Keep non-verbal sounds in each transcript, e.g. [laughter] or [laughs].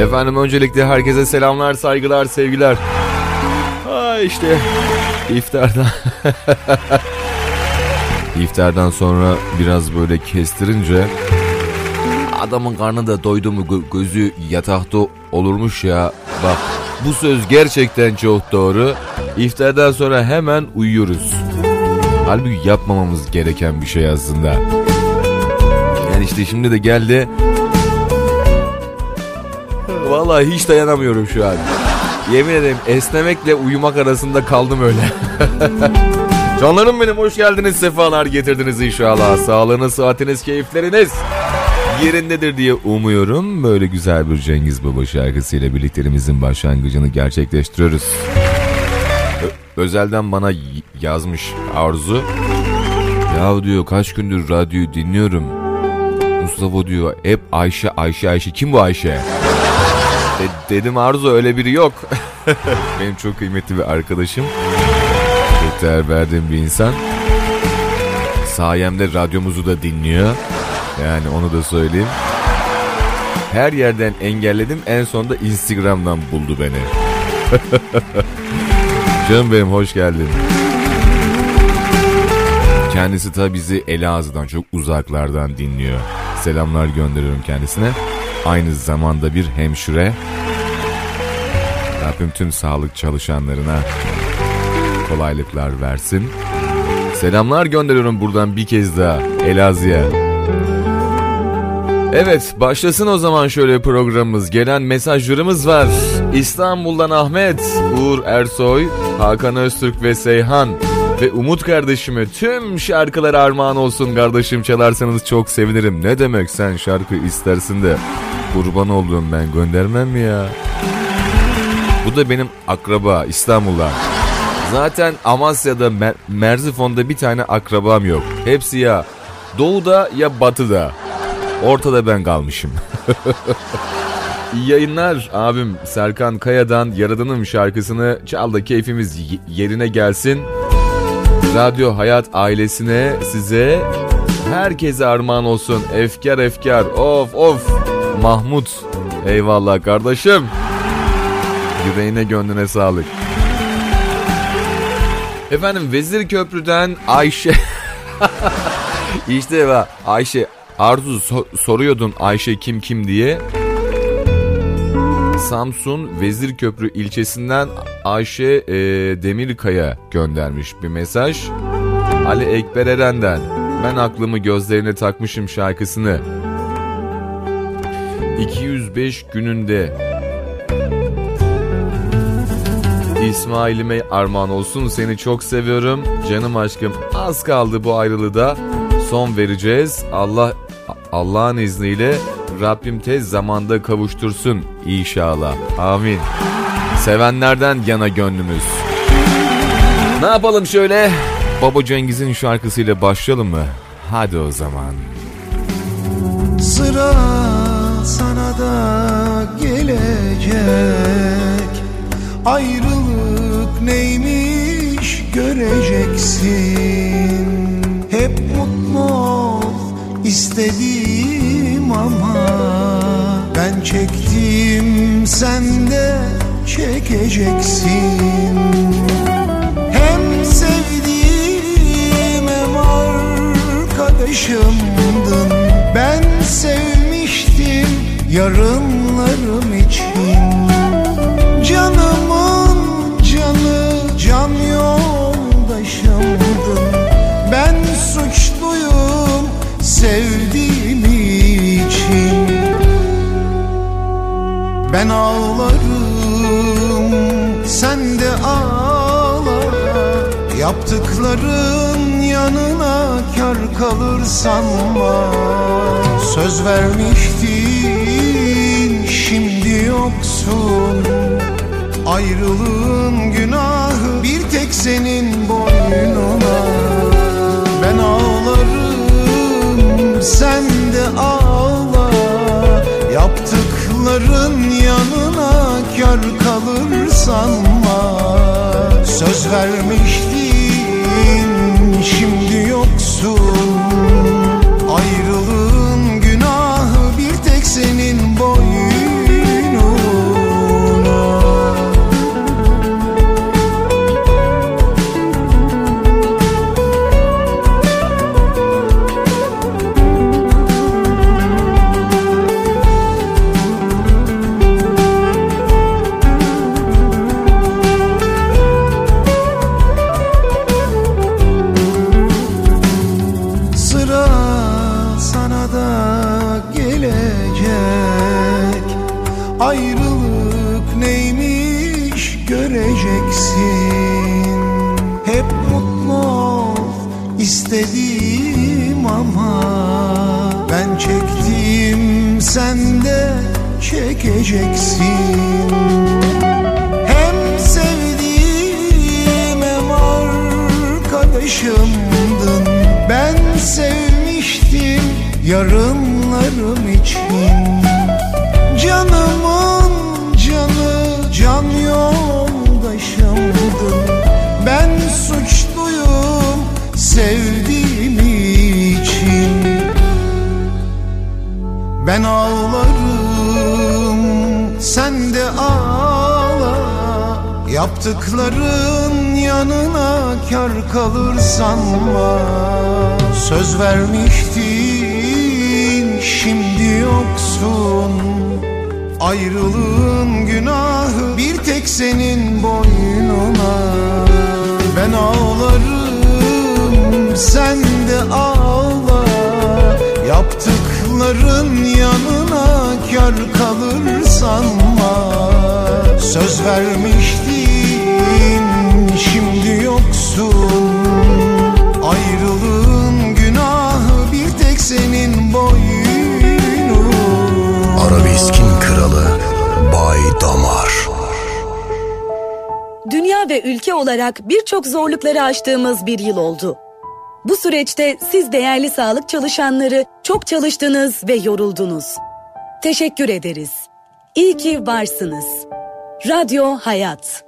Efendim öncelikle herkese selamlar, saygılar, sevgiler. Ha işte iftardan [laughs] İftardan sonra biraz böyle kestirince adamın karnı da doydu mu gö- gözü yatakta olurmuş ya. Bak bu söz gerçekten çok doğru. İftardan sonra hemen uyuyoruz. Halbuki yapmamamız gereken bir şey aslında. Yani işte şimdi de geldi. Vallahi hiç dayanamıyorum şu an. Yemin ederim esnemekle uyumak arasında kaldım öyle. [laughs] Canlarım benim hoş geldiniz sefalar getirdiniz inşallah. Sağlığınız, saatiniz, keyifleriniz yerindedir diye umuyorum. Böyle güzel bir Cengiz Baba şarkısıyla birliklerimizin başlangıcını gerçekleştiriyoruz. Özelden bana yazmış Arzu. Ya diyor kaç gündür radyoyu dinliyorum. Mustafa diyor hep Ayşe Ayşe Ayşe kim bu Ayşe? De- dedim Arzu öyle biri yok. [laughs] Benim çok kıymetli bir arkadaşım. Çok verdiğim bir insan. Sayemde radyomuzu da dinliyor. Yani onu da söyleyeyim. Her yerden engelledim. En sonunda Instagram'dan buldu beni. [laughs] Canım benim hoş geldin. Kendisi tabi bizi Elazığ'dan çok uzaklardan dinliyor. Selamlar gönderiyorum kendisine. Aynı zamanda bir hemşire. Rabbim tüm sağlık çalışanlarına kolaylıklar versin. Selamlar gönderiyorum buradan bir kez daha Elazığ'a. Evet başlasın o zaman şöyle programımız. Gelen mesajlarımız var. İstanbul'dan Ahmet, Uğur Ersoy, Hakan Öztürk ve Seyhan ve Umut kardeşime tüm şarkılar armağan olsun kardeşim çalarsanız çok sevinirim. Ne demek sen şarkı istersin de kurban olduğum ben göndermem mi ya? Bu da benim akraba İstanbul'dan. Zaten Amasya'da Mer- Merzifon'da bir tane akrabam yok. Hepsi ya doğuda ya batıda. Ortada ben kalmışım. [laughs] İyi yayınlar abim Serkan Kaya'dan Yaradanım şarkısını çal da keyfimiz yerine gelsin. Radyo Hayat ailesine size herkese armağan olsun. Efkar efkar of of Mahmut eyvallah kardeşim. Yüreğine gönlüne sağlık. Efendim Vezir Köprü'den Ayşe. [laughs] işte bak Ayşe Arzu so- soruyordun Ayşe kim kim diye. Samsun Vezirköprü ilçesinden Ayşe e, Demirkaya göndermiş bir mesaj. Ali Ekber Eren'den ben aklımı gözlerine takmışım şarkısını 205 gününde İsmail'ime armağan olsun. Seni çok seviyorum. Canım aşkım az kaldı bu ayrılıda son vereceğiz. Allah Allah'ın izniyle Rabbim tez zamanda kavuştursun inşallah. Amin. Sevenlerden yana gönlümüz. Ne yapalım şöyle? Baba Cengiz'in şarkısıyla başlayalım mı? Hadi o zaman. Sıra sana da gelecek Ayrılık neymiş göreceksin. Hep mutlu ol istedim ama Ben çektim sen de çekeceksin. Hem sevdiğim hem arkadaşımdın. Ben sevmiştim yarınlarım için. Canımın sevdiğim için. Ben ağlarım sen de ağla. Yaptıkların yanına kar kalır sanma Söz vermiştin şimdi yoksun. Ayrılığın günahı bir tek senin boynuna. Ben ağlarım sen de ağla. Yaptıkların yanına kar kalır sanma Söz vermiştin şimdi yoksun Ayrılık neymiş göreceksin. Hep mutlu ol istedim ama Ben çektim sen de çekeceksin. Hem sevdiğim hem arkadaşımdın. Ben sevmiştim yarınlarım Ben ağlarım sen de ağla. Yaptıkların yanına kar kalır sanma Söz vermiştin şimdi yoksun. Ayrılığın günahı bir tek senin boynuna. Ben ağlarım sen de ağla Yaptıkların yanına kar kalır sanma Söz vermiştin şimdi yoksun. Ayrılığın günahı bir tek senin boynuna Arabeskin kralı Bay Damar. Dünya ve ülke olarak birçok zorlukları aştığımız bir yıl oldu. Bu süreçte siz değerli sağlık çalışanları çok çalıştınız ve yoruldunuz. Teşekkür ederiz. İyi ki varsınız. Radyo Hayat.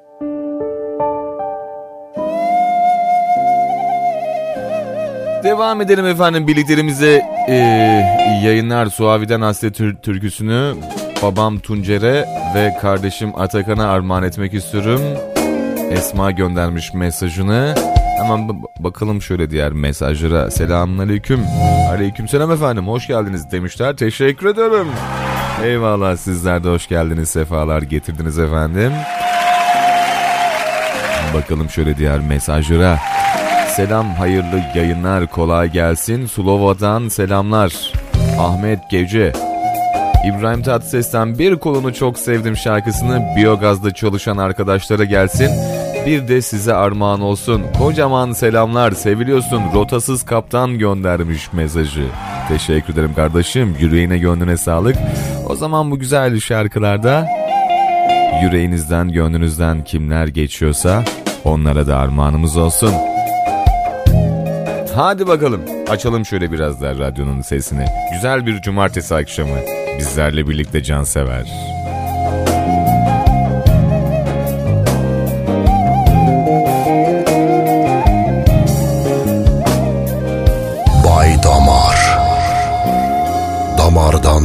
Devam edelim efendim birliklerimize e, yayınlar Suavi'den Asya tür türküsünü babam Tuncer'e ve kardeşim Atakan'a armağan etmek istiyorum. Esma göndermiş mesajını. Hemen bakalım şöyle diğer mesajlara. Selamun aleyküm. Aleyküm selam efendim hoş geldiniz demişler. Teşekkür ederim. Eyvallah sizler de hoş geldiniz. Sefalar getirdiniz efendim. Bakalım şöyle diğer mesajlara. Selam hayırlı yayınlar kolay gelsin. Sulova'dan selamlar. Ahmet Gece. İbrahim Tatlıses'ten bir kolunu çok sevdim şarkısını biyogazda çalışan arkadaşlara gelsin. Bir de size armağan olsun. Kocaman selamlar seviliyorsun. Rotasız kaptan göndermiş mesajı. Teşekkür ederim kardeşim. Yüreğine gönlüne sağlık. O zaman bu güzel şarkılarda yüreğinizden gönlünüzden kimler geçiyorsa onlara da armağanımız olsun. Hadi bakalım açalım şöyle biraz daha radyonun sesini. Güzel bir cumartesi akşamı bizlerle birlikte cansever. Bay damardan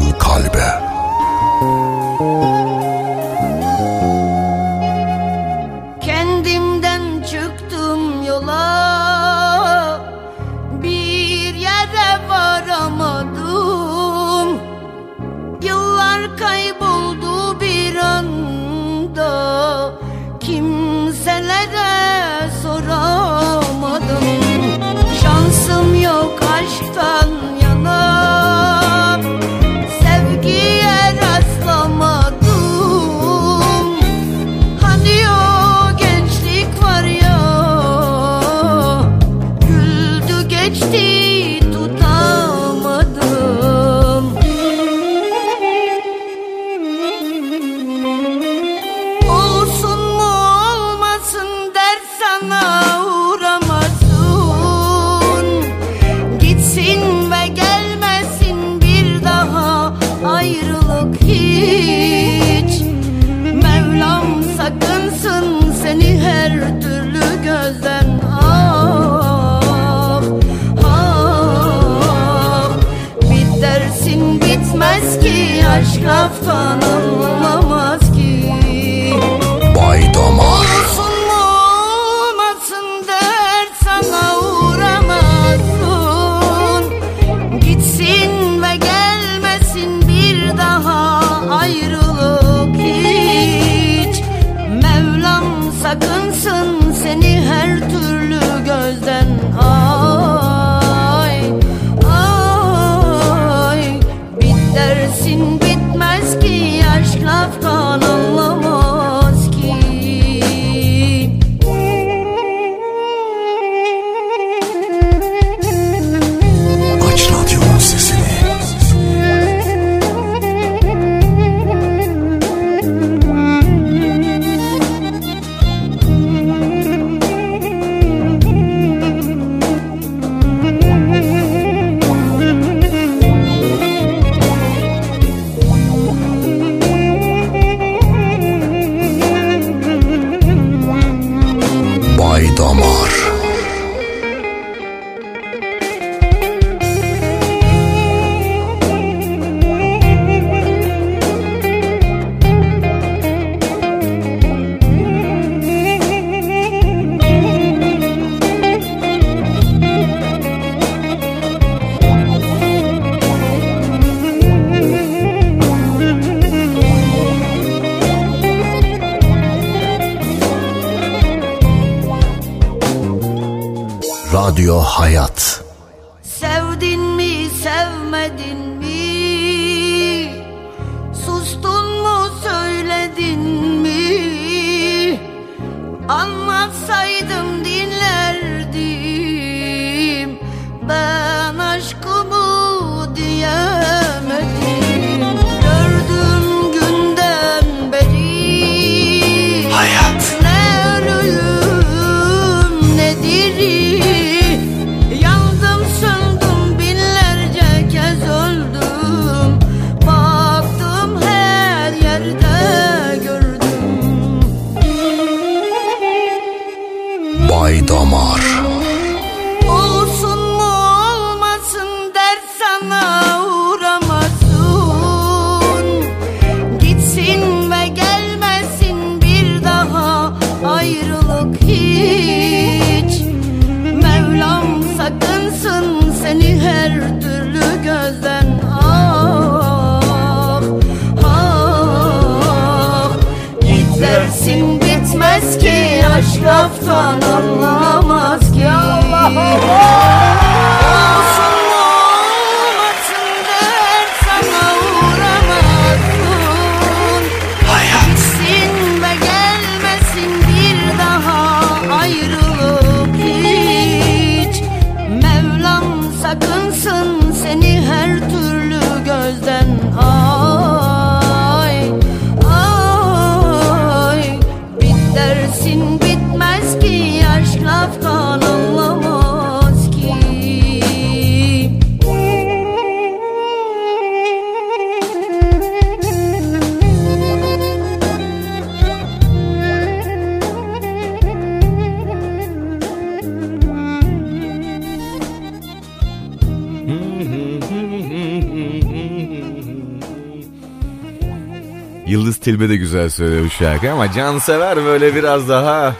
şarkı ama Cansever böyle biraz daha...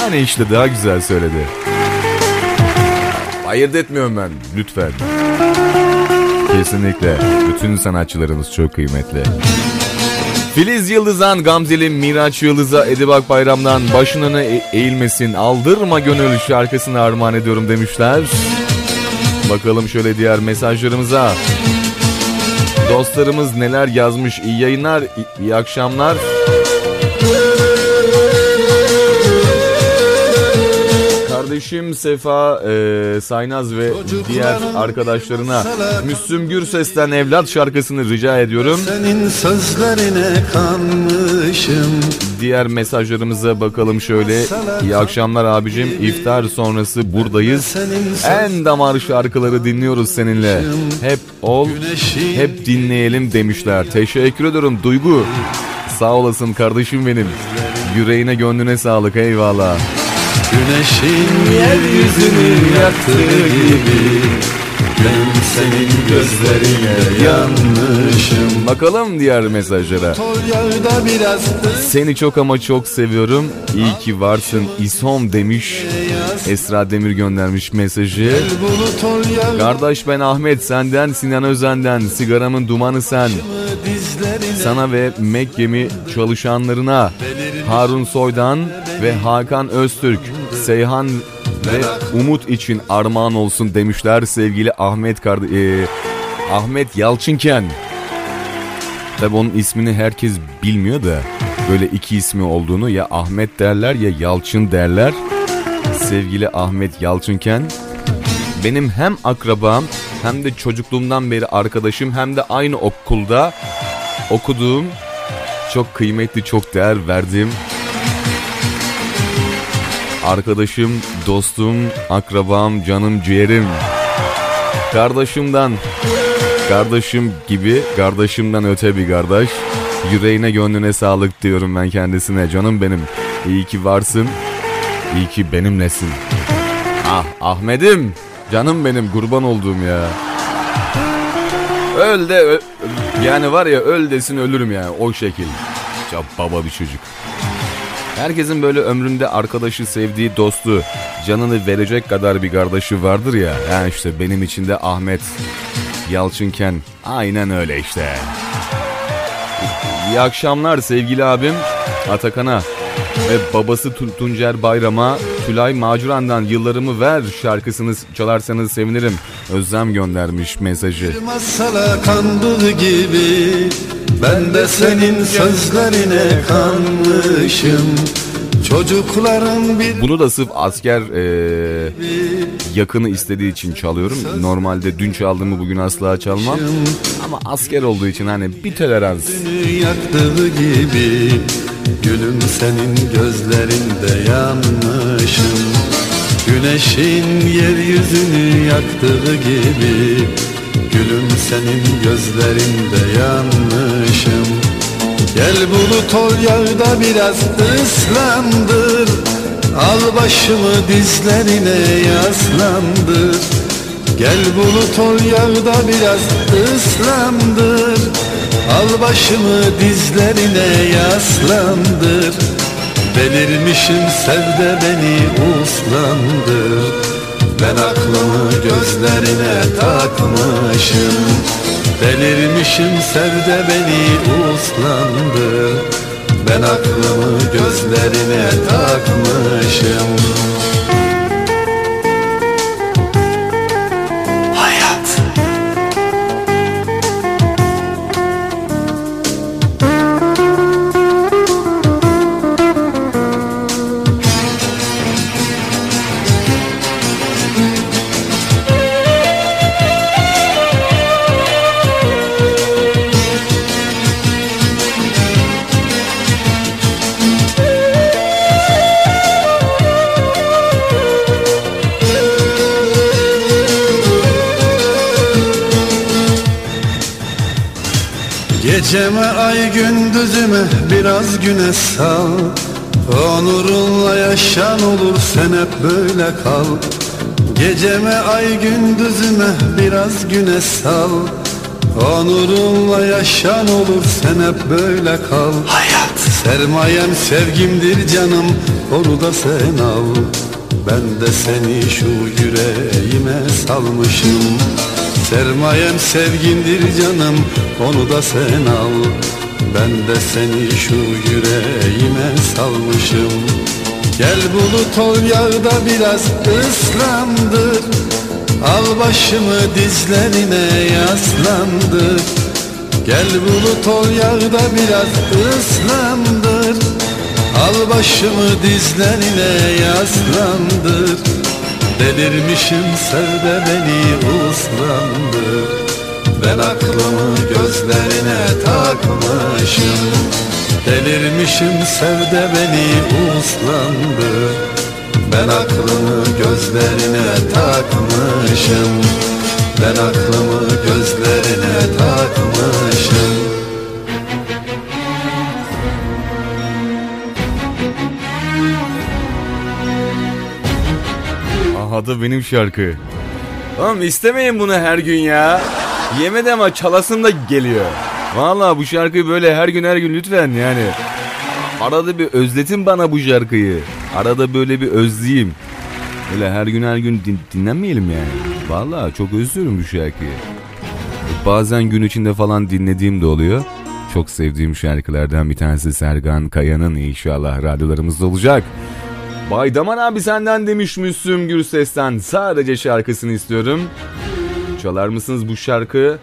Yani işte daha güzel söyledi. Ayırt etmiyorum ben lütfen. Kesinlikle. Bütün sanatçılarımız çok kıymetli. Filiz Yıldızan, Gamzeli Miraç Yıldız'a Edibak Bayram'dan başını e- eğilmesin aldırma gönül şarkısını armağan ediyorum demişler. Bakalım şöyle diğer mesajlarımıza. Dostlarımız neler yazmış. İyi yayınlar, iyi akşamlar. Kardeşim Sefa e, Saynaz ve diğer arkadaşlarına Müslüm Gürses'ten Evlat şarkısını rica ediyorum. Senin sözlerine kanmışım Diğer mesajlarımıza bakalım şöyle. İyi akşamlar abicim. İftar sonrası buradayız. En damar şarkıları dinliyoruz seninle. Hep ol, hep dinleyelim demişler. Teşekkür ederim Duygu. Sağ olasın kardeşim benim. Yüreğine gönlüne sağlık eyvallah. Güneşin yeryüzünü yaktığı gibi Ben senin gözlerine yanmışım Bakalım diğer mesajlara. Seni çok ama çok seviyorum. İyi ki varsın İsom demiş. Esra Demir göndermiş mesajı. Kardeş ben Ahmet senden Sinan Özen'den sigaramın dumanı sen. Sana ve Mekkemi çalışanlarına Harun Soydan ve Hakan Öztürk, Seyhan ve Umut için armağan olsun demişler sevgili Ahmet kardeş Ahmet Yalçınken. Tabi onun ismini herkes bilmiyor da böyle iki ismi olduğunu ya Ahmet derler ya Yalçın derler. Sevgili Ahmet Yalçınken benim hem akrabam hem de çocukluğumdan beri arkadaşım hem de aynı okulda okuduğum çok kıymetli çok değer verdiğim arkadaşım, dostum, akrabam, canım, ciğerim. Kardeşimden, kardeşim gibi, kardeşimden öte bir kardeş. Yüreğine gönlüne sağlık diyorum ben kendisine. Canım benim, iyi ki varsın, iyi ki benimlesin. Ah Ahmet'im, canım benim kurban olduğum ya. Öl de ö- yani var ya öl desin ölürüm yani o şekil. Çok baba bir çocuk. Herkesin böyle ömründe arkadaşı, sevdiği, dostu, canını verecek kadar bir kardeşi vardır ya. Yani işte benim için de Ahmet Yalçınken aynen öyle işte. İyi akşamlar sevgili abim Atakan'a ve babası Tun- Tuncer Bayram'a Tülay Macuran'dan Yıllarımı Ver şarkısını çalarsanız sevinirim. Özlem göndermiş mesajı. Bir masala kandığı gibi Ben de senin sözlerine kanmışım Çocukların bir Bunu da sırf asker e, yakını istediği için çalıyorum. Normalde dün çaldığımı bugün asla çalmam. Ama asker olduğu için hani bir tolerans. Yaktığı gibi Gülüm senin gözlerinde yanmışım. Güneşin yeryüzünü yaktığı gibi Gülüm senin gözlerinde yanmışım. Gel bulut ol yağda biraz ıslandır. Al başımı dizlerine yaslandır. Gel bulut ol yağda biraz ıslandır Al başımı dizlerine yaslandır. Delirmişim sevde beni uslandır. Ben aklımı gözlerine takmışım. Delirmişim sevde beni uslandır. Ben aklımı gözlerine takmışım biraz güneş sal Onurunla yaşan olur sen hep böyle kal. Geceme ay gündüzüme biraz güneş sal. Onurunla yaşan olur sen hep böyle kal. Hayat. Sermayem sevgimdir canım onu da sen al. Ben de seni şu yüreğime salmışım. Sermayem sevgindir canım onu da sen al Ben de seni şu yüreğime salmışım. Gel bulut ol yağda biraz ıslandır Al başımı dizlerine yaslandır Gel bulut ol yağda biraz ıslandır Al başımı dizlerine yaslandır Delirmişim sevde beni uslandır Ben aklımı gözlerine takmışım Delirmişim sevde beni uslandır Ben aklımı gözlerine takmışım Ben aklımı gözlerine takmışım Aha da benim şarkı. Oğlum istemeyin bunu her gün ya. Yemedi ama çalasım da geliyor. Valla bu şarkıyı böyle her gün her gün lütfen yani. Arada bir özletin bana bu şarkıyı. Arada böyle bir özleyeyim. Öyle her gün her gün din- dinlenmeyelim yani. Valla çok özlüyorum bu şarkıyı. Bazen gün içinde falan dinlediğim de oluyor. Çok sevdiğim şarkılardan bir tanesi Sergan Kaya'nın inşallah radyolarımızda olacak. Bay Daman abi senden demiş Müslüm Gürses'ten sadece şarkısını istiyorum. Çalar mısınız bu şarkı?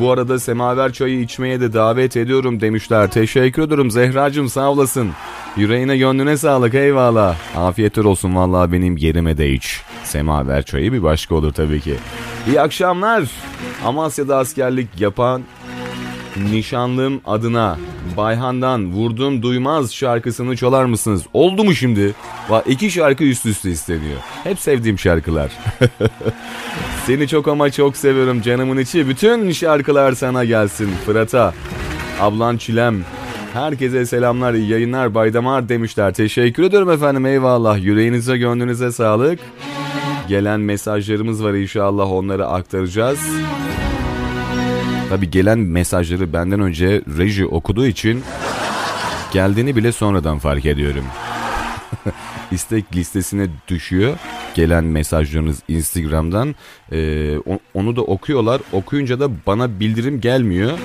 Bu arada semaver çayı içmeye de davet ediyorum demişler. Teşekkür ederim Zehracığım sağ olasın. Yüreğine gönlüne sağlık eyvallah. Afiyetler olsun vallahi benim yerime de iç. Semaver çayı bir başka olur tabii ki. İyi akşamlar. Amasya'da askerlik yapan Nişanlım adına Bayhan'dan Vurdum Duymaz şarkısını çalar mısınız? Oldu mu şimdi? Va iki şarkı üst üste isteniyor. Hep sevdiğim şarkılar. [laughs] Seni çok ama çok seviyorum canımın içi. Bütün şarkılar sana gelsin. Fırat'a, ablan Çilem. Herkese selamlar, iyi yayınlar, baydamar demişler. Teşekkür ederim efendim, eyvallah. Yüreğinize, gönlünüze sağlık. Gelen mesajlarımız var inşallah onları aktaracağız. Tabi gelen mesajları benden önce reji okuduğu için geldiğini bile sonradan fark ediyorum. [laughs] İstek listesine düşüyor gelen mesajlarınız Instagram'dan. Ee, onu da okuyorlar. Okuyunca da bana bildirim gelmiyor.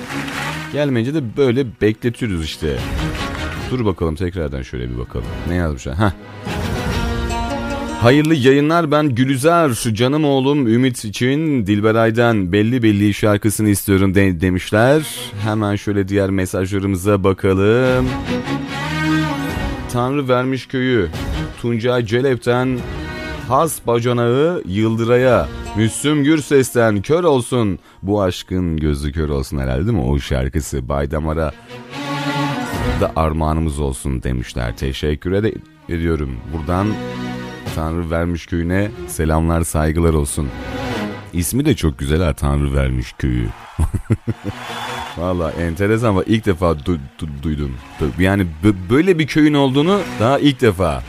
Gelmeyince de böyle bekletiyoruz işte. Dur bakalım tekrardan şöyle bir bakalım. Ne yazmışlar? Heh. Hayırlı yayınlar ben Gülüzer canım oğlum Ümit için Dilberay'dan belli belli şarkısını istiyorum de demişler. Hemen şöyle diğer mesajlarımıza bakalım. Tanrı vermiş köyü Tuncay Celep'ten Has bacanağı Yıldıray'a Müslüm Gürses'ten kör olsun bu aşkın gözü kör olsun herhalde değil mi o şarkısı Baydamar'a da armağanımız olsun demişler. Teşekkür ed- ediyorum. Buradan Tanrı Vermiş Köyü'ne selamlar saygılar olsun. İsmi de çok güzel ha Tanrı Vermiş Köyü. [laughs] Valla enteresan ama ilk defa du- du- duydum. Yani b- böyle bir köyün olduğunu daha ilk defa.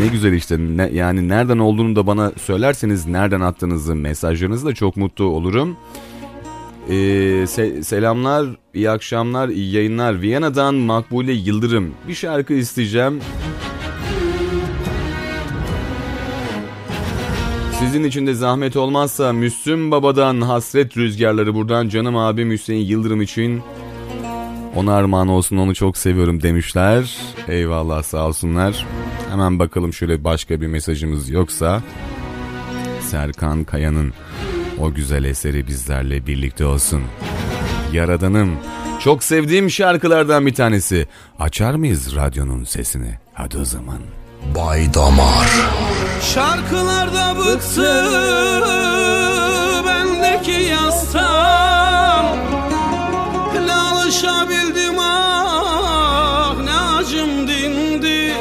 Ne güzel işte ne, yani nereden olduğunu da bana söylerseniz nereden attığınızı mesajlarınızı da çok mutlu olurum. Ee, se- selamlar, iyi akşamlar, iyi yayınlar. Viyana'dan Makbule Yıldırım. Bir şarkı isteyeceğim. Sizin için de zahmet olmazsa Müslüm Baba'dan hasret rüzgarları buradan canım abim Hüseyin Yıldırım için ona armağan olsun onu çok seviyorum demişler. Eyvallah sağ olsunlar. Hemen bakalım şöyle başka bir mesajımız yoksa. Serkan Kaya'nın o güzel eseri bizlerle birlikte olsun. Yaradanım. Çok sevdiğim şarkılardan bir tanesi. Açar mıyız radyonun sesini? Hadi o zaman. Bay Damar. Şarkılarda bıktı bendeki yastan Ne alışabildim ah ne acım dindi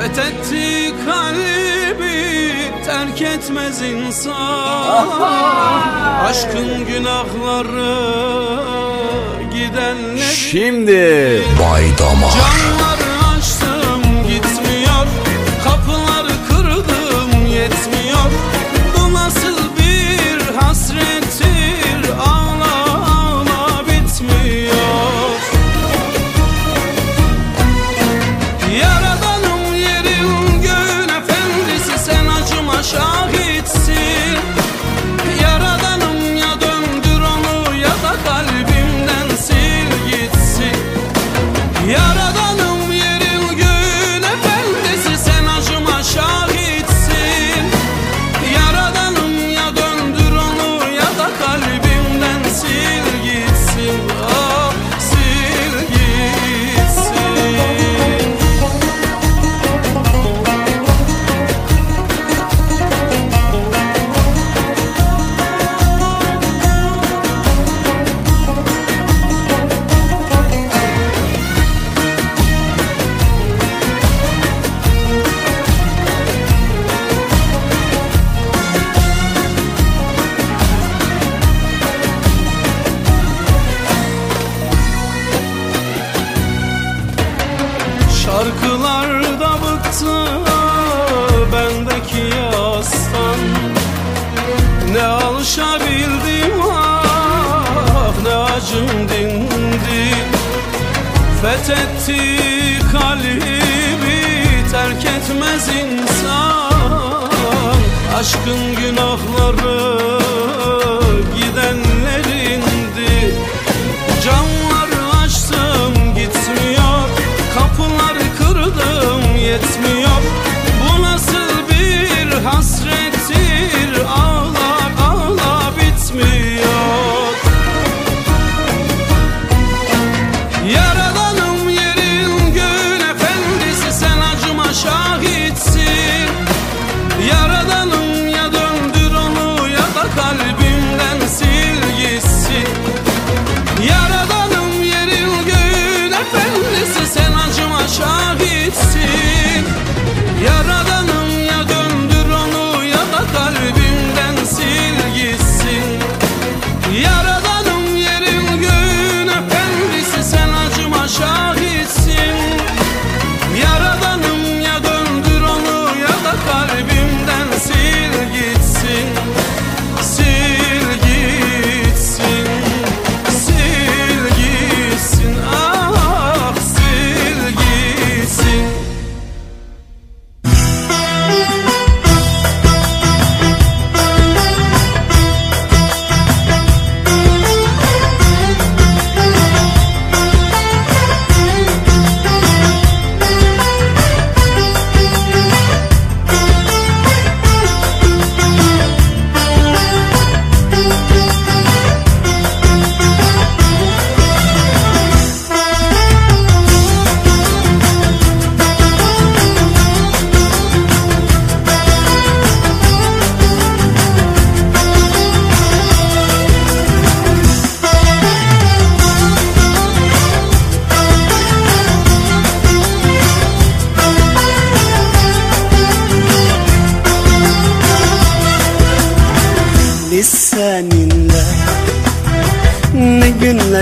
Fethetti kalbi terk etmez insan Aşkın günahları gidenleri Şimdi Bay Damar. Camları it's Fethetti kalbi terk etmez insan. Aşkın günahları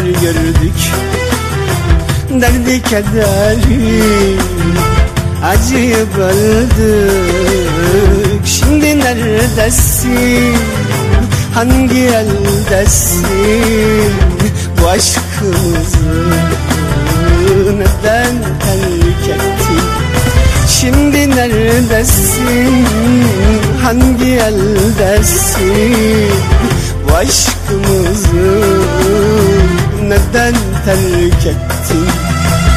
günler gördük. Derdi kederi Acıyı böldük Şimdi neredesin? Hangi eldesin? Bu aşkımızı Neden terk ettin? Şimdi neredesin? Hangi eldesin? Bu aşkımızı Neden terk ettin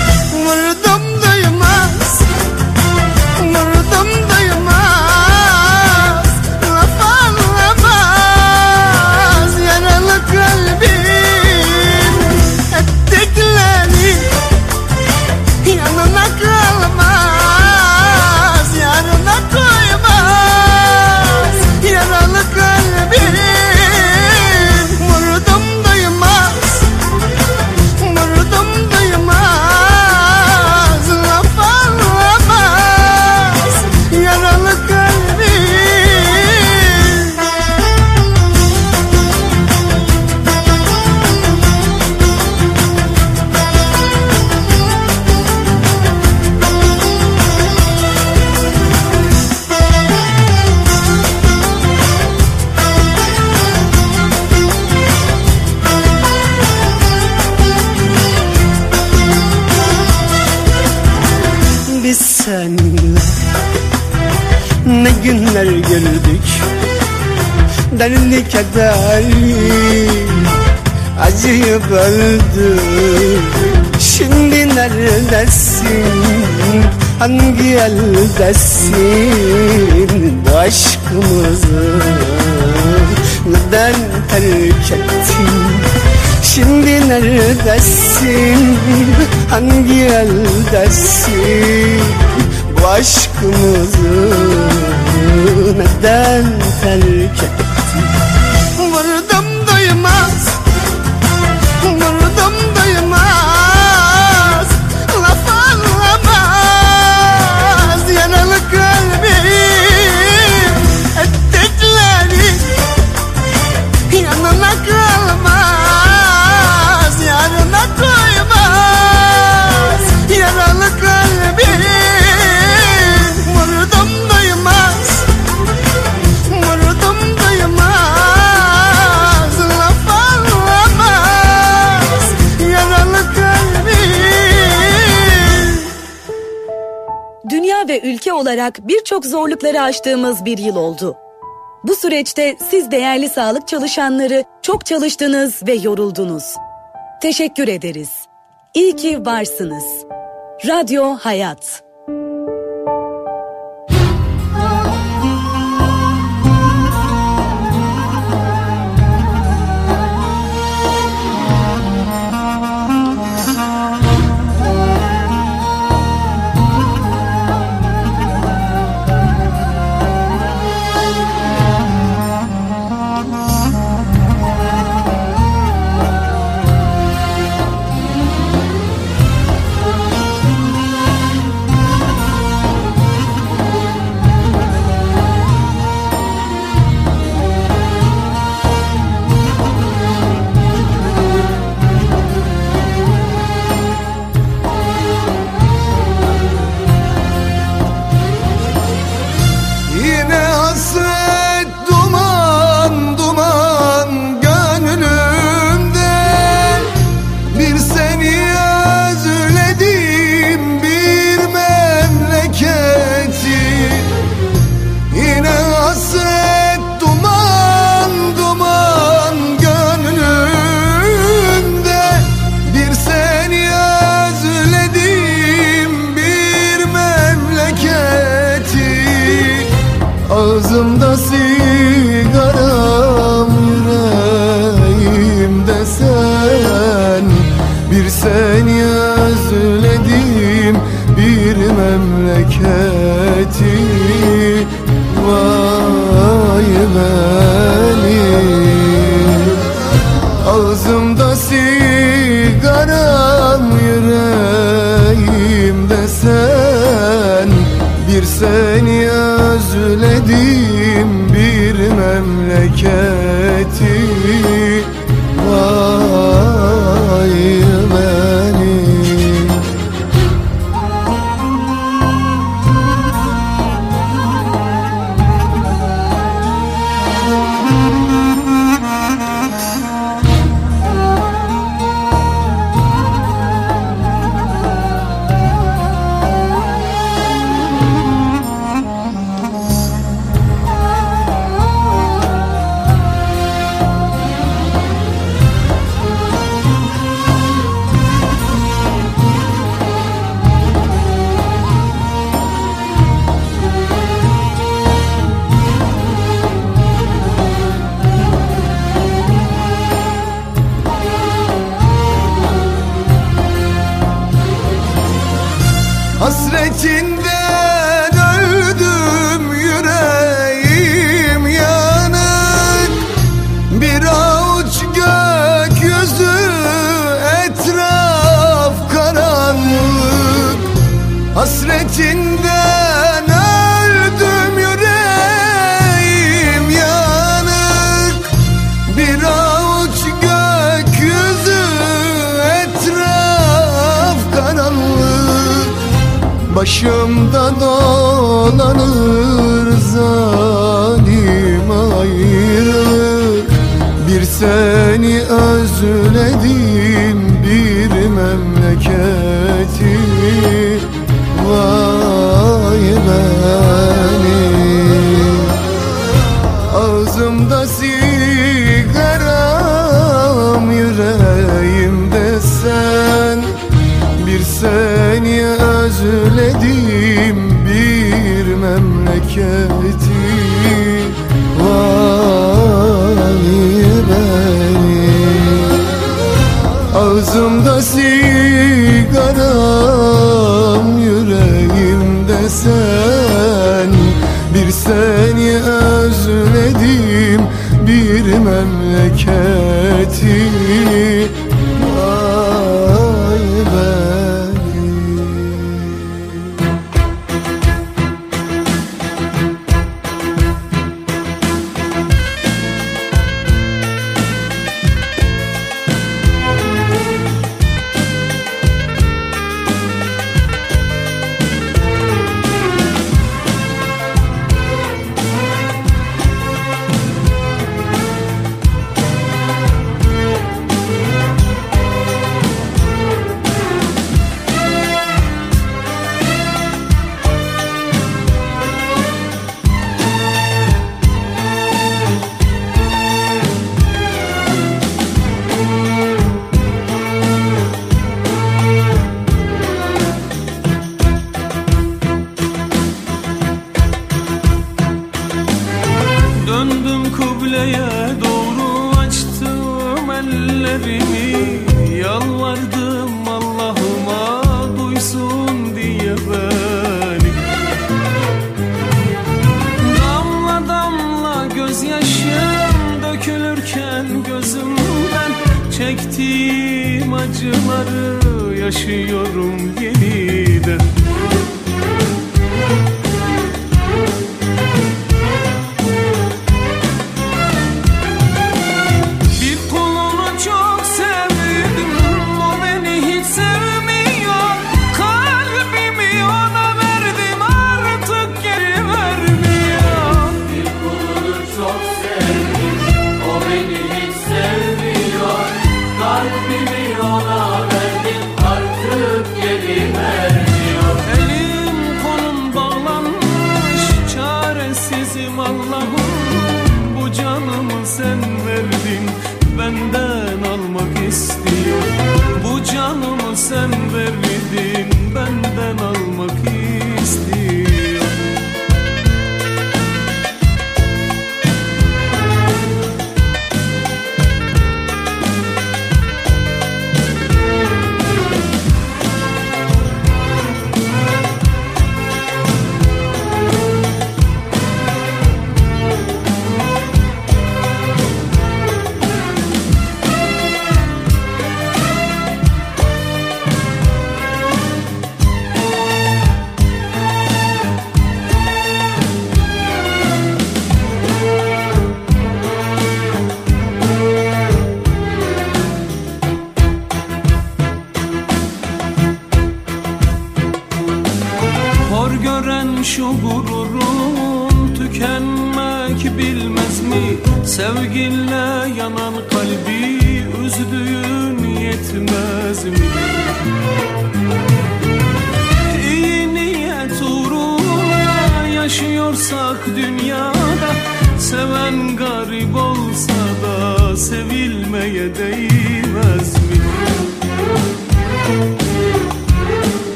Derdi kederi acıyı böldük Şimdi neredesin hangi eldesin Bu aşkımızı neden terk ettin Şimdi neredesin? Hangi eldesin? Bu aşkımızı neden terk ettin? Olarak birçok zorlukları aştığımız bir yıl oldu. Bu süreçte siz değerli sağlık çalışanları çok çalıştınız ve yoruldunuz. Teşekkür ederiz. İyi ki varsınız. Radyo Hayat.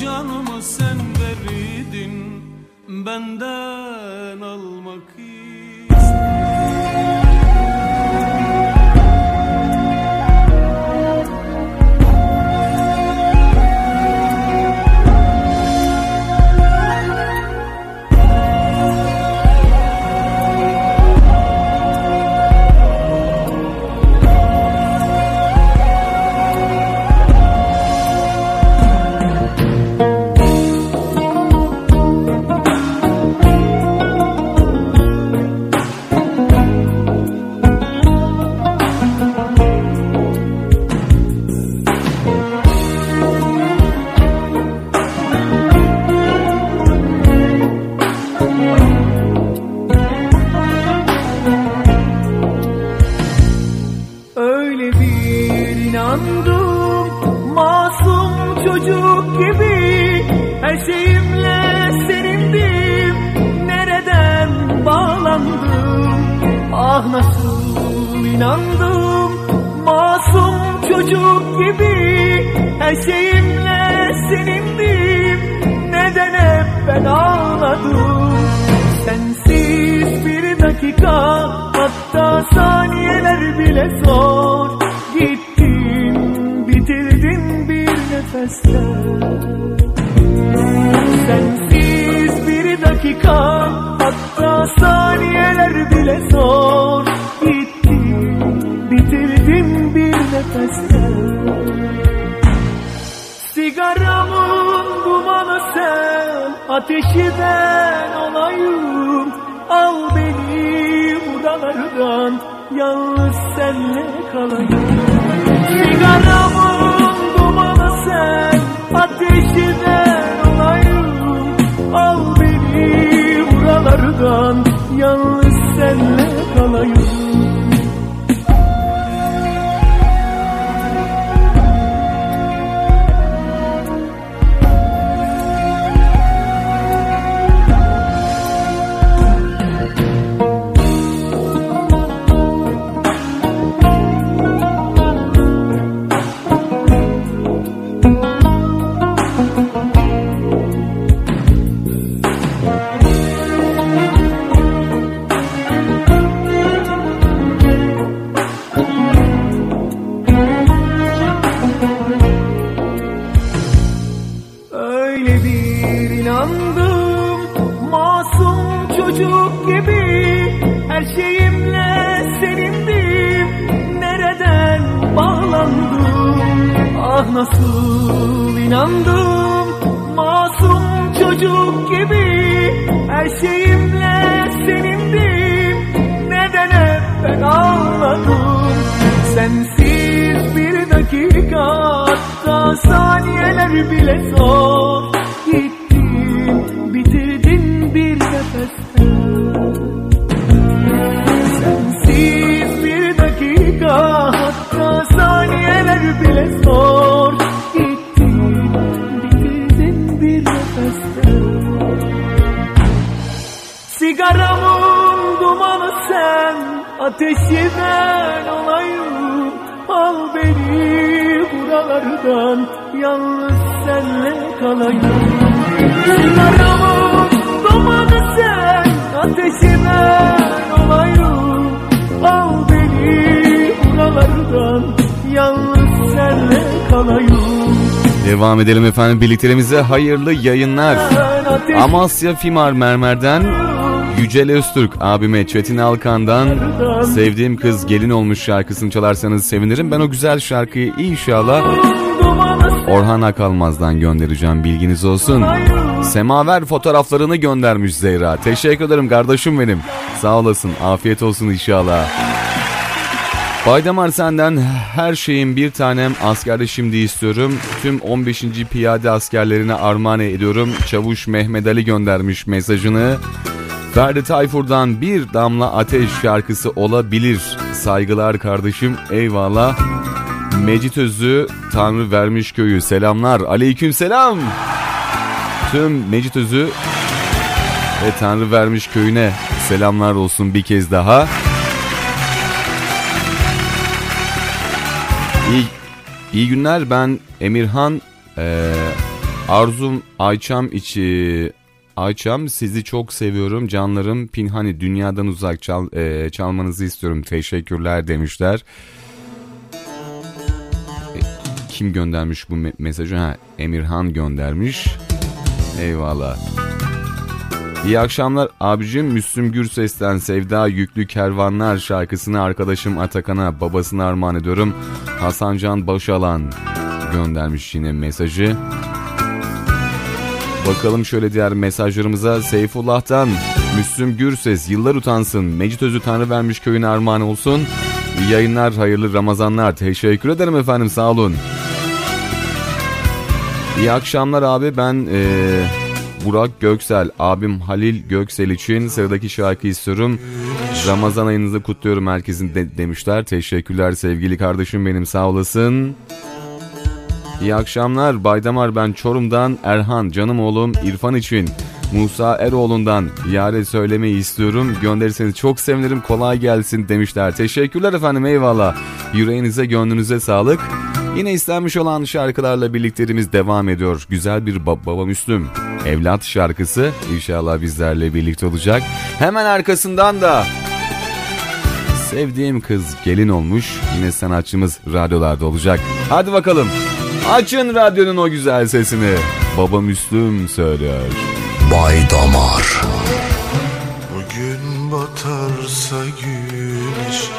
Canımı sen verdin Benden almak istiyor şeyimle senindim. Neden hep ben ağladım? Sensiz bir dakika Hatta saniyeler bile zor. Gittin bitirdin bir nefeste. Sensiz bir dakika Ateşi ben olayım Al beni buralardan Yalnız senle kalayım. Sigaramın dumanı sen Ateşi ben olayım Al beni buralardan Yalnız senle kalayım efendim birliklerimize hayırlı yayınlar. Amasya Fimar Mermer'den Yücel Öztürk abime Çetin Alkan'dan Sevdiğim Kız Gelin Olmuş şarkısını çalarsanız sevinirim. Ben o güzel şarkıyı inşallah Orhan Akalmaz'dan göndereceğim bilginiz olsun. Semaver fotoğraflarını göndermiş Zehra. Teşekkür ederim kardeşim benim. Sağ olasın. Afiyet olsun inşallah. Baydamar senden her şeyin bir tanem askerde şimdi istiyorum. Tüm 15. piyade askerlerine armağan ediyorum. Çavuş Mehmet Ali göndermiş mesajını. Ferdi Tayfur'dan bir damla ateş şarkısı olabilir. Saygılar kardeşim eyvallah. Mecit Özü Tanrı vermiş köyü selamlar. Aleyküm selam. Tüm Mecit Özü ve Tanrı vermiş köyüne selamlar olsun bir kez daha. İyi, iyi günler ben Emirhan ee, Arzum Ayçam içi Ayçam sizi çok seviyorum canlarım Pinhani dünyadan uzak çal, e, çalmanızı istiyorum teşekkürler demişler. E, kim göndermiş bu me- mesajı? Ha, Emirhan göndermiş. Eyvallah. İyi akşamlar abicim Müslüm Gürses'ten Sevda Yüklü Kervanlar şarkısını arkadaşım Atakan'a babasına armağan ediyorum. Hasancan Başalan göndermiş yine mesajı. Bakalım şöyle diğer mesajlarımıza Seyfullah'tan Müslüm Gürses yıllar utansın Mecit Özü Tanrı vermiş köyüne armağan olsun. İyi yayınlar hayırlı Ramazanlar teşekkür ederim efendim sağ olun. İyi akşamlar abi ben ee, Burak Göksel abim Halil Göksel için sıradaki şarkı istiyorum. Ramazan ayınızı kutluyorum herkesin de- demişler. Teşekkürler sevgili kardeşim benim sağ olasın. İyi akşamlar Baydamar ben Çorum'dan Erhan canım oğlum İrfan için Musa Eroğlu'ndan yare söylemeyi istiyorum gönderirseniz çok sevinirim kolay gelsin demişler teşekkürler efendim eyvallah yüreğinize gönlünüze sağlık yine istenmiş olan şarkılarla birlikteliğimiz devam ediyor güzel bir ba- baba Müslüm evlat şarkısı inşallah bizlerle birlikte olacak hemen arkasından da Sevdiğim kız gelin olmuş. Yine sanatçımız radyolarda olacak. Hadi bakalım. Açın radyonun o güzel sesini. Baba Müslüm söylüyor. Bay Damar Bugün batarsa güneş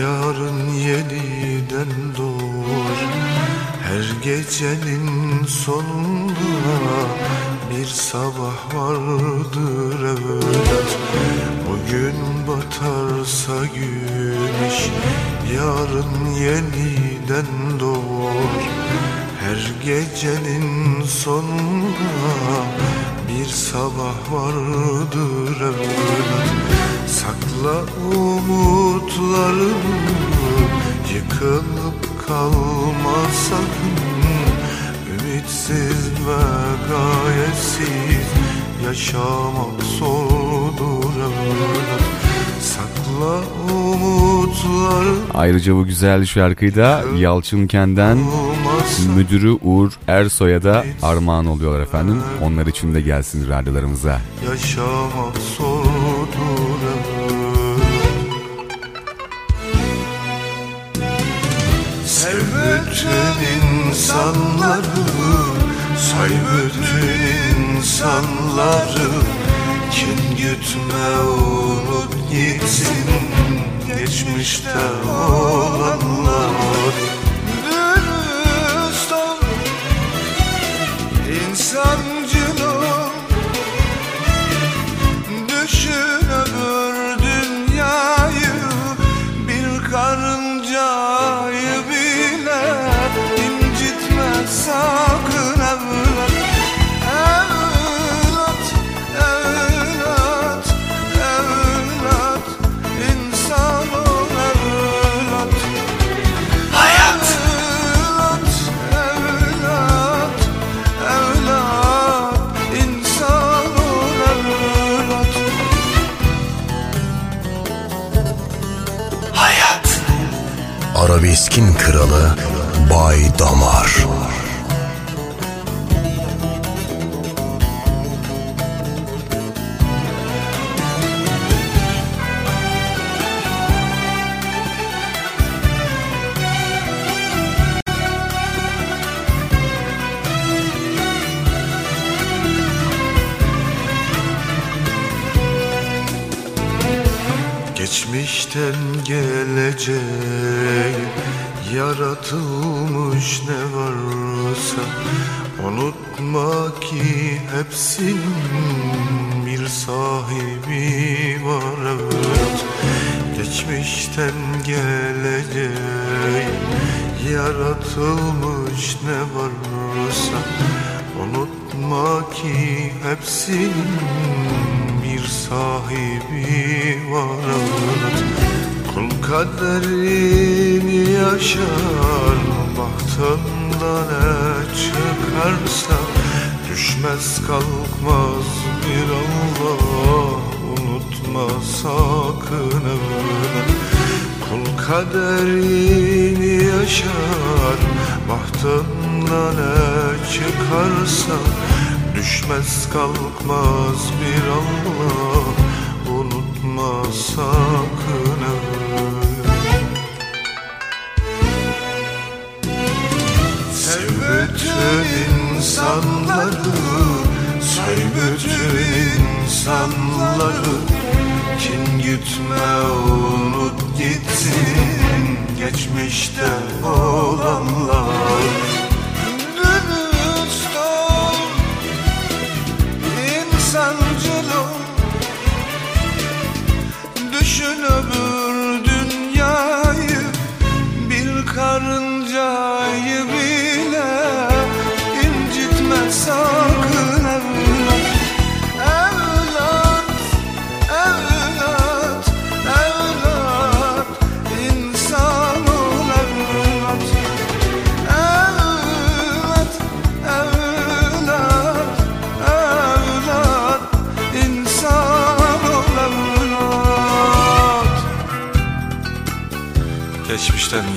Yarın doğar Her gecenin sonunda Bir sabah vardır evlat. Bugün batarsa güneş Yarın yeniden doğar. Her gecenin sonunda bir sabah vardır evlat. Sakla umutlarını Yıkılıp kalma sakın. Ümitsiz ve gayesiz Yaşamak zordur Sakla umutlarını Ayrıca bu güzel şarkıyı da Yalçın Ken'den müdürü Uğur Ersoy'a da armağan oluyorlar efendim. Onlar için de gelsin radyolarımıza. Yaşamak zordur bütün insanları Say bütün insanları. Kin gütme unut gitsin Geçmişte olanlar. Dürüst ol İnsancıl Arabeskin kralı Bay Damar. Geçmişten geleceğe yaratılmış ne varsa Unutma ki hepsinin bir sahibi var evet. Geçmişten geleceğe yaratılmış ne varsa Unutma ki hepsinin bir sahibi var evet kaderini yaşar Bahtında ne çıkarsa Düşmez kalkmaz bir Allah. Evlat Kul kaderini yaşar Bahtından ne çıkarsa Düşmez kalkmaz bir Allah Unutma sakın Sev bütün insanları Say bütün insanları Kin gitme unut gitsin Geçmişte olanlar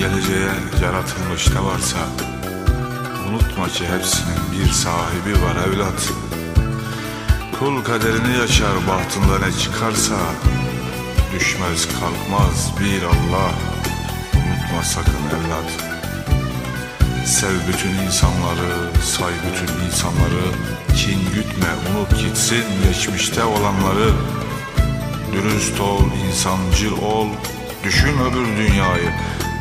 geleceğe yaratılmış ne varsa Unutma ki hepsinin bir sahibi var evlat. Kul kaderini yaşar bahtında ne çıkarsa Düşmez kalkmaz bir Allah. Unutma sakın evlat. Sev bütün insanları, say bütün insanları. Kin gütme, unut gitsin geçmişte olanları. Dürüst ol, insancıl ol, düşün öbür dünyayı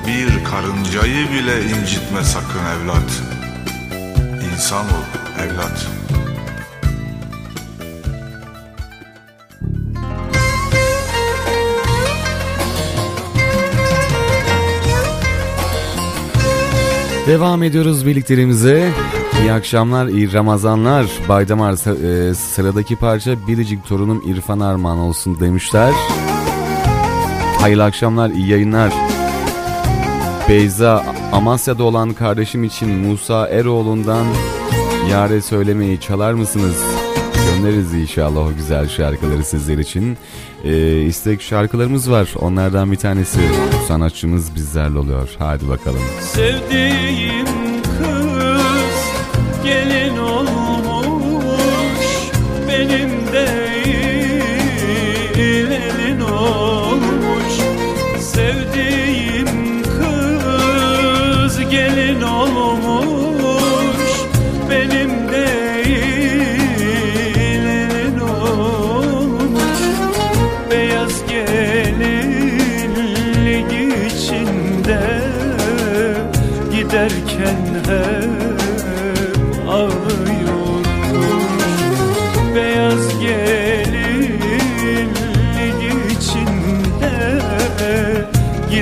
Bir karıncayı bile incitme sakın evlat İnsan ol evlat Devam ediyoruz birliklerimize. İyi akşamlar, iyi Ramazanlar. Baydamar e, sıradaki parça Biricik torunum İrfan Armağan olsun demişler. Hayırlı akşamlar, iyi yayınlar. Beyza, Amasya'da olan kardeşim için Musa Eroğlu'ndan Yare söylemeyi çalar mısınız? Göndeririz inşallah o güzel şarkıları sizler için. Ee, istek şarkılarımız var. Onlardan bir tanesi sanatçımız bizlerle oluyor. Hadi bakalım. Sevdiğim kız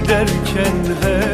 Giderken hep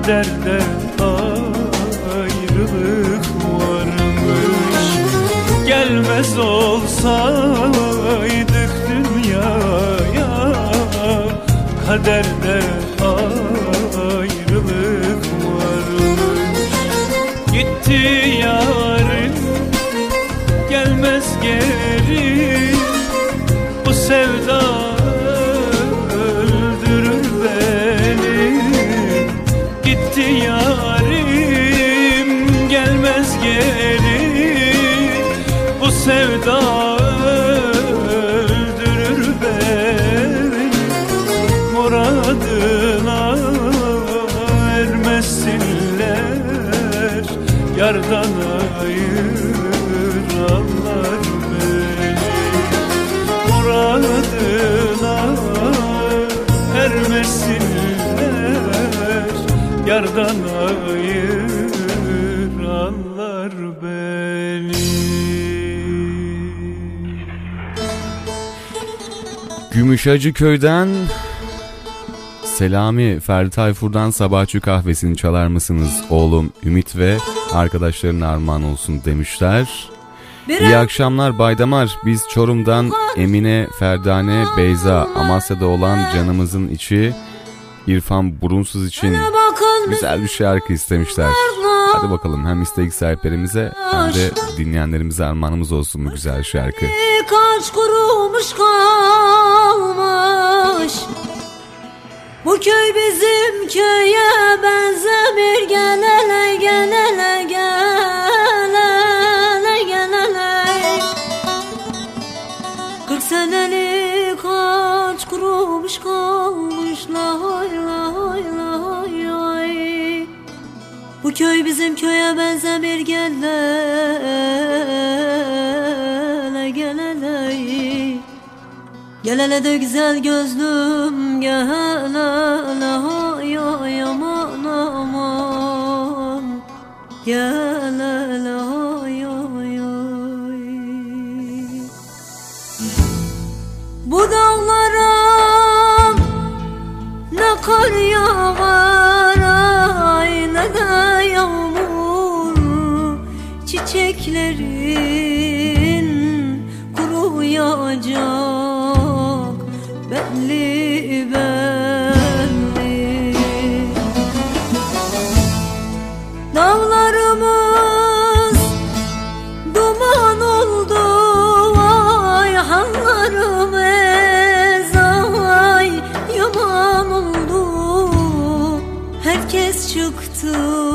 Kaderde ayrılık varmış. Gelmez olsaydık dünyaya Kaderde ayrılık varmış. Gitti yarın gelmez geri sevda öldürür beni. Muradına ermesinler Yardan ayıranlar beni. Muradına ermesinler Yardan ayıranlar Gümüşhacı köyden Selami Ferdi Tayfur'dan sabahçı kahvesini çalar mısınız oğlum Ümit ve arkadaşların armağan olsun demişler. İyi akşamlar Baydamar. Biz Çorum'dan Emine, Ferdane, Beyza, Amasya'da olan canımızın içi İrfan Burunsuz için güzel bir şarkı istemişler. Hadi bakalım hem istek sahiplerimize hem de dinleyenlerimize armağanımız olsun bu güzel şarkı. Bu köy bizim köye benzemir Gel hele gel hele gel hele gel hele Kırk senelik kaç kurumuş kalmış Lay lay lay lay Bu köy bizim köye benzemir Gel hele gel hele Gel hele de güzel gözlüm gel hele hay hay aman aman Gel hele hay hay hay Bu dağlara ne kar yağar ay ne yağmur. Çiçeklerin kuruyacak you.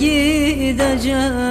Yar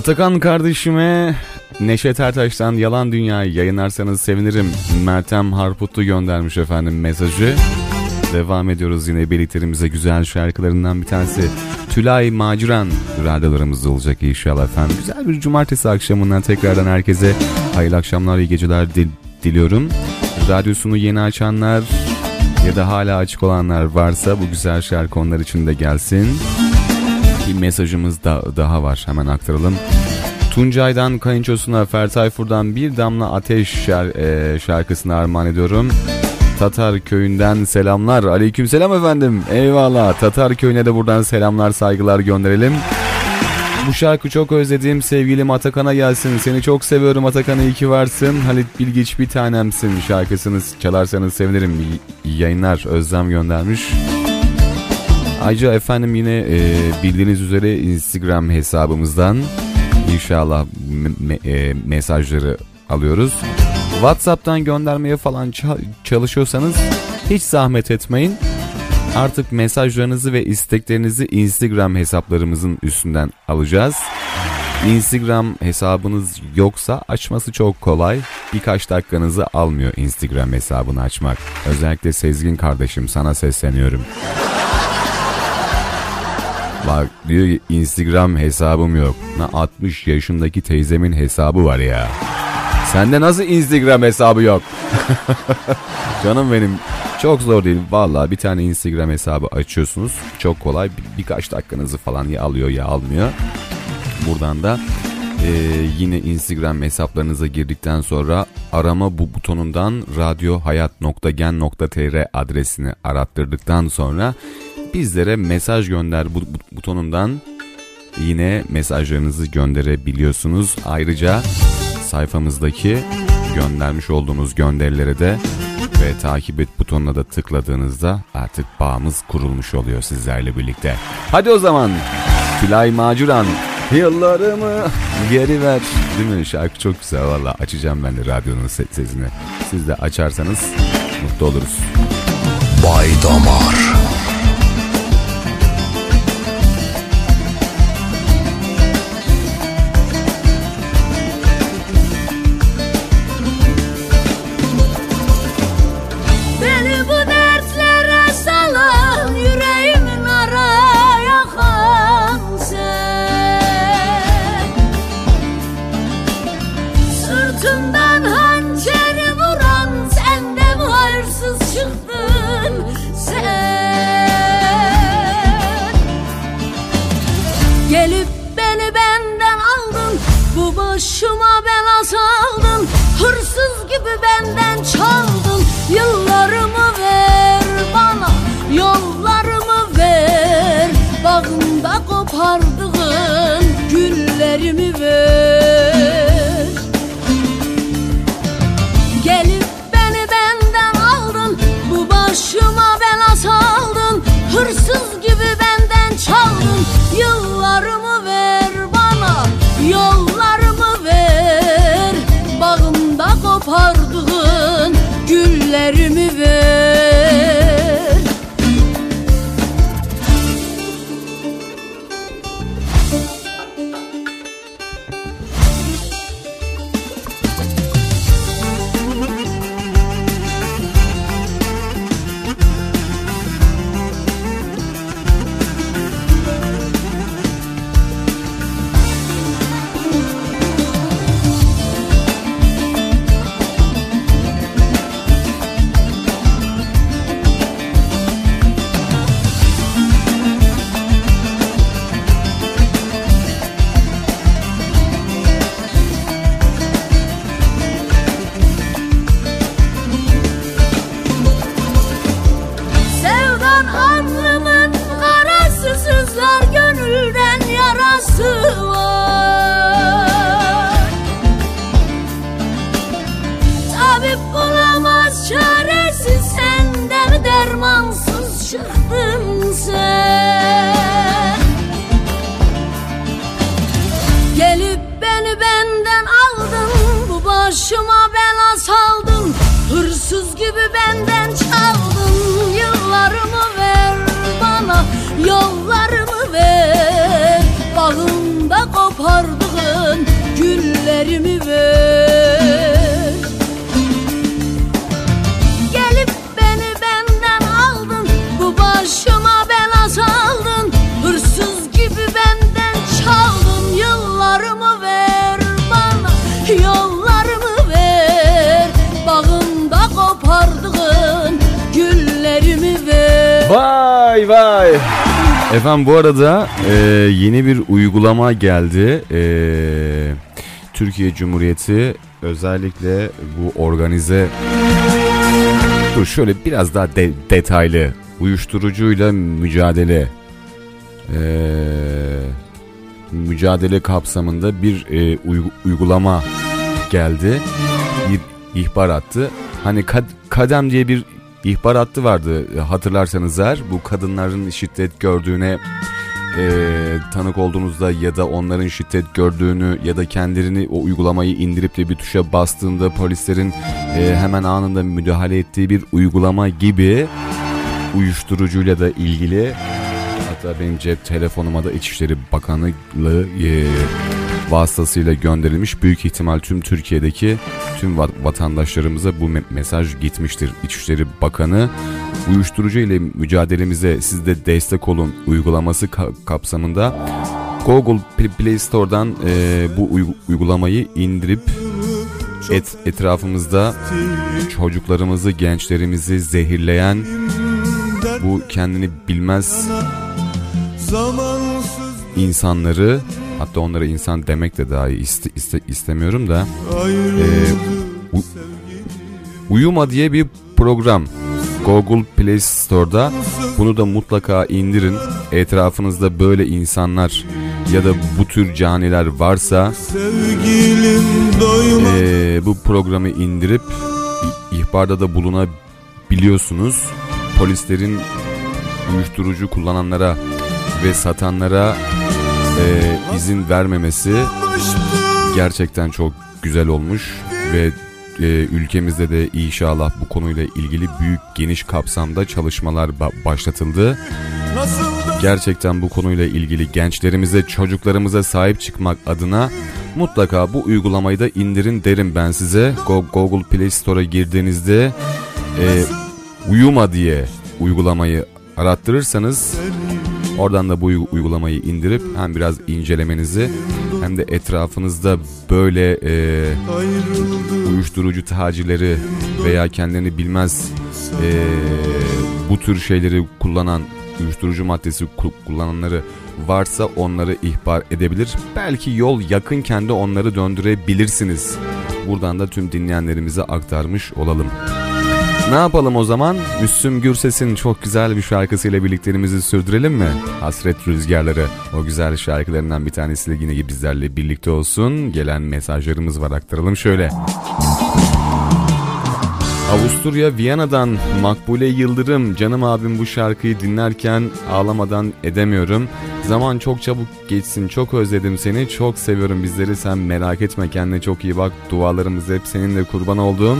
Atakan kardeşime Neşet Ertaş'tan Yalan Dünya'yı yayınlarsanız sevinirim. Mertem Harputlu göndermiş efendim mesajı. Devam ediyoruz yine birliklerimize güzel şarkılarından bir tanesi. Tülay Maciran radyolarımızda olacak inşallah efendim. Güzel bir cumartesi akşamından tekrardan herkese hayırlı akşamlar, iyi geceler dil- diliyorum. Radyosunu yeni açanlar ya da hala açık olanlar varsa bu güzel şarkı onlar için de gelsin. Bir mesajımız da daha var hemen aktaralım. Tuncay'dan kayınçosuna Fertayfur'dan bir damla ateş şar- e, şarkısını armağan ediyorum. Tatar köyünden selamlar. Aleyküm selam efendim. Eyvallah. Tatar köyüne de buradan selamlar saygılar gönderelim. Bu şarkı çok özledim. Sevgilim Atakan'a gelsin. Seni çok seviyorum Atakan iyi ki varsın. Halit Bilgiç bir tanemsin şarkısını çalarsanız sevinirim. Y- yayınlar Özlem göndermiş. Ayrıca efendim yine e, bildiğiniz üzere Instagram hesabımızdan inşallah me- e, mesajları alıyoruz. WhatsApp'tan göndermeye falan ça- çalışıyorsanız hiç zahmet etmeyin. Artık mesajlarınızı ve isteklerinizi Instagram hesaplarımızın üstünden alacağız. Instagram hesabınız yoksa açması çok kolay. Birkaç dakikanızı almıyor Instagram hesabını açmak. Özellikle Sezgin kardeşim sana sesleniyorum. Bak diyor Instagram hesabım yok. Na 60 yaşındaki teyzemin hesabı var ya. Sende nasıl Instagram hesabı yok? [laughs] Canım benim çok zor değil. Vallahi bir tane Instagram hesabı açıyorsunuz. Çok kolay. Bir- birkaç dakikanızı falan ya alıyor ya almıyor. Buradan da e, yine Instagram hesaplarınıza girdikten sonra arama bu butonundan radyohayat.gen.tr adresini arattırdıktan sonra bizlere mesaj gönder bu, bu- butonundan yine mesajlarınızı gönderebiliyorsunuz. Ayrıca sayfamızdaki göndermiş olduğunuz gönderilere de ve takip et butonuna da tıkladığınızda artık bağımız kurulmuş oluyor sizlerle birlikte. Hadi o zaman Tülay Macuran Yıllarımı geri ver. Değil mi? Şarkı çok güzel valla. Açacağım ben de radyonun se- sesini. Siz de açarsanız mutlu oluruz. Bay Damar Efendim bu arada e, yeni bir uygulama geldi. E, Türkiye Cumhuriyeti özellikle bu organize Dur şöyle biraz daha de- detaylı uyuşturucuyla mücadele e, mücadele kapsamında bir e, uygu- uygulama geldi. Bir ihbar attı. Hani kad- kadem diye bir ihbar hattı vardı e, hatırlarsanız eğer bu kadınların şiddet gördüğüne e, tanık olduğunuzda ya da onların şiddet gördüğünü ya da kendilerini o uygulamayı indirip de bir tuşa bastığında polislerin e, hemen anında müdahale ettiği bir uygulama gibi uyuşturucuyla da ilgili hatta benim cep telefonuma da İçişleri Bakanlığı e, vasıtasıyla gönderilmiş büyük ihtimal tüm Türkiye'deki tüm va- vatandaşlarımıza bu me- mesaj gitmiştir. İçişleri Bakanı uyuşturucu ile mücadelemize siz de destek olun uygulaması ka- kapsamında Google Play- Store'dan e, bu uygu- uygulamayı indirip et, etrafımızda çocuklarımızı, gençlerimizi zehirleyen bu kendini bilmez insanları hatta onlara insan demek de dahi iste, iste- istemiyorum da e, u- Uyuma diye bir program Google Play Store'da. Bunu da mutlaka indirin. Etrafınızda böyle insanlar ya da bu tür caniler varsa e, bu programı indirip ihbarda da bulunabiliyorsunuz. Polislerin uyuşturucu kullananlara ve satanlara e, izin vermemesi gerçekten çok güzel olmuş ve e, ülkemizde de inşallah bu konuyla ilgili büyük geniş kapsamda çalışmalar ba- başlatıldı. Gerçekten bu konuyla ilgili gençlerimize, çocuklarımıza sahip çıkmak adına mutlaka bu uygulamayı da indirin derim ben size. Go- Google Play Store'a girdiğinizde e, Uyuma diye uygulamayı arattırırsanız oradan da bu uy- uygulamayı indirip hem biraz incelemenizi hem de etrafınızda böyle e, uyuşturucu tacirleri veya kendilerini bilmez e, bu tür şeyleri kullanan uyuşturucu maddesi ku- kullananları varsa onları ihbar edebilir. Belki yol yakınken de onları döndürebilirsiniz. Buradan da tüm dinleyenlerimize aktarmış olalım. Ne yapalım o zaman? Müslüm Gürses'in çok güzel bir şarkısıyla birlikteliğimizi sürdürelim mi? Hasret Rüzgarları. O güzel şarkılarından bir tanesi de yine bizlerle birlikte olsun. Gelen mesajlarımız var aktaralım şöyle. Avusturya Viyana'dan Makbule Yıldırım canım abim bu şarkıyı dinlerken ağlamadan edemiyorum. Zaman çok çabuk geçsin çok özledim seni çok seviyorum bizleri sen merak etme kendine çok iyi bak dualarımız hep seninle kurban olduğum.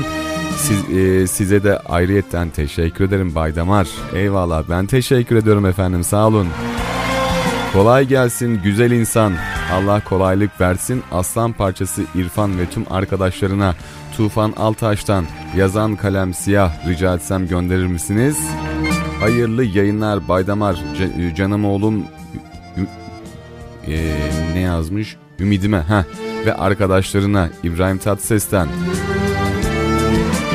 Siz, e, size de ayrıyetten teşekkür ederim Bay Damar. Eyvallah ben teşekkür ediyorum efendim sağ olun. Kolay gelsin güzel insan. Allah kolaylık versin. Aslan parçası İrfan ve tüm arkadaşlarına Tufan Altaş'tan yazan kalem siyah rica etsem gönderir misiniz? Hayırlı yayınlar Baydamar. C- canım oğlum Ee, ne yazmış? Ümidime ha ve arkadaşlarına İbrahim Tatlıses'ten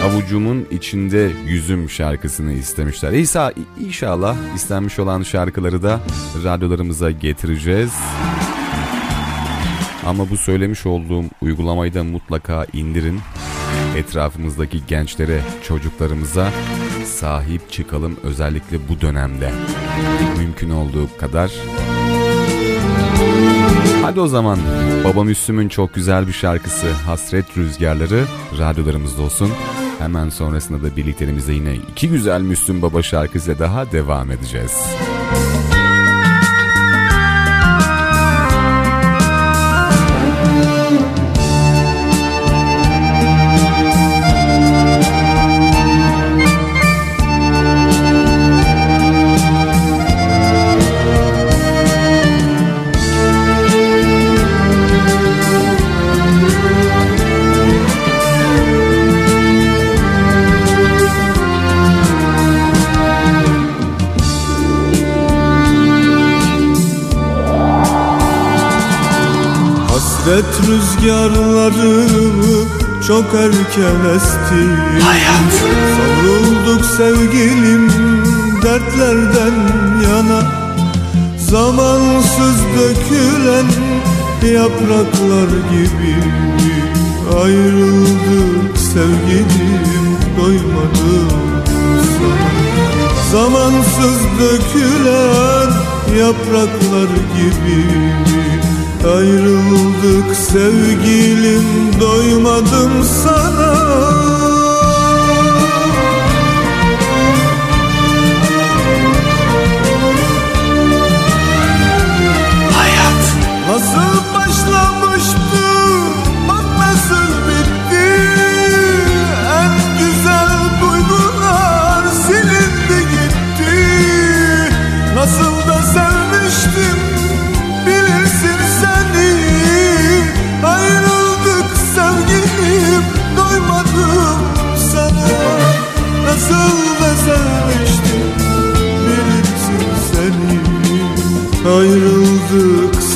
Avucumun içinde yüzüm şarkısını istemişler. İsa inşallah istenmiş olan şarkıları da radyolarımıza getireceğiz. Ama bu söylemiş olduğum uygulamayı da mutlaka indirin. Etrafımızdaki gençlere, çocuklarımıza sahip çıkalım özellikle bu dönemde. Mümkün olduğu kadar. Hadi o zaman Baba Müslüm'ün çok güzel bir şarkısı Hasret Rüzgarları radyolarımızda olsun. Hemen sonrasında da birlikteliğimizde yine iki güzel Müslüm Baba şarkısıyla daha devam edeceğiz. Dert rüzgarları çok erken esti. Hayat. Savrulduk sevgilim dertlerden yana. Zamansız dökülen yapraklar gibi Ayrıldık sevgilim doymadım sana. Zamansız dökülen yapraklar gibi Ayrıldık sevgilim doymadım sana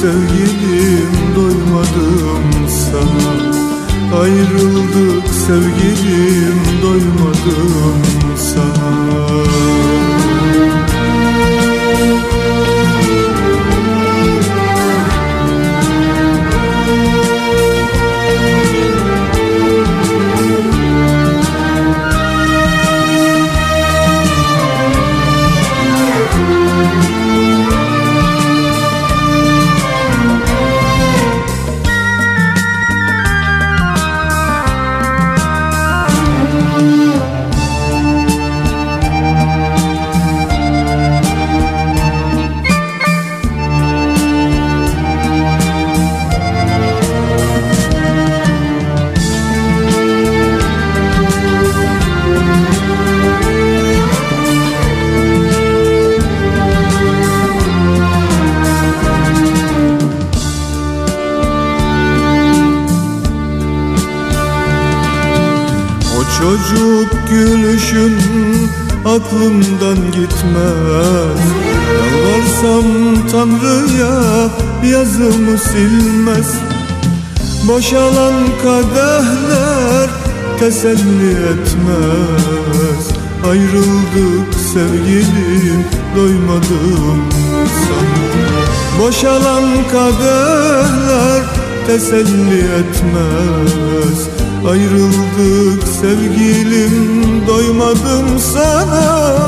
sevgilim doymadım sana. Ayrıldık sevgilim doymadım sana aklımdan gitmez. Yalvarsam Tanrı'ya yazımı silmez. Boşalan kadehler teselli etmez. Ayrıldık sevgilim doymadım sana. Boşalan kadehler teselli etmez Ayrıldık sevgilim doymadım sana.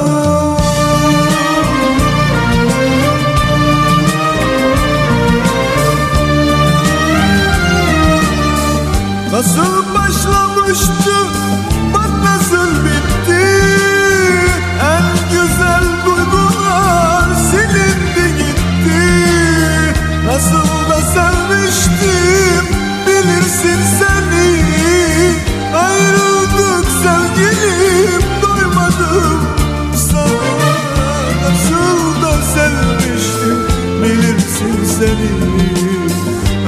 Nasıl başlamıştı? Bak nasıl bitti. En güzel duygular silindi gitti. Nasıl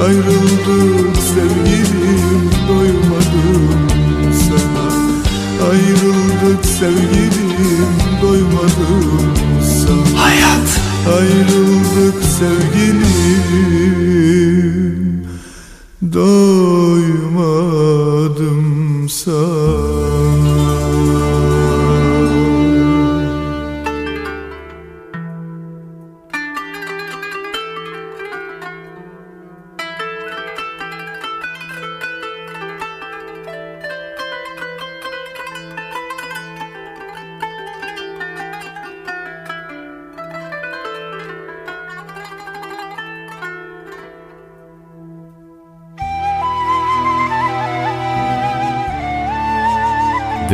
Ayrıldık sevgilim doymadım sana. Ayrıldık sevgilim doymadım sana. Hayat. Ayrıldık sevgilim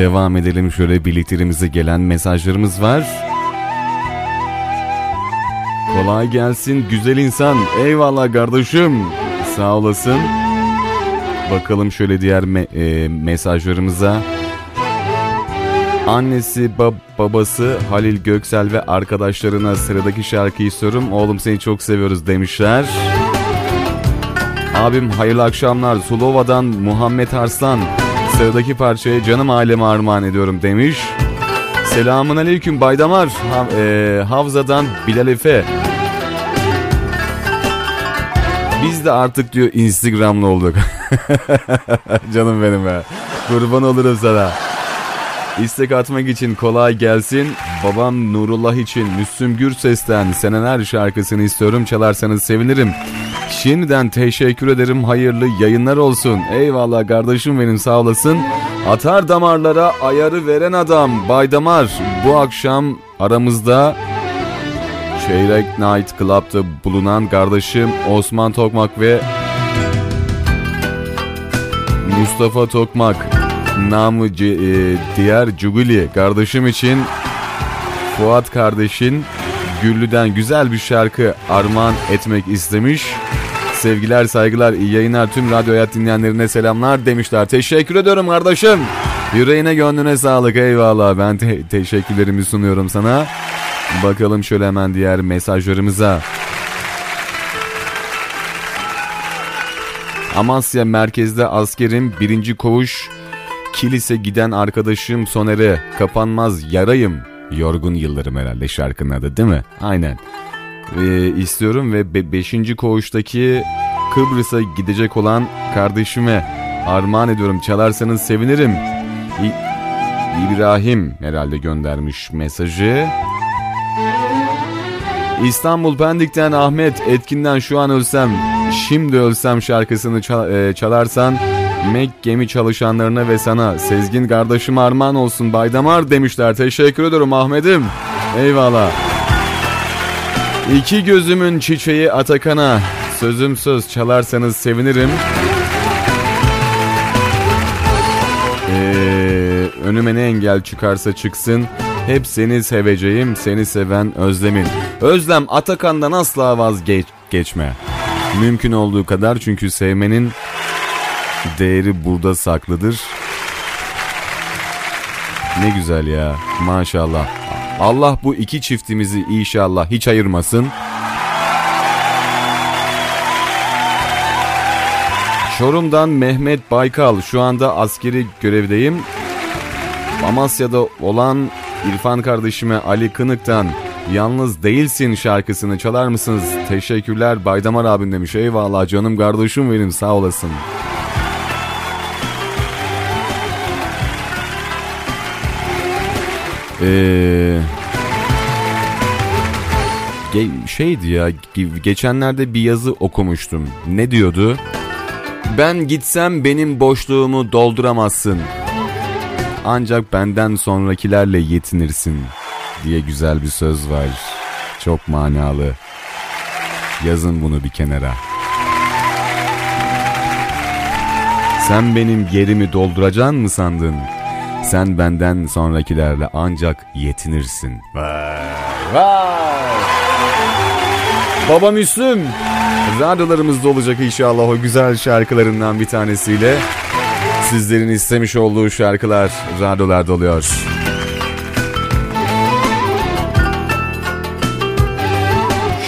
Devam edelim şöyle birliklerimize gelen mesajlarımız var. Kolay gelsin güzel insan. Eyvallah kardeşim. Sağ olasın. Bakalım şöyle diğer me- e, mesajlarımıza. Annesi, bab- babası Halil Göksel ve arkadaşlarına sıradaki şarkıyı sorum. Oğlum seni çok seviyoruz demişler. Abim hayırlı akşamlar. Sulova'dan Muhammed Arslan. Sıradaki parçaya canım aileme armağan ediyorum demiş. Selamun aleyküm Baydamar. Ha- e, Havza'dan Bilal Efe. Biz de artık diyor Instagram'lı olduk. [laughs] Canım benim be. Kurban olurum sana. İstek atmak için kolay gelsin. Babam Nurullah için Müslüm Gürses'ten Seneler şarkısını istiyorum. Çalarsanız sevinirim. Şimdiden teşekkür ederim. Hayırlı yayınlar olsun. Eyvallah kardeşim benim sağ olasın. Atar damarlara ayarı veren adam Baydamar. Bu akşam aramızda Çeyrek Night Club'da bulunan kardeşim Osman Tokmak ve Mustafa Tokmak namı e, diğer Cuguli kardeşim için Fuat kardeşin Güllü'den güzel bir şarkı armağan etmek istemiş. Sevgiler saygılar iyi yayınlar tüm radyo hayat dinleyenlerine selamlar demişler. Teşekkür ediyorum kardeşim. Yüreğine gönlüne sağlık eyvallah ben te- teşekkürlerimi sunuyorum sana. Bakalım şöyle hemen diğer mesajlarımıza. Amasya merkezde askerim birinci koğuş kilise giden arkadaşım Soner'e kapanmaz yarayım. Yorgun yıllarım herhalde şarkının adı değil mi? Aynen. Ee, istiyorum ve 5. koğuştaki Kıbrıs'a gidecek olan kardeşime armağan ediyorum. Çalarsanız sevinirim. İ- İbrahim herhalde göndermiş mesajı. İstanbul Pendik'ten Ahmet Etkin'den şu an ölsem şimdi ölsem şarkısını çal- e, çalarsan Mek gemi çalışanlarına ve sana Sezgin kardeşim armağan olsun Baydamar demişler. Teşekkür ederim Ahmet'im. Eyvallah. İki gözümün çiçeği Atakan'a sözüm söz çalarsanız sevinirim. Ee, önüme ne engel çıkarsa çıksın hep seni seveceğim seni seven Özlem'in. Özlem Atakan'dan asla vazgeç geçme. Mümkün olduğu kadar çünkü sevmenin değeri burada saklıdır. Ne güzel ya maşallah. Allah bu iki çiftimizi inşallah hiç ayırmasın. Çorum'dan Mehmet Baykal şu anda askeri görevdeyim. Amasya'da olan İrfan kardeşime Ali Kınık'tan Yalnız Değilsin şarkısını çalar mısınız? Teşekkürler Baydamar abim demiş. Eyvallah canım kardeşim benim sağ olasın. Ge- şeydi ya ge- geçenlerde bir yazı okumuştum. Ne diyordu? Ben gitsem benim boşluğumu dolduramazsın. Ancak benden sonrakilerle yetinirsin diye güzel bir söz var. Çok manalı. Yazın bunu bir kenara. Sen benim yerimi dolduracaksın mı sandın? Sen benden sonrakilerle ancak yetinirsin. Vay vay. Baba Müslüm. Radyolarımızda olacak inşallah o güzel şarkılarından bir tanesiyle. Sizlerin istemiş olduğu şarkılar radyolarda oluyor.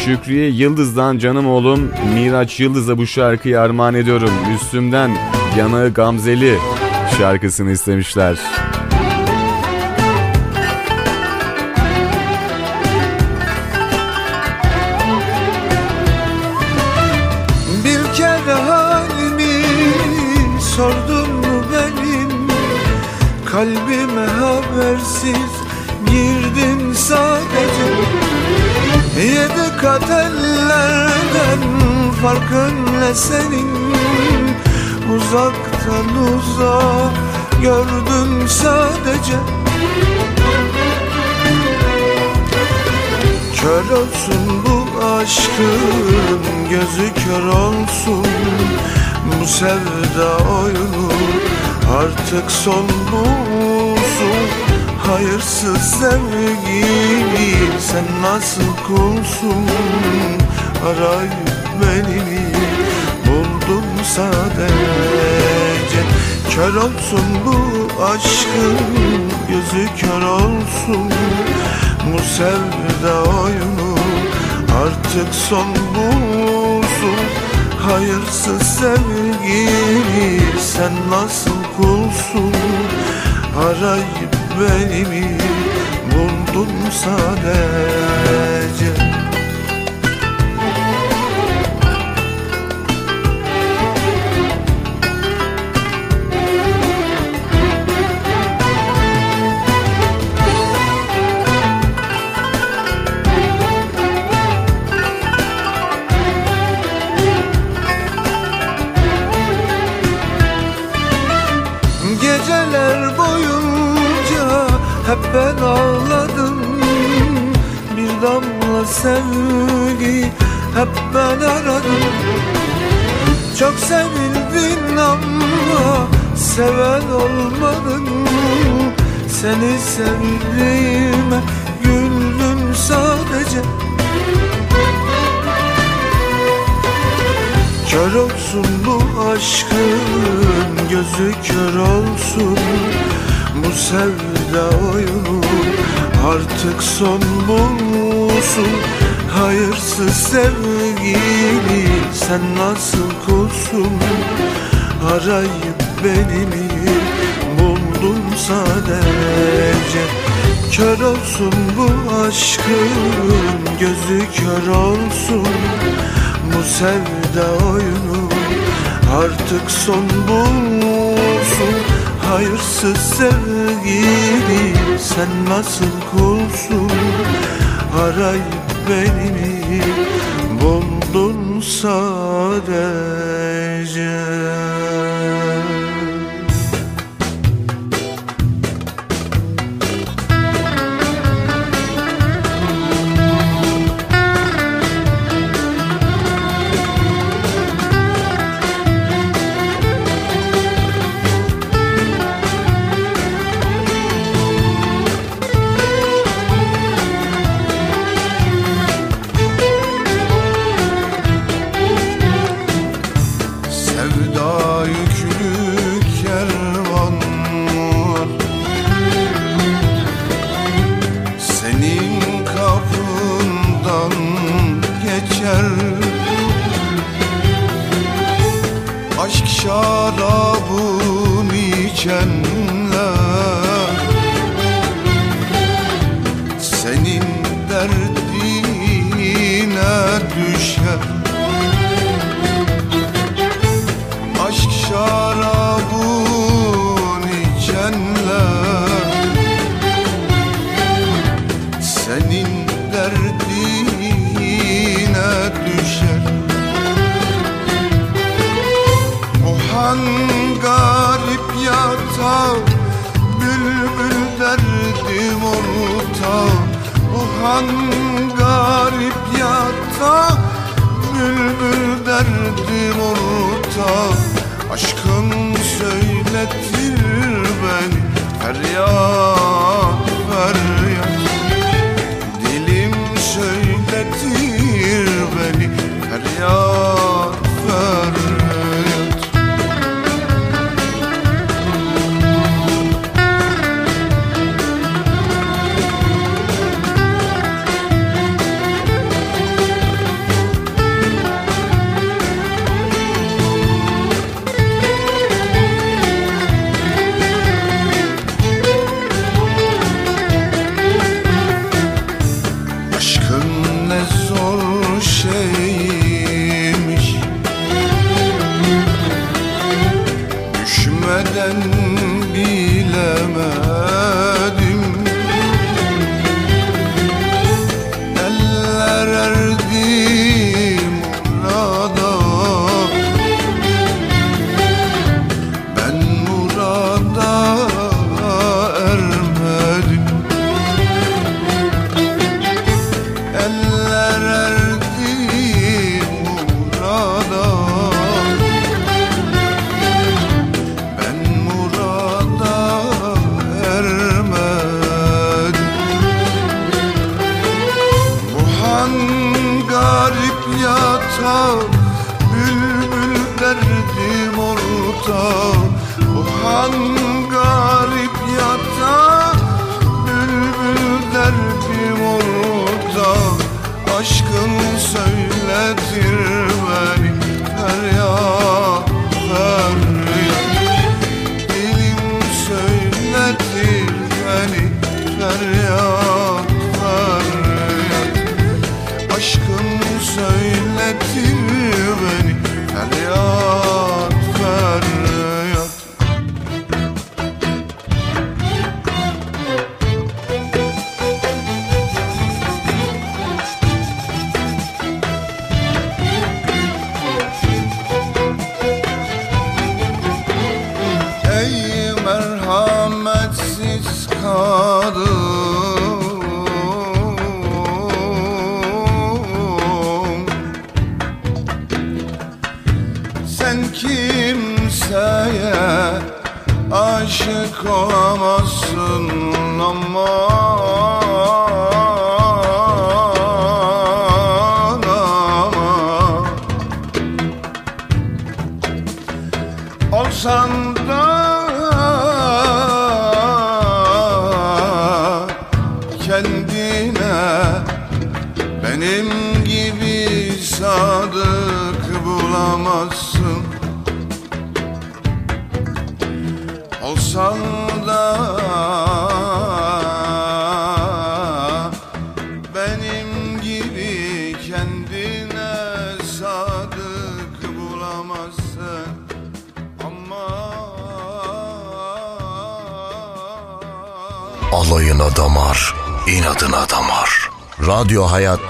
Şükriye Yıldız'dan canım oğlum Miraç Yıldız'a bu şarkıyı armağan ediyorum. Müslüm'den Yanağı Gamzeli şarkısını istemişler. Bir kere halimi sordun mu benim? Kalbime habersiz girdin sadece. Yedi kat ellerden farkın ne senin Uzaktan uzağa gördüm sadece. Kör olsun bu aşkın gözü kör olsun Bu sevda oyunu. Artık son bulsun Hayırsız sevgili sen nasıl kulsun? Arayıp beni buldum sadece Kör olsun bu aşkın gözü kör olsun. Bu sevda oyunu artık son bulsun. Hayırsız sevgili sen nasıl kulsun? Arayıp beni buldun sadece sevgi hep ben aradım Çok sevildin ama seven olmadın. Seni sevdiğime güldüm sadece. Kör olsun bu aşkın gözü kör olsun. Bu sevda oyunu artık son bulsun Hayırsız sevgili sen nasıl kulsun Arayıp beni mi buldun sadece Kör olsun bu aşkın gözü kör olsun. Bu sevda oyunu artık son bulsun. Hayırsız sevgili sen nasıl kulsun Arayıp beni buldun sadece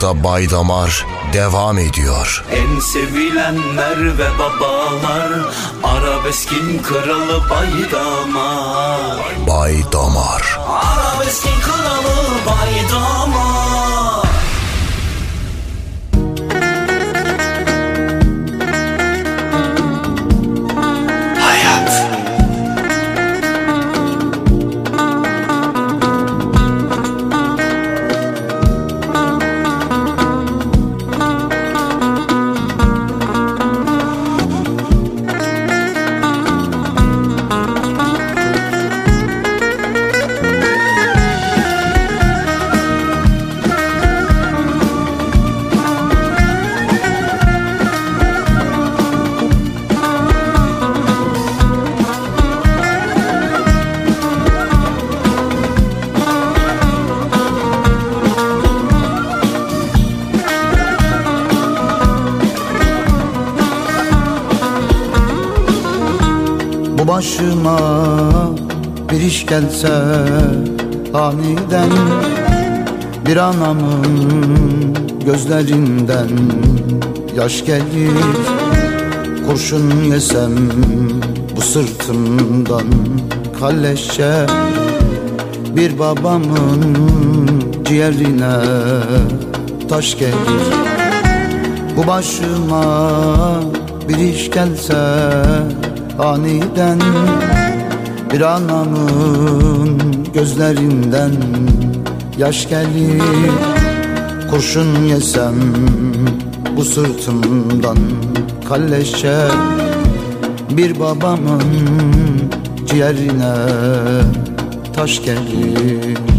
Hayat'ta Bay Damar devam ediyor. En sevilenler ve babalar Arabeskin kralı baydamar Bay Damar. Arabeskin kralı baydamar başıma bir iş gelse aniden Bir anamın gözlerinden yaş gelir Kurşun yesem bu sırtımdan kalleşe Bir babamın ciğerine taş gelir. Bu başıma bir iş gelse aniden Bir anamın gözlerinden yaş gelir Kurşun yesem bu sırtımdan kalleşe. Bir babamın ciğerine taş gelir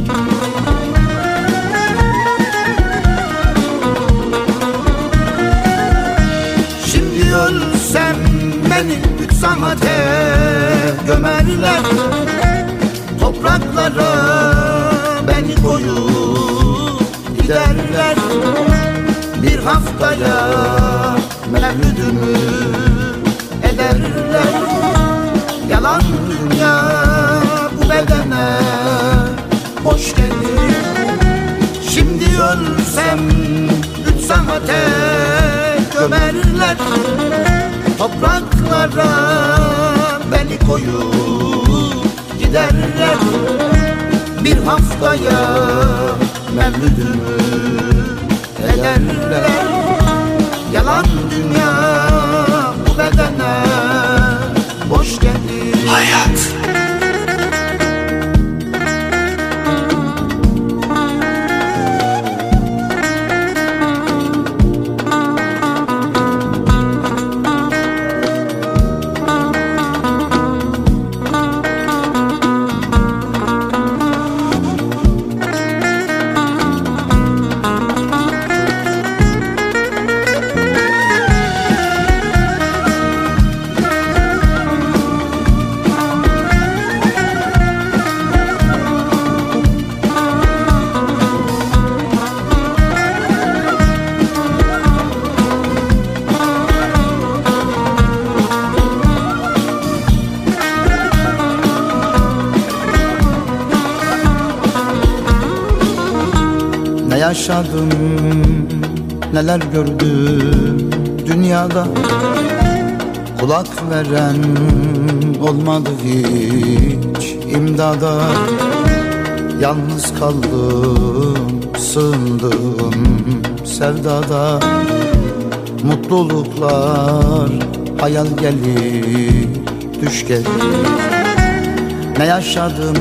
saate gömerler Topraklara beni koyup giderler. Bir haftaya mevlüdümü ederler. Yalan dünya bu bedene hoş gelir. Şimdi ölsem üç saate gömerler Topraklara beni koyup giderler. Bir haftaya mevlüdümü ederler. Yalan dünya bu bedene boş gelir. Hayat. Yaşadım. Neler gördüm dünyada. Kulak veren olmadı hiç imdada. Yalnız kaldım sığındım sevdada. Mutluluklar hayal gelir düş gelir Ne yaşadım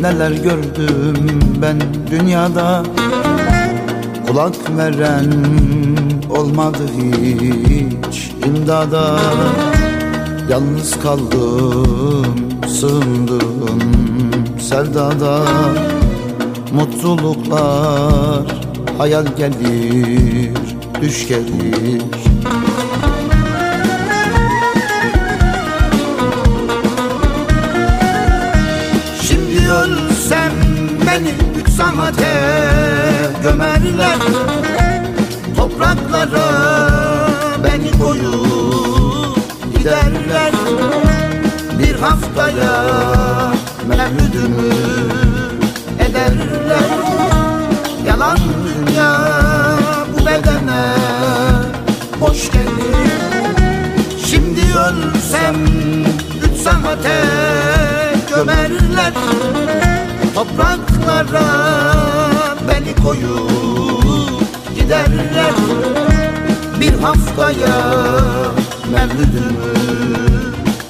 neler gördüm ben dünyada Kulak veren olmadı hiç imdada. Yalnız kaldım sığındım sevdada. Mutluluklar hayal gelir düş gelir. Şimdi ölsem beni üç saate gömerler. Topraklara beni koyup giderler. Bir haftaya mevlüdümü ederler. Yalan dünya bu bedene hoş gelir. Şimdi ölsem üç saate gömerler. Topraklara koyup giderler Bir haftaya mevlüdümü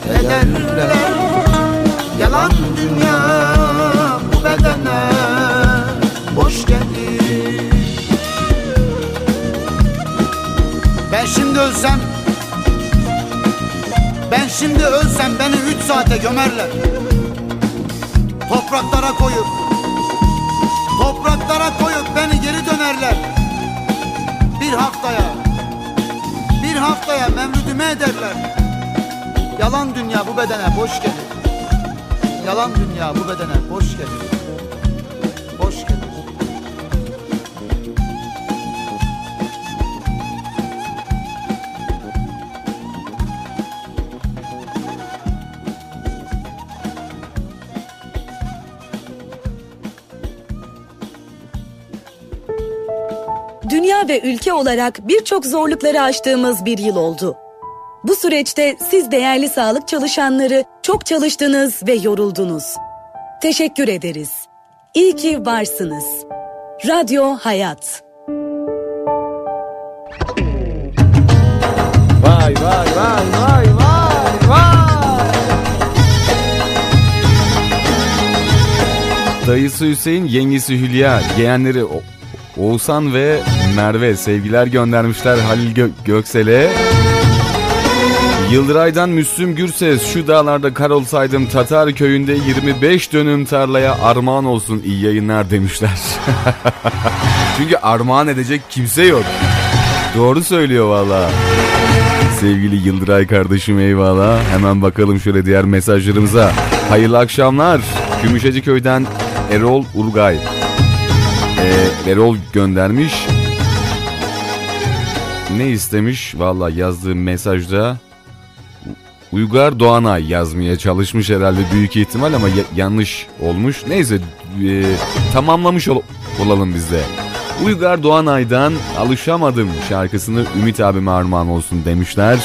ederler. Yalan dünya bu bedene boş gelir. Ben şimdi ölsem Ben şimdi ölsem beni üç saate gömerler. Topraklara koyup Topraklara koyup Bir haftaya Bir haftaya mevlüdüme ederler. Yalan dünya bu bedene boş gelir. Yalan dünya bu bedene boş gelir ve ülke olarak birçok zorlukları aştığımız bir yıl oldu. Bu süreçte siz değerli sağlık çalışanları çok çalıştınız ve yoruldunuz. Teşekkür ederiz. İyi ki varsınız. Radyo Hayat. Vay vay vay vay vay vay. Dayısı Hüseyin, yengesi Hülya, yeğenleri O- Oğuzhan ve Merve sevgiler göndermişler Halil Gö- Göksel'e. Yıldıray'dan Müslüm Gürses şu dağlarda kar olsaydım Tatar köyünde 25 dönüm tarlaya armağan olsun iyi yayınlar demişler. [laughs] Çünkü armağan edecek kimse yok. Doğru söylüyor valla. Sevgili Yıldıray kardeşim eyvallah. Hemen bakalım şöyle diğer mesajlarımıza. Hayırlı akşamlar. Gümüşhacı köyden Erol Urgay. Ee, Erol göndermiş. Ne istemiş? Valla yazdığı mesajda Uygar Doğanay yazmaya çalışmış herhalde büyük ihtimal ama ya- yanlış olmuş. Neyse e, tamamlamış ol- olalım biz de. Uygar Doğanay'dan Alışamadım şarkısını Ümit abime armağan olsun demişler.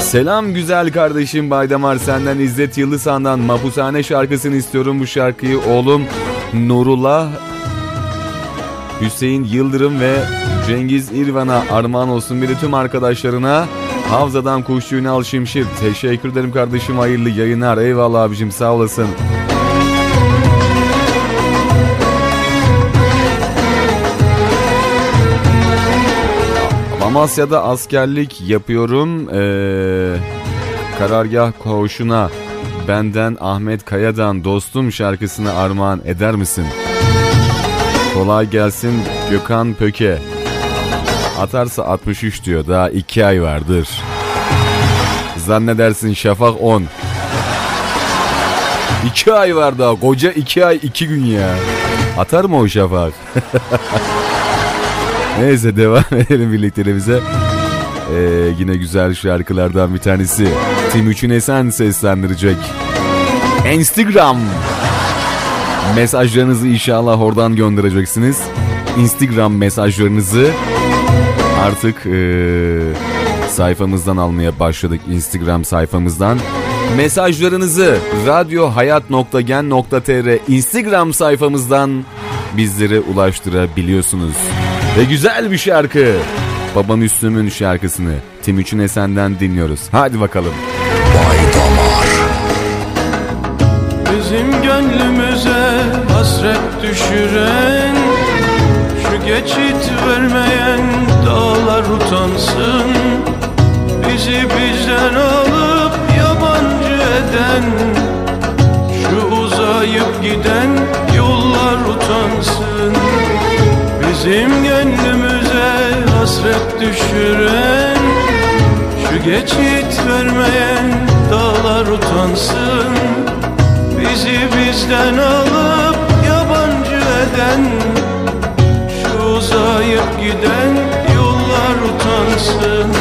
Selam güzel kardeşim Baydamar senden İzzet Yıldızhan'dan Mapushane şarkısını istiyorum bu şarkıyı oğlum Nurullah Hüseyin Yıldırım ve Cengiz İrvan'a armağan olsun bir de tüm arkadaşlarına Havzadan Kuşçu Ünal Şimşir teşekkür ederim kardeşim hayırlı yayınlar eyvallah abicim sağ olasın. Amasya'da askerlik yapıyorum. Ee, karargah koğuşuna benden Ahmet Kaya'dan dostum şarkısını armağan eder misin? Kolay gelsin Gökhan Pöke. Atarsa 63 diyor daha 2 ay vardır. Zannedersin Şafak 10. 2 ay var daha koca 2 ay 2 gün ya. Atar mı o Şafak? [laughs] Neyse devam [laughs] edelim birliklerimize. Ee, yine güzel şarkılardan bir tanesi. Timuçin Esen seslendirecek. Instagram. Mesajlarınızı inşallah oradan göndereceksiniz. Instagram mesajlarınızı artık ee, sayfamızdan almaya başladık. Instagram sayfamızdan. Mesajlarınızı radyohayat.gen.tr Instagram sayfamızdan bizlere ulaştırabiliyorsunuz. Ve güzel bir şarkı. Baba Müslüm'ün şarkısını Timuçin Esen'den dinliyoruz. Hadi bakalım. Bay Damar Bizim gönlümüz göze hasret düşüren Şu geçit vermeyen dağlar utansın. Bizi bizden alıp yabancı eden Şu uzayıp giden yollar utansın. Bizim gönlümüze hasret düşüren Şu geçit vermeyen dağlar utansın. Bizi bizden alıp yabancı eden Şu uzayıp giden yollar utansın.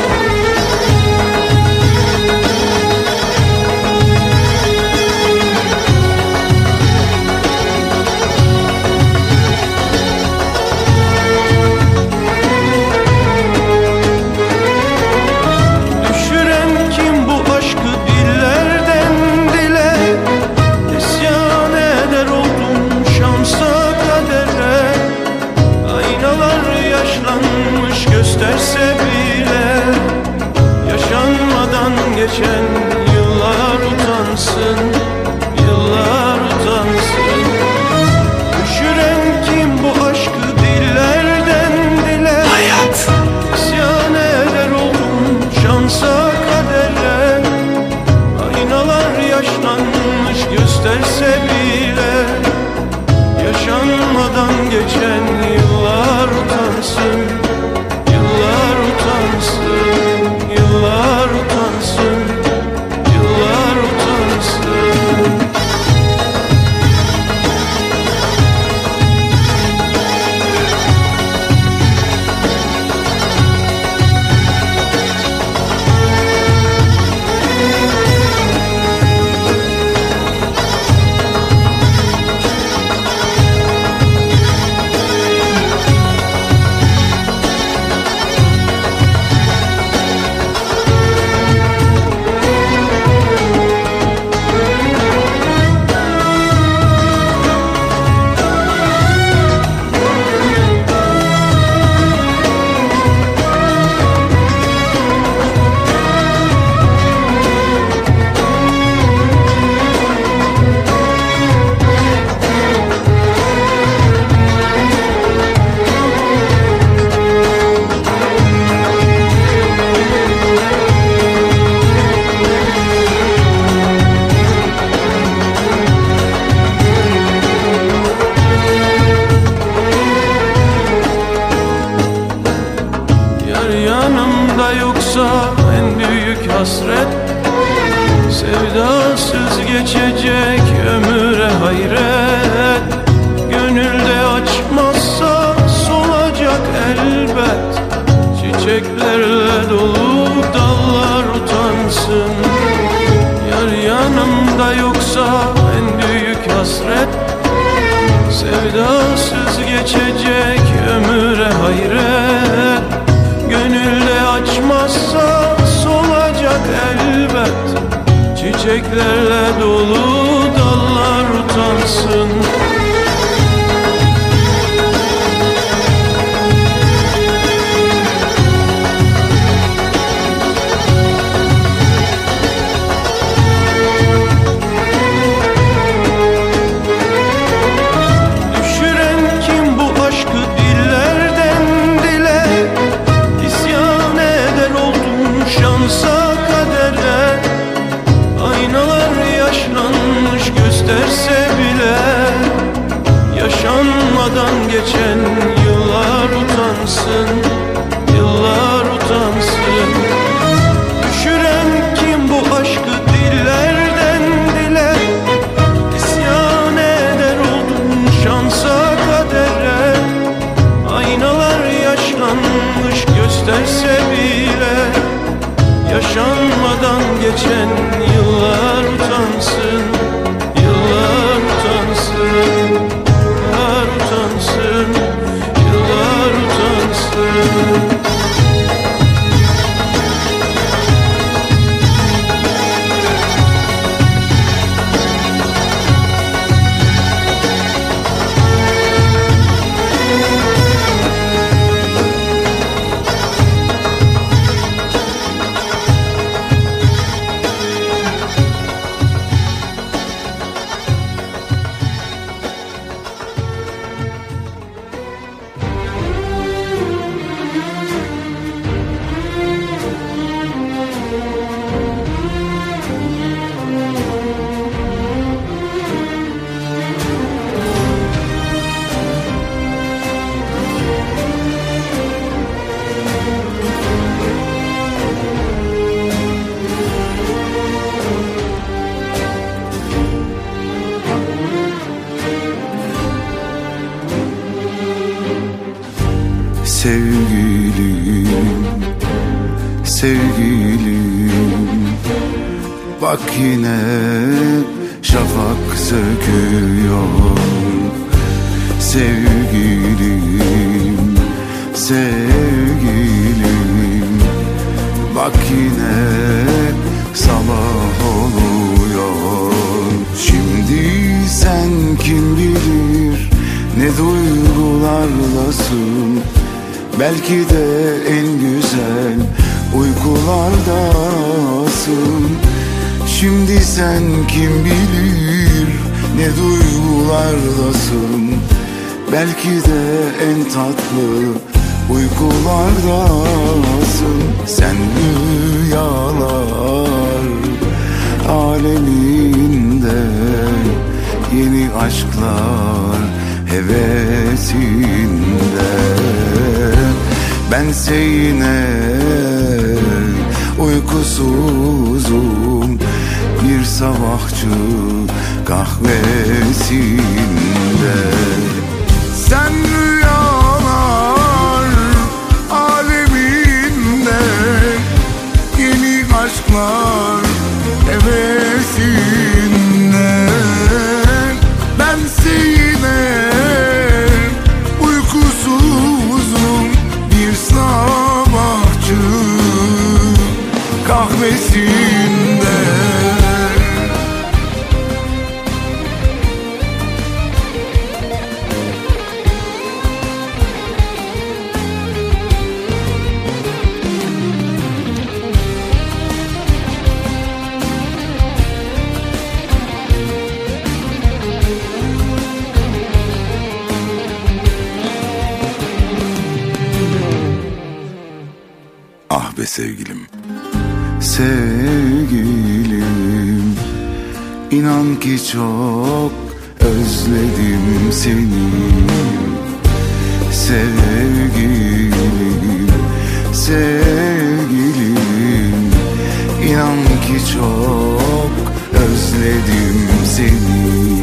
Özledim seni.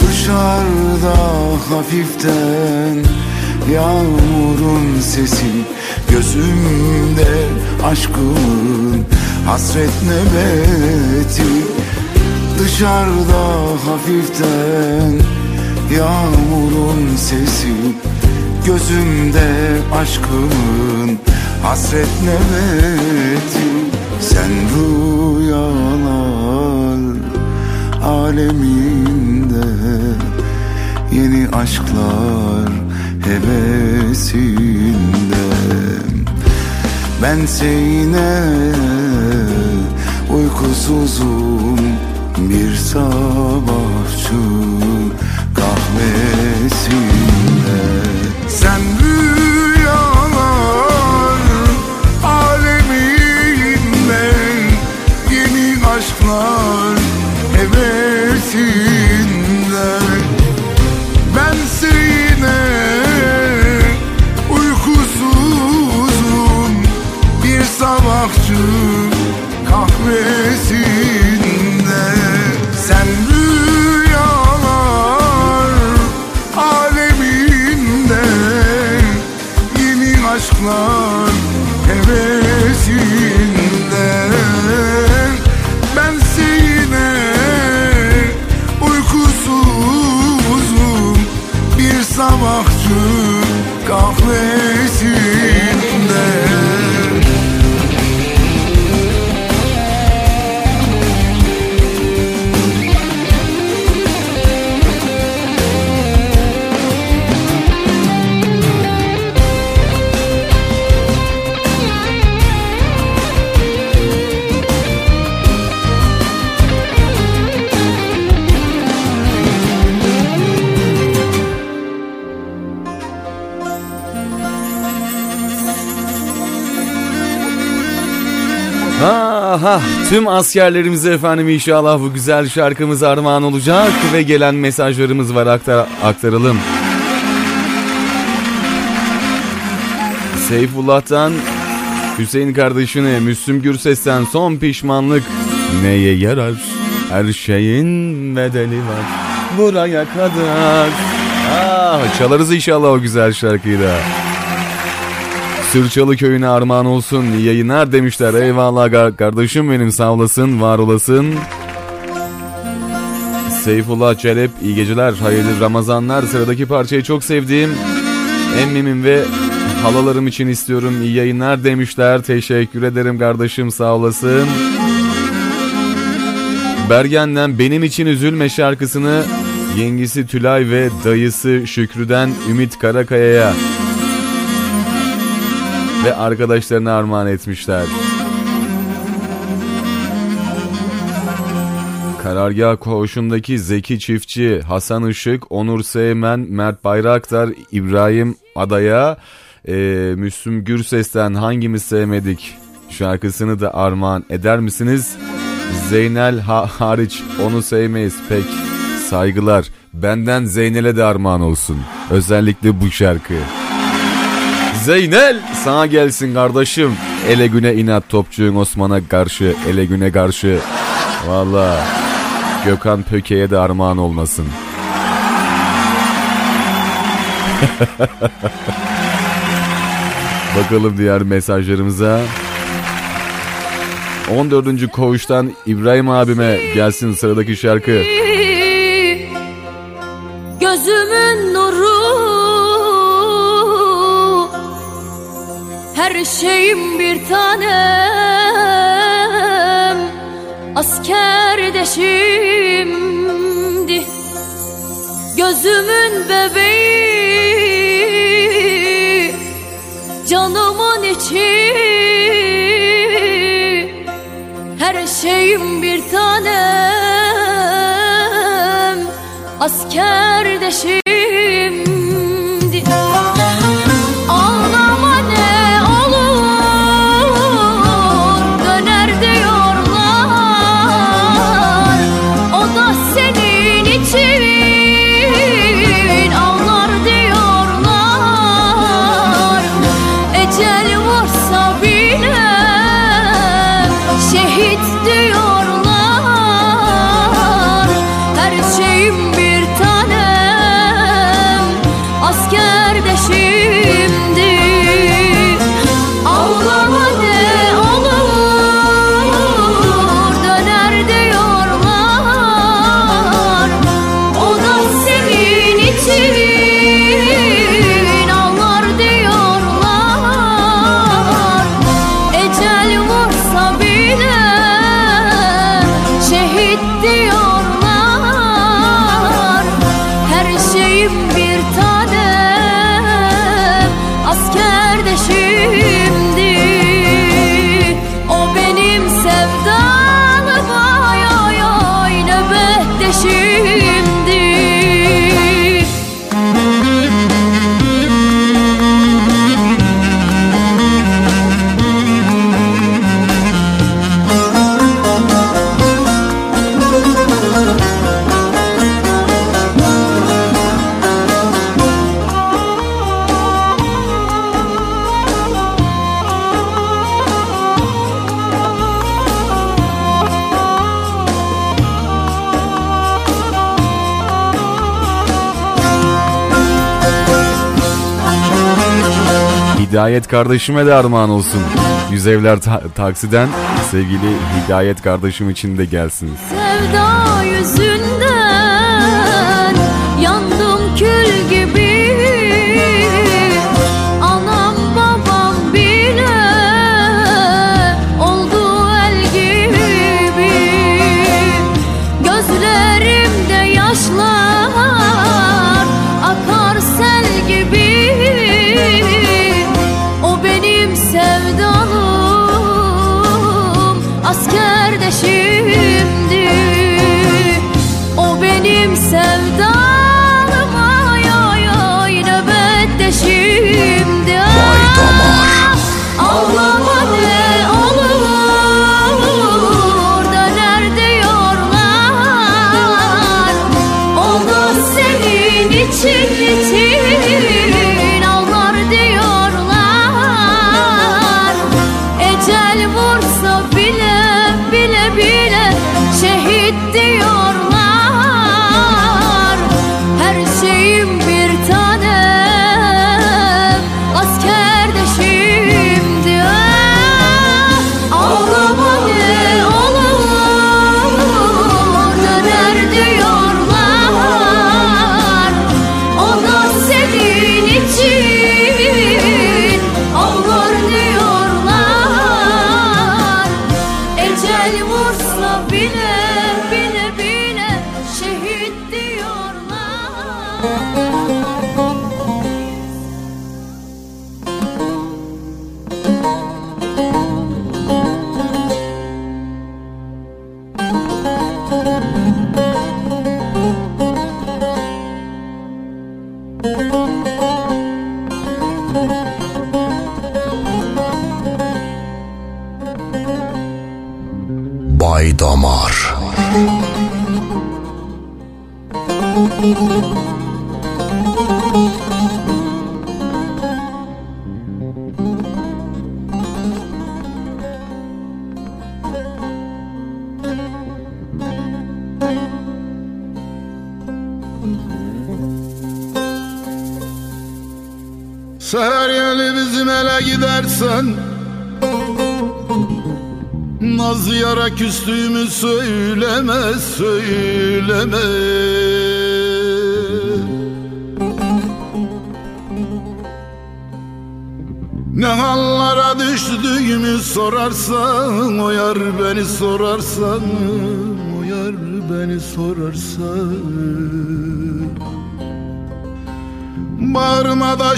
Dışarıda hafiften Yağmurun sesi Gözümde aşkın hasret nöbeti. Dışarıda hafiften Yağmurun sesi Gözümde aşkın hasret nöbeti. Sen rüyalar aleminde Yeni aşklar hevesinde. Bense yine uykusuzum Bir sabahçı kahvesinde hevesinde Aha tüm askerlerimize efendim inşallah bu güzel şarkımız armağan olacak ve gelen mesajlarımız var aktar aktaralım. Seyfullah'tan Hüseyin kardeşine Müslüm Gürses'ten son pişmanlık neye yarar? Her şeyin bedeli var buraya kadar. Ah çalarız inşallah o güzel şarkıyı da. Sırçalı köyüne armağan olsun. İyi yayınlar demişler. Eyvallah kardeşim benim sağ olasın, var olasın. Seyfullah Celep iyi geceler, hayırlı Ramazanlar. Sıradaki parçayı çok sevdiğim emmimin ve halalarım için istiyorum. İyi yayınlar demişler. Teşekkür ederim kardeşim sağ olasın. Bergen'den Benim için Üzülme şarkısını yengisi Tülay ve dayısı Şükrü'den Ümit Karakaya'ya ve arkadaşlarına armağan etmişler. Karargah koğuşundaki Zeki Çiftçi, Hasan Işık, Onur Seymen, Mert Bayraktar, İbrahim Adaya, e, Müslüm Gürses'ten hangimiz sevmedik şarkısını da armağan eder misiniz? Zeynel ha hariç onu sevmeyiz pek saygılar. Benden Zeynel'e de armağan olsun. Özellikle bu şarkı. Zeynel sana gelsin kardeşim. Ele güne inat topçuğun Osman'a karşı, ele güne karşı. Valla Gökhan Pöke'ye de armağan olmasın. [laughs] Bakalım diğer mesajlarımıza. 14. koğuştan İbrahim abime gelsin sıradaki şarkı. Her şeyim bir tanem. Askerdeşimdi Gözümün bebeği. Canımın içi. Her şeyim bir tanem. Askerdeşimdi Hidayet kardeşime de armağan olsun. Yüzevler ta- taksiden sevgili Hidayet kardeşim için de gelsin. Sevda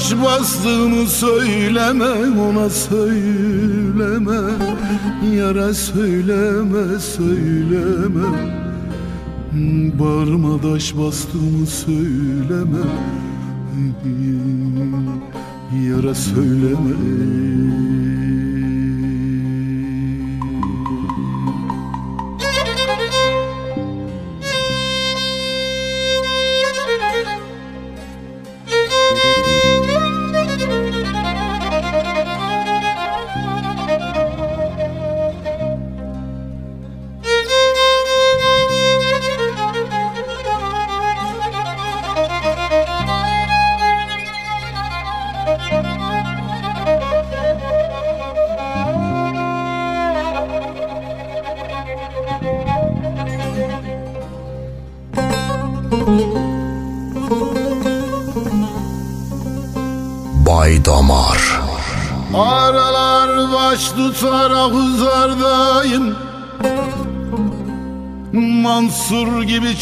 Bağrıma taş bastığımı söyleme ona söyleme. Yara söyleme söyleme. Bağrıma taş bastığımı söyleme. Yara söyleme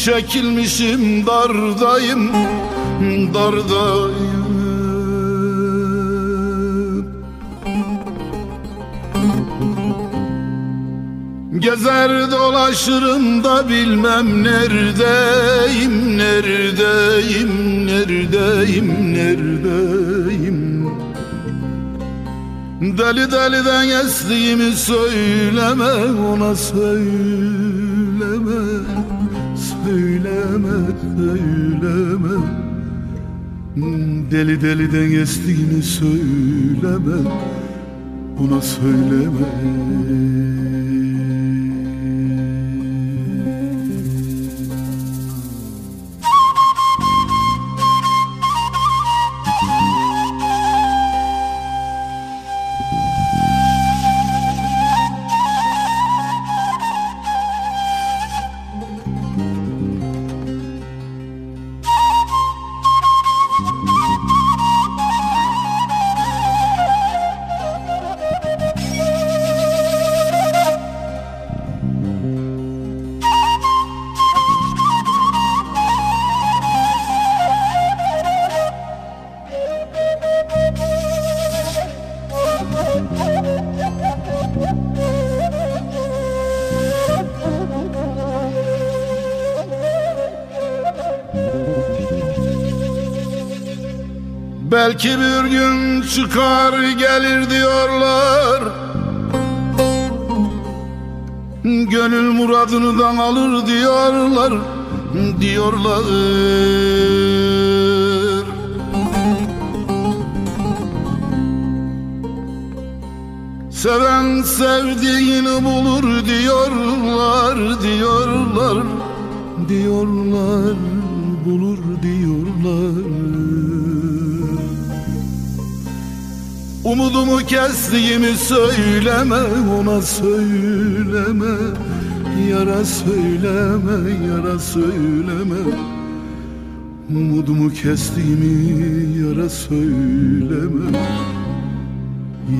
çekilmişim dardayım Dardayım. Gezer dolaşırım da bilmem neredeyim Neredeyim, neredeyim, neredeyim. Deli deliden estiğimi söyleme ona söyleme Söyleme, söyleme Deli deliden estiğimi söyleme Ona söyleme muradını alır diyorlar Diyorlar. Seven sevdiğini bulur diyorlar Diyorlar. Diyorlar Bulur diyorlar. Umudumu kestiğimi söyleme ona söyleme Yara söyleme yara söyleme Umudumu kestiğimi yara söyleme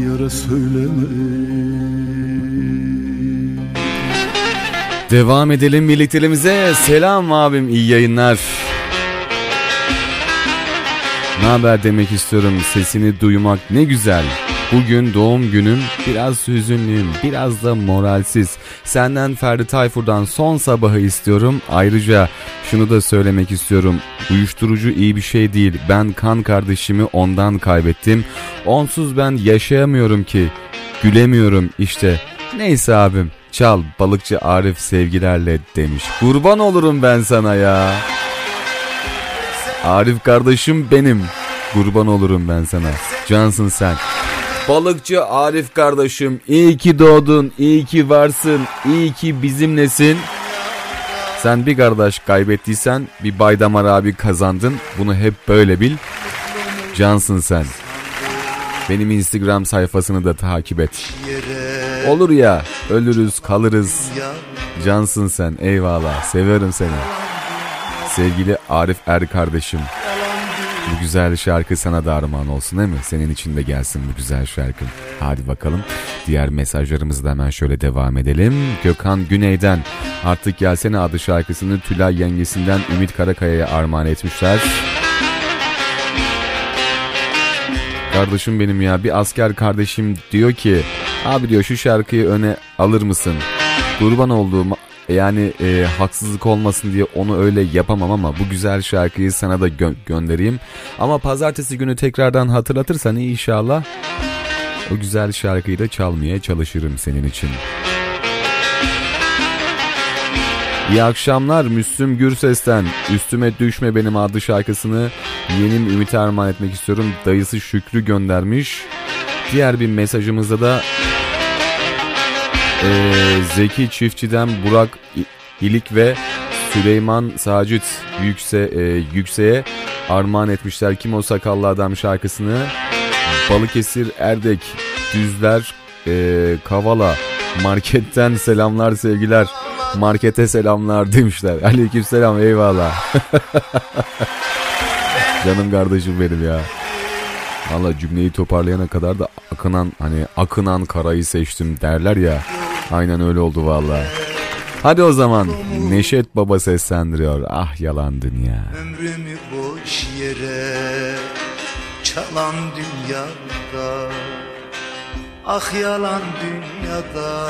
Yara söyleme Devam edelim birlikteliğimize. Selam abim iyi yayınlar. Ne haber demek istiyorum sesini duymak ne güzel. Bugün doğum günüm biraz hüzünlüyüm biraz da moralsiz. Senden Ferdi Tayfur'dan son sabahı istiyorum. Ayrıca şunu da söylemek istiyorum. Uyuşturucu iyi bir şey değil. Ben kan kardeşimi ondan kaybettim. Onsuz ben yaşayamıyorum ki. Gülemiyorum işte. Neyse abim çal balıkçı Arif sevgilerle demiş. Kurban olurum ben sana ya. Arif kardeşim benim. Kurban olurum ben sana. Cansın sen. Balıkçı Arif kardeşim iyi ki doğdun, iyi ki varsın, iyi ki bizimlesin. Sen bir kardeş kaybettiysen bir Baydamar abi kazandın. Bunu hep böyle bil. Cansın sen. Benim Instagram sayfasını da takip et. Olur ya ölürüz kalırız. Cansın sen eyvallah seviyorum seni. Sevgili Arif Er kardeşim. Bu güzel şarkı sana da armağan olsun değil mi? Senin için de gelsin bu güzel şarkı. Hadi bakalım. Diğer mesajlarımızı da hemen şöyle devam edelim. Gökhan Güney'den Artık Gelsene adı şarkısını Tülay yengesinden Ümit Karakaya'ya armağan etmişler. Kardeşim benim ya bir asker kardeşim diyor ki abi diyor şu şarkıyı öne alır mısın? Kurban olduğum yani e, haksızlık olmasın diye onu öyle yapamam ama bu güzel şarkıyı sana da gö- göndereyim. Ama pazartesi günü tekrardan hatırlatırsan inşallah o güzel şarkıyı da çalmaya çalışırım senin için. İyi akşamlar Müslüm Gürses'ten Üstüme Düşme Benim adlı şarkısını yenim Ümit armağan etmek istiyorum. Dayısı Şükrü göndermiş. Diğer bir mesajımızda da ee, Zeki Çiftçi'den Burak İlik ve Süleyman Sacit Yükse, e, Yükse'ye armağan etmişler. Kim o sakallı adam şarkısını Balıkesir Erdek Düzler e, Kavala marketten selamlar sevgiler. Markete selamlar demişler. [laughs] Aleyküm selam eyvallah. [laughs] Canım kardeşim benim ya. Valla cümleyi toparlayana kadar da akınan hani akınan karayı seçtim derler ya. Aynen öyle oldu valla. Hadi o zaman Neşet Baba seslendiriyor. Ah yalan dünya. Ömrümü boş yere çalan dünyada Ah yalan dünyada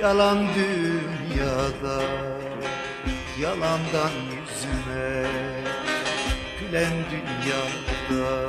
Yalan dünyada Yalandan yüzüme Gülen dünyada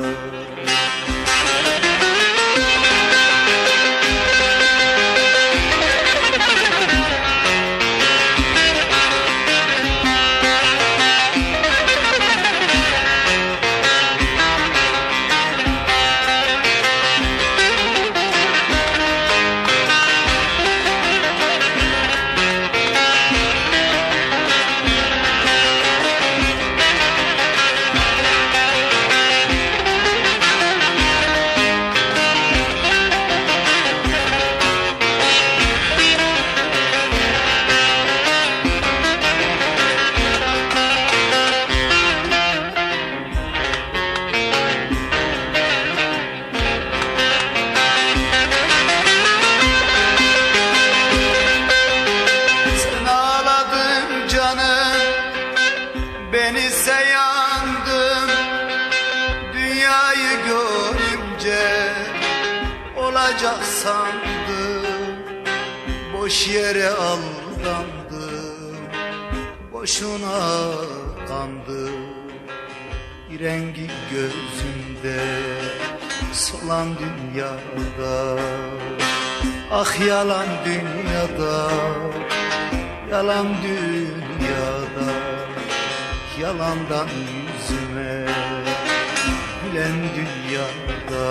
Ah yalan dünyada Yalan dünyada Yalandan yüzüme Gülen dünyada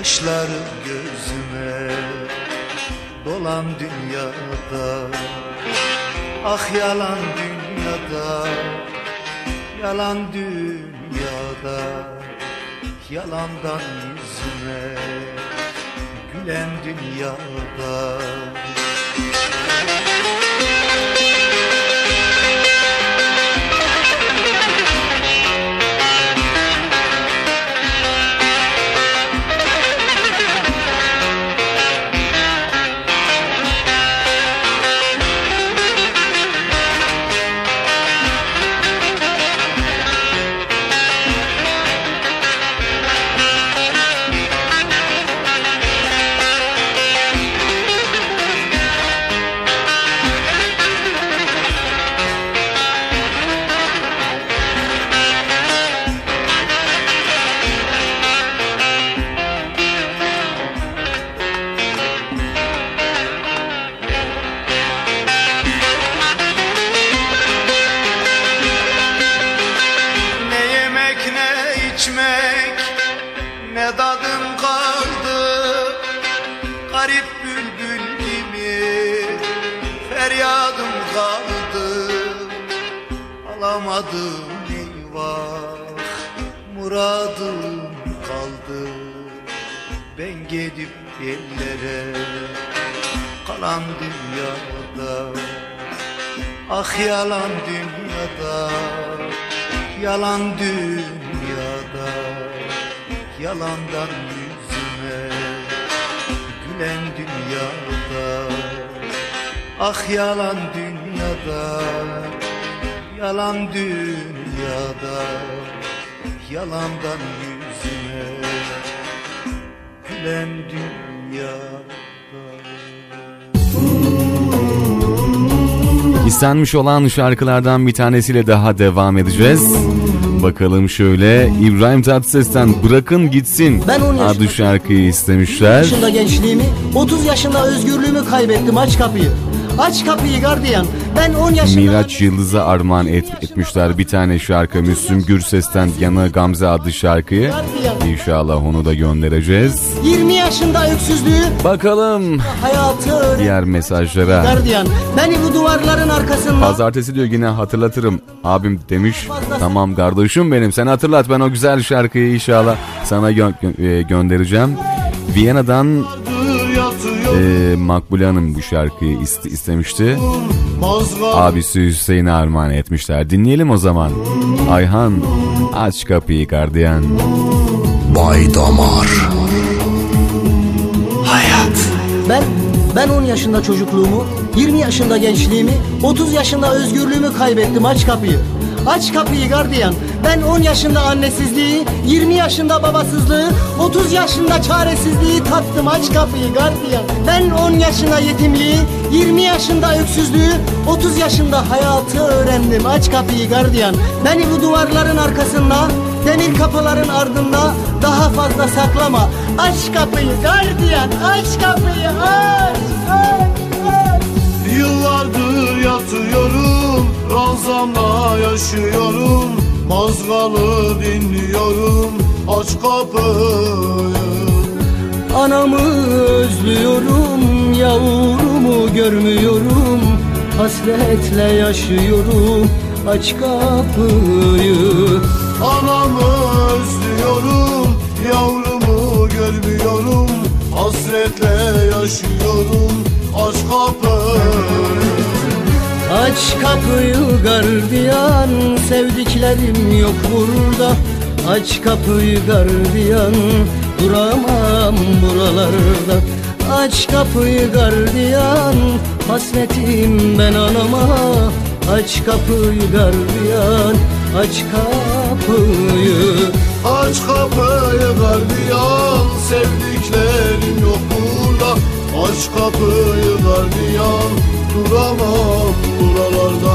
Yaşlar gözüme Dolan dünyada. Ah yalan dünyada Yalan dünyada. Yalandan yüzüme Gülen dünyada Ah yalan dünyada Yalan dünyada Yalandan yüzüme Gülen dünyada. Ah yalan dünyada Yalan dünyada Yalandan yüzüme Gülen dünyada İstenmiş olan şarkılardan bir tanesiyle daha devam edeceğiz. Bakalım şöyle İbrahim Tatlıses'ten Bırakın Gitsin adlı şarkıyı istemişler. yaşında gençliğimi 30 yaşında özgürlüğümü kaybettim aç kapıyı Aç kapıyı gardiyan ben 10 yaşında Miraç Yıldız'a armağan et, etmişler bir tane şarkı Müslüm Gürses'ten Yanı Gamze adlı şarkıyı. İnşallah onu da göndereceğiz. 20 yaşında öksüzlüğü Bakalım hayatı diğer mesajlara. gardiyan beni bu duvarların arkasında Pazartesi diyor yine hatırlatırım. Abim demiş tamam kardeşim benim sen hatırlat ben o güzel şarkıyı inşallah sana gö- gö- e, göndereceğim. Viyana'dan e, Makbule Hanım bu şarkıyı iste- istemişti. Abisi Hüseyin'e armağan etmişler. Dinleyelim o zaman. Ayhan aç kapıyı gardiyan. Bay Damar. Hayat Ben ben 10 yaşında çocukluğumu 20 yaşında gençliğimi 30 yaşında özgürlüğümü kaybettim aç kapıyı Aç kapıyı gardiyan. Ben 10 yaşında annesizliği 20 yaşında babasızlığı 30 yaşında çaresizliği tattım. Aç kapıyı gardiyan. Ben 10 yaşında yetimliği 20 yaşında öksüzlüğü 30 yaşında hayatı öğrendim. Aç kapıyı gardiyan. Beni bu duvarların arkasında Demir kapıların ardında daha fazla saklama. Aç kapıyı gardiyan. Aç kapıyı. Aç aç aç. Yıllardır yatıyorum Ranzamda yaşıyorum Mazgalı dinliyorum Aç kapıyı. Anamı özlüyorum Yavrumu görmüyorum Hasretle yaşıyorum Aç kapıyı. Anamı özlüyorum Yavrumu görmüyorum Hasretle yaşıyorum Aç kapıyı Aç kapıyı gardiyan Sevdiklerim yok burada. Aç kapıyı gardiyan Duramam buralarda. Aç kapıyı gardiyan Hasretim ben anama. Aç kapıyı gardiyan Aç kapıyı. Aç kapıyı gardiyan Sevdiklerim yok burada. Aç kapıyı gardiyan Duramam buralarda.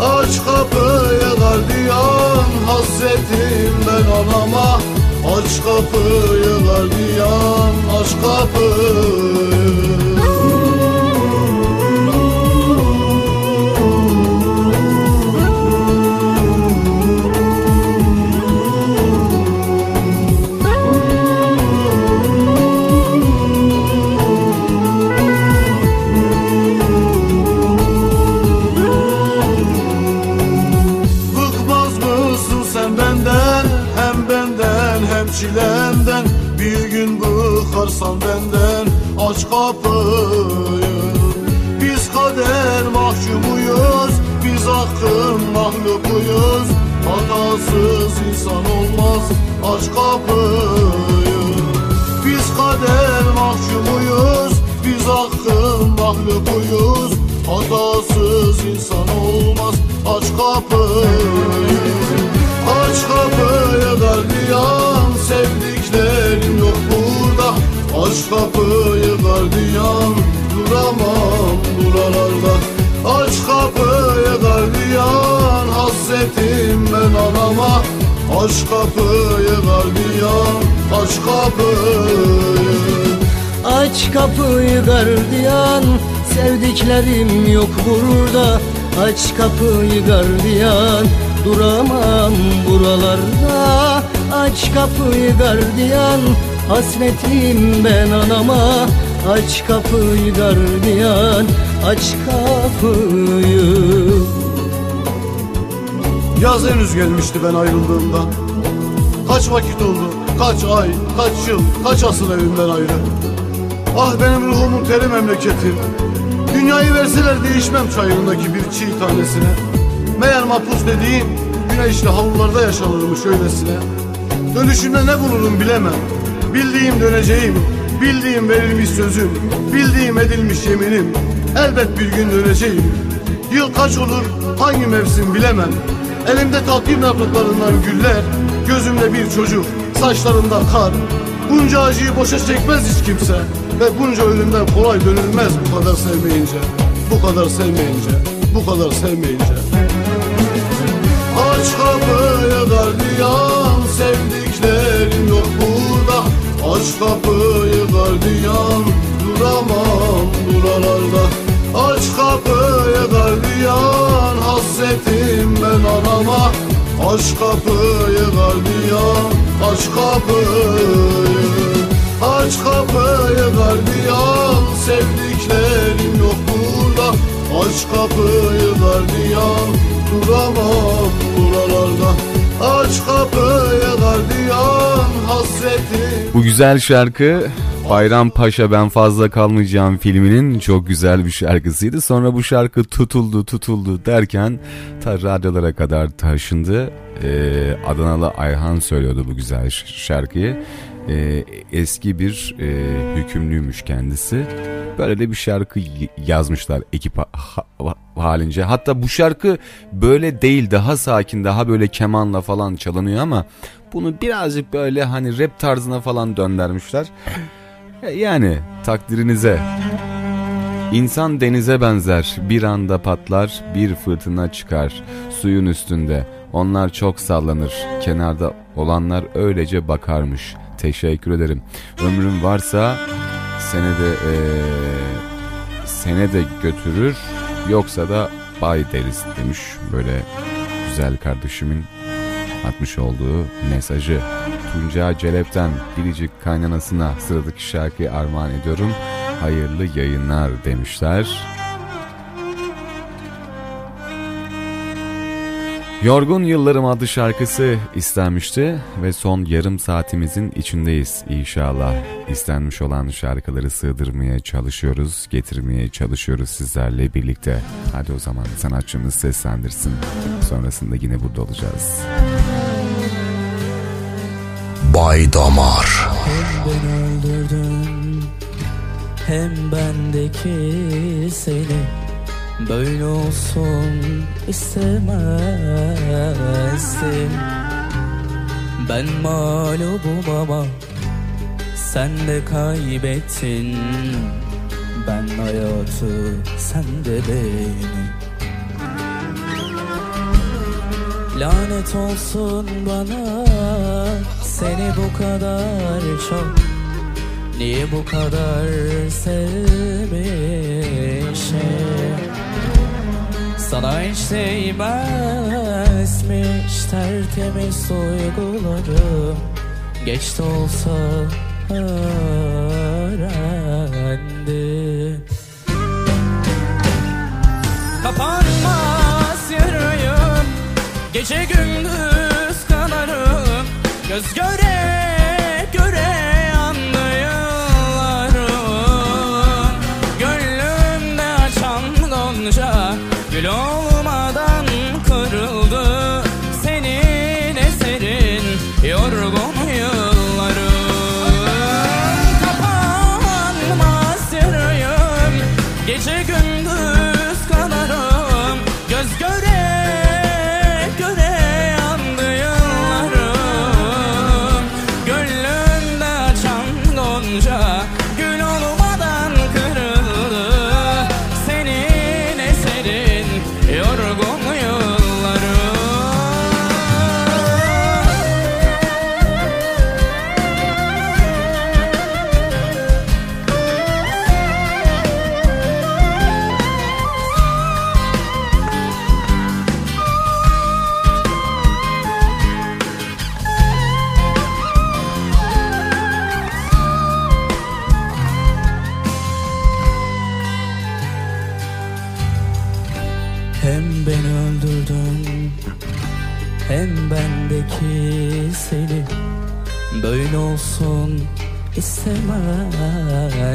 Aç kapıyı gardiyan Hasretim ben anama. Aç kapıyı gardiyan Aç kapıyı bıkarsan benden Aç kapıyı. Biz kader mahkumuyuz Biz hakkın mahlukuyuz. Hatasız insan olmaz Aç kapıyı. Biz kader mahkumuyuz Biz hakkın mahlukuyuz. Hatasız insan olmaz Aç kapıyı. Aç kapıyı gardiyan Sevdiklerim yok burada Aç kapıyı gardiyan Duramam buralarda. Aç kapıyı gardiyan Hasretim ben anama. Aç kapıyı gardiyan Aç kapıyı. Aç kapıyı gardiyan Sevdiklerim yok burada. Aç kapıyı gardiyan Duramam buralarda. Aç kapıyı gardiyan Hasretim ben anama Aç kapıyı gardiyan Aç kapıyı. Yaz henüz gelmişti ben ayrıldığımda. Kaç vakit oldu, kaç ay, kaç yıl, kaç asıl evimden ayrı. Ah benim ruhumun teri memleketim Dünyayı verseler değişmem çayırındaki bir çiğ tanesine. Meğer mahpus dediğim güneşli havlularda yaşanırmış öylesine. Dönüşünde ne bulurum bilemem Bildiğim döneceğim, bildiğim verilmiş sözüm Bildiğim edilmiş yeminim. Elbet bir gün döneceğim. Yıl kaç olur, hangi mevsim bilemem. Elimde takvim yapraklarından güller Gözümde bir çocuk, saçlarımda kar. Bunca acıyı boşa çekmez hiç kimse Ve bunca ölümden kolay dönülmez bu kadar sevmeyince. Bu kadar sevmeyince, bu kadar sevmeyince. Aç kapıyı gardiyan burada Aç kapıyı gardiyan Duramam buralarda. Aç kapıyı gardiyan Hasretim ben anama. Aç kapıyı gardiyan Aç kapıyı. Aç kapıyı gardiyan Sevdiklerim yok burada. Aç kapıyı gardiyan Duramam buralarda Aç kapıyı gardiyan Hasretim Bu güzel şarkı Bayram Paşa Ben Fazla Kalmayacağım filminin çok güzel bir şarkısıydı. Sonra bu şarkı tutuldu tutuldu derken ta radyolara kadar taşındı. Ee, Adanalı Ayhan söylüyordu bu güzel şarkıyı. Ee, eski bir e, hükümlüymüş kendisi. Böyle de bir şarkı yazmışlar ekip ha- ha- halince. Hatta bu şarkı böyle değil daha sakin daha böyle kemanla falan çalınıyor ama bunu birazcık böyle hani rap tarzına falan döndürmüşler. E, Yani takdirinize. İnsan denize benzer, bir anda patlar, bir fırtına çıkar suyun üstünde. Onlar çok sallanır, kenarda olanlar öylece bakarmış. Teşekkür ederim. Ömrüm varsa senede eee sene de götürür, yoksa da bay deriz demiş böyle güzel kardeşimin atmış olduğu mesajı. Tunca Celep'ten biricik kaynanasına sıradaki şarkıyı armağan ediyorum. Hayırlı yayınlar demişler. Yorgun Yıllarım adlı şarkısı istenmişti ve son yarım saatimizin içindeyiz inşallah. İstenmiş olan şarkıları sığdırmaya çalışıyoruz, getirmeye çalışıyoruz sizlerle birlikte. Hadi o zaman sanatçımız seslendirsin. Sonrasında yine burada olacağız. Bay Damar. Hem beni öldürdün hem bendeki seni Böyle olsun istemezdim. Ben mağlubum ama sen de kaybettin. Ben hayatı sen de beni Lanet olsun bana Seni bu kadar çok. Niye bu kadar sevmişim Sana hiç değmezmiş Tertemiz duygularım Geç de olsa öğrendim Kapanmaz yarayım Gece gündüz kanarım. Göz göre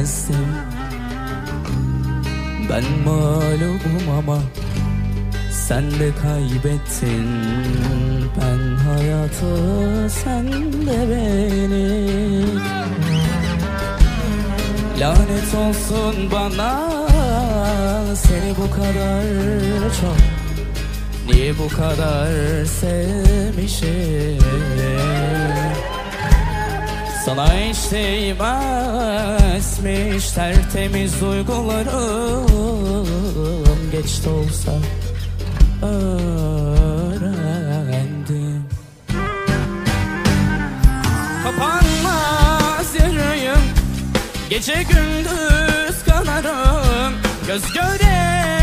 istemezdim Ben mağlubum ama Sen de kaybettin. Ben hayatı sen de beni. Lanet olsun bana Seni bu kadar çok Niye bu kadar sevmişim Sana hiç değmezmiş Tertemiz duygularım Geç de olsa öğrendim. Kapanmaz yarayım Gece gündüz kanarım Göz göre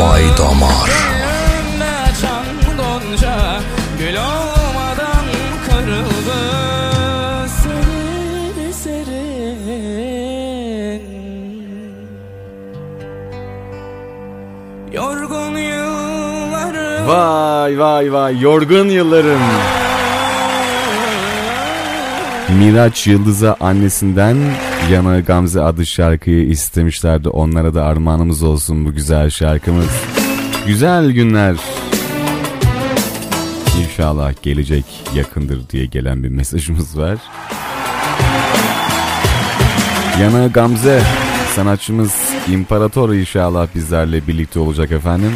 Bay Damar. Vay vay vay yorgun yıllarım. Miraç Yıldız'a annesinden Yana Gamze adlı şarkıyı istemişlerdi. Onlara da armağanımız olsun bu güzel şarkımız. Güzel günler. İnşallah gelecek yakındır diye gelen bir mesajımız var. Yana Gamze sanatçımız İmparator inşallah bizlerle birlikte olacak efendim.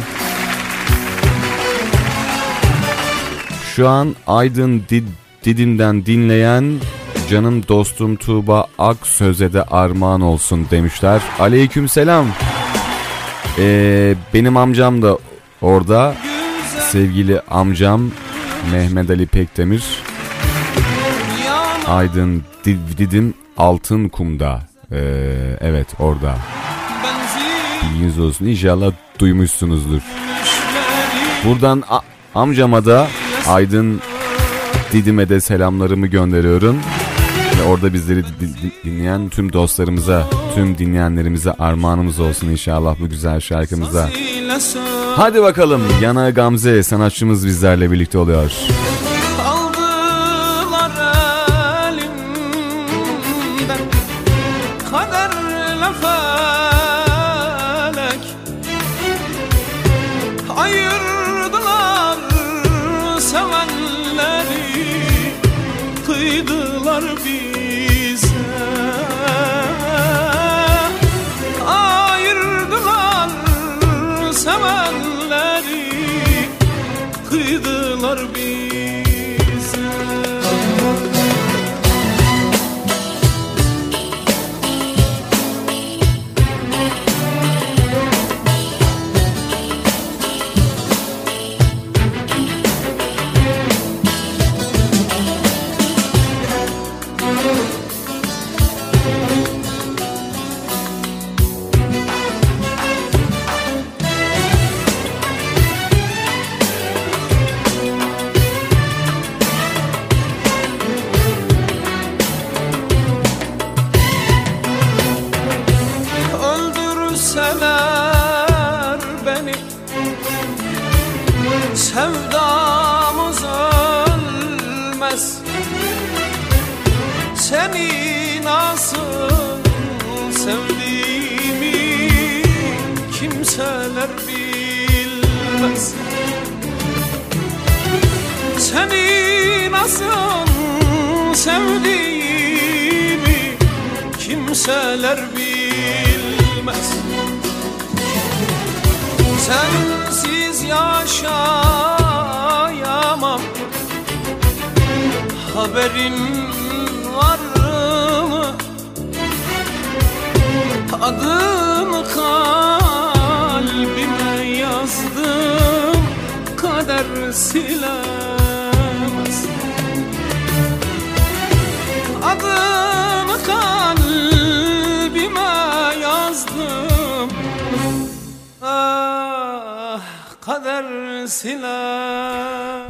Şu an Aydın Did- Didim'den dinleyen canım dostum Tuğba Aksöz'e de armağan olsun demişler. Aleyküm selam. Ee, benim amcam da orada. Sevgili amcam Mehmet Ali Pekdemir. Aydın Did- Didim Altın Kum'da. Ee, evet orada. Bilginiz olsun. İnşallah duymuşsunuzdur. Buradan amcama da Aydın Didim'e de selamlarımı gönderiyorum. Ve orada bizleri di- di- dinleyen tüm dostlarımıza, tüm dinleyenlerimize armağanımız olsun inşallah bu güzel şarkımıza. Hadi bakalım Yana Gamze sanatçımız bizlerle birlikte oluyor. Aldılar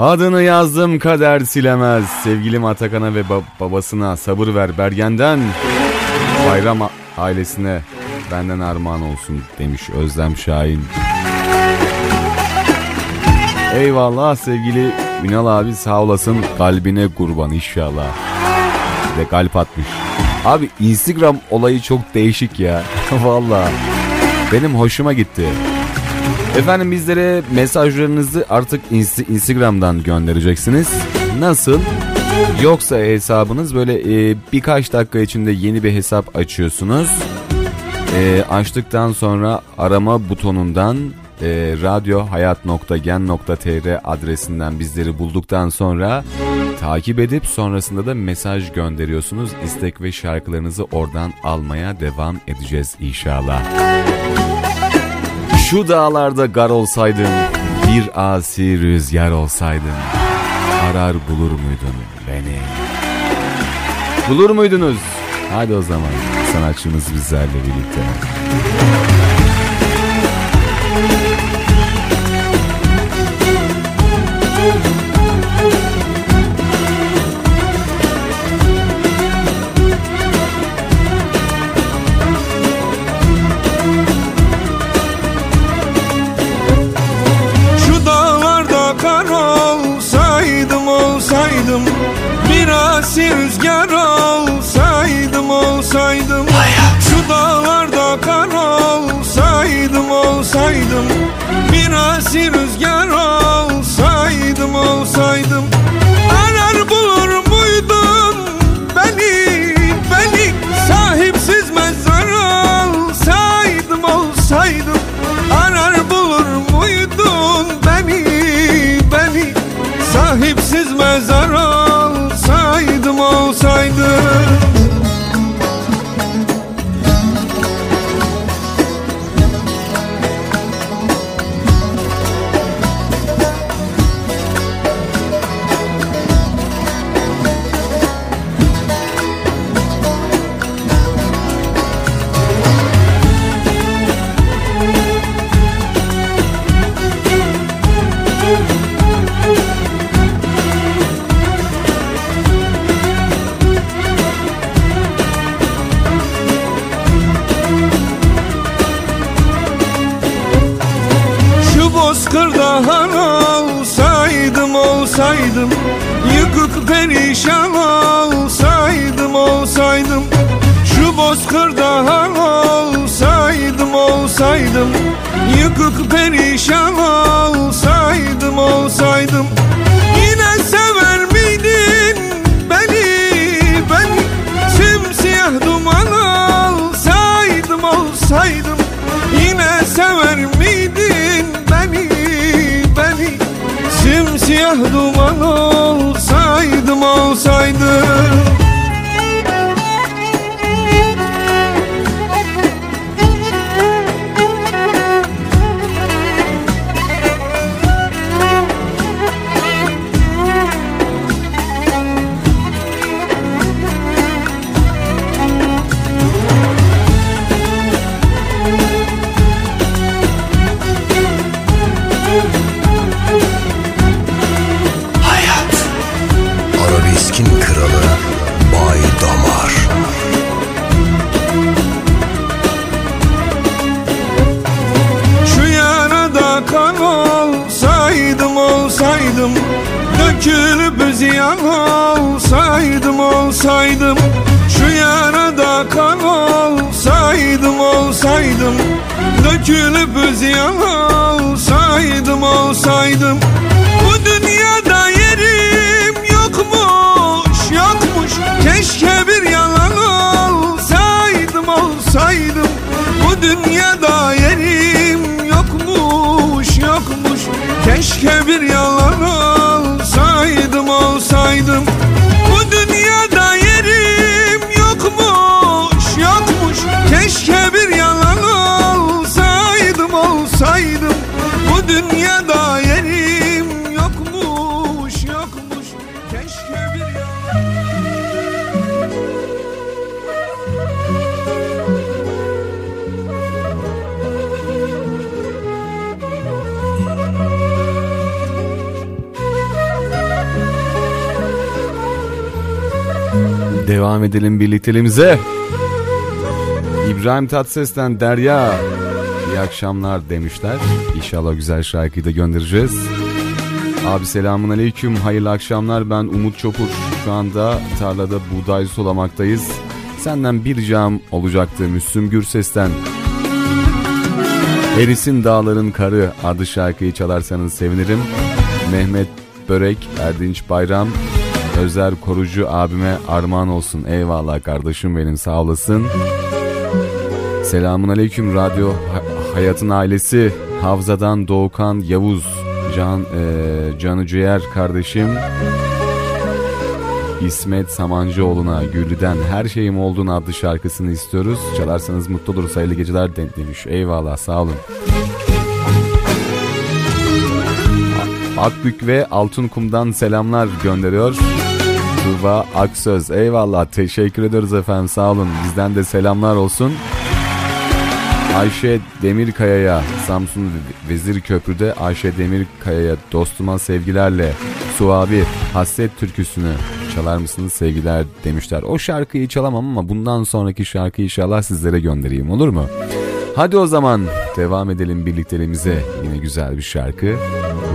Adını yazdım kader silemez. Sevgilim Atakan'a ve ba- babasına sabır ver Bergen'den. Bayram ailesine benden armağan olsun demiş Özlem Şahin. Eyvallah sevgili Ünal abi sağ olasın kalbine kurban inşallah. Ve kalp atmış. Abi Instagram olayı çok değişik ya. [laughs] Valla. Benim hoşuma gitti. Efendim bizlere mesajlarınızı artık Inst- Instagram'dan göndereceksiniz. Nasıl? Yoksa hesabınız böyle e, birkaç dakika içinde yeni bir hesap açıyorsunuz. E, açtıktan sonra arama butonundan e, radyohayat.gen.tr adresinden bizleri bulduktan sonra takip edip sonrasında da mesaj gönderiyorsunuz. İstek ve şarkılarınızı oradan almaya devam edeceğiz inşallah. Şu dağlarda gar olsaydın, bir asi rüzgar olsaydın, arar bulur muydun beni? Bulur muydunuz? Hadi o zaman sanatçımız bizlerle birlikte. Kırdahan olsaydım olsaydım Yıkık perişan olsaydım olsaydım. Yine sever miydin beni beni? Simsiyah duman olsaydım olsaydım. Yine sever miydin beni beni? Simsiyah duman olsaydım olsaydım. Keşke bir yalan Devam edelim birlikteliğimize. İbrahim Tatlıses'ten Derya iyi akşamlar demişler. İnşallah güzel şarkıyı da göndereceğiz. Abi selamun aleyküm hayırlı akşamlar ben Umut Çopur. Şu anda tarlada buğday sulamaktayız. Senden bir ricam olacaktı Müslüm Gürses'ten. Erisin Dağların Karı adlı şarkıyı çalarsanız sevinirim. Mehmet Börek, Erdinç Bayram, Özer Korucu abime armağan olsun. Eyvallah kardeşim benim sağ olasın. Selamun aleyküm radyo Ha- hayatın ailesi. Havzadan Doğukan Yavuz, Can e, Canı Ciğer kardeşim. İsmet Samancıoğlu'na Güllü'den Her Şeyim Olduğun adlı şarkısını istiyoruz. Çalarsanız mutlu oluruz. Hayırlı geceler de- demiş. Eyvallah sağ olun. Akbük ve Altınkum'dan selamlar gönderiyor. Tuğba Aksöz. Eyvallah teşekkür ediyoruz efendim sağ olun. Bizden de selamlar olsun. Ayşe Demirkaya'ya Samsun Vezir Köprü'de Ayşe Demirkaya'ya dostuma sevgilerle Su abi hasret türküsünü çalar mısınız sevgiler demişler. O şarkıyı çalamam ama bundan sonraki şarkıyı inşallah sizlere göndereyim olur mu? Hadi o zaman devam edelim birlikteliğimize. Yine güzel bir şarkı.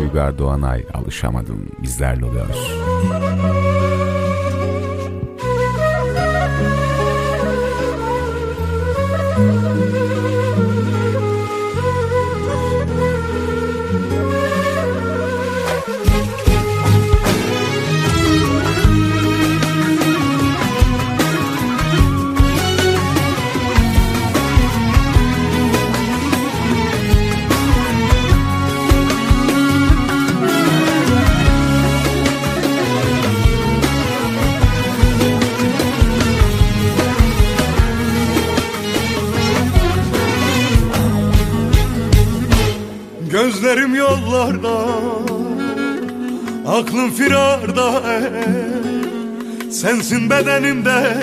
Uygar Doğanay alışamadım bizlerle oluyor. Gözlerim Aklım firarda Sensin bedenimde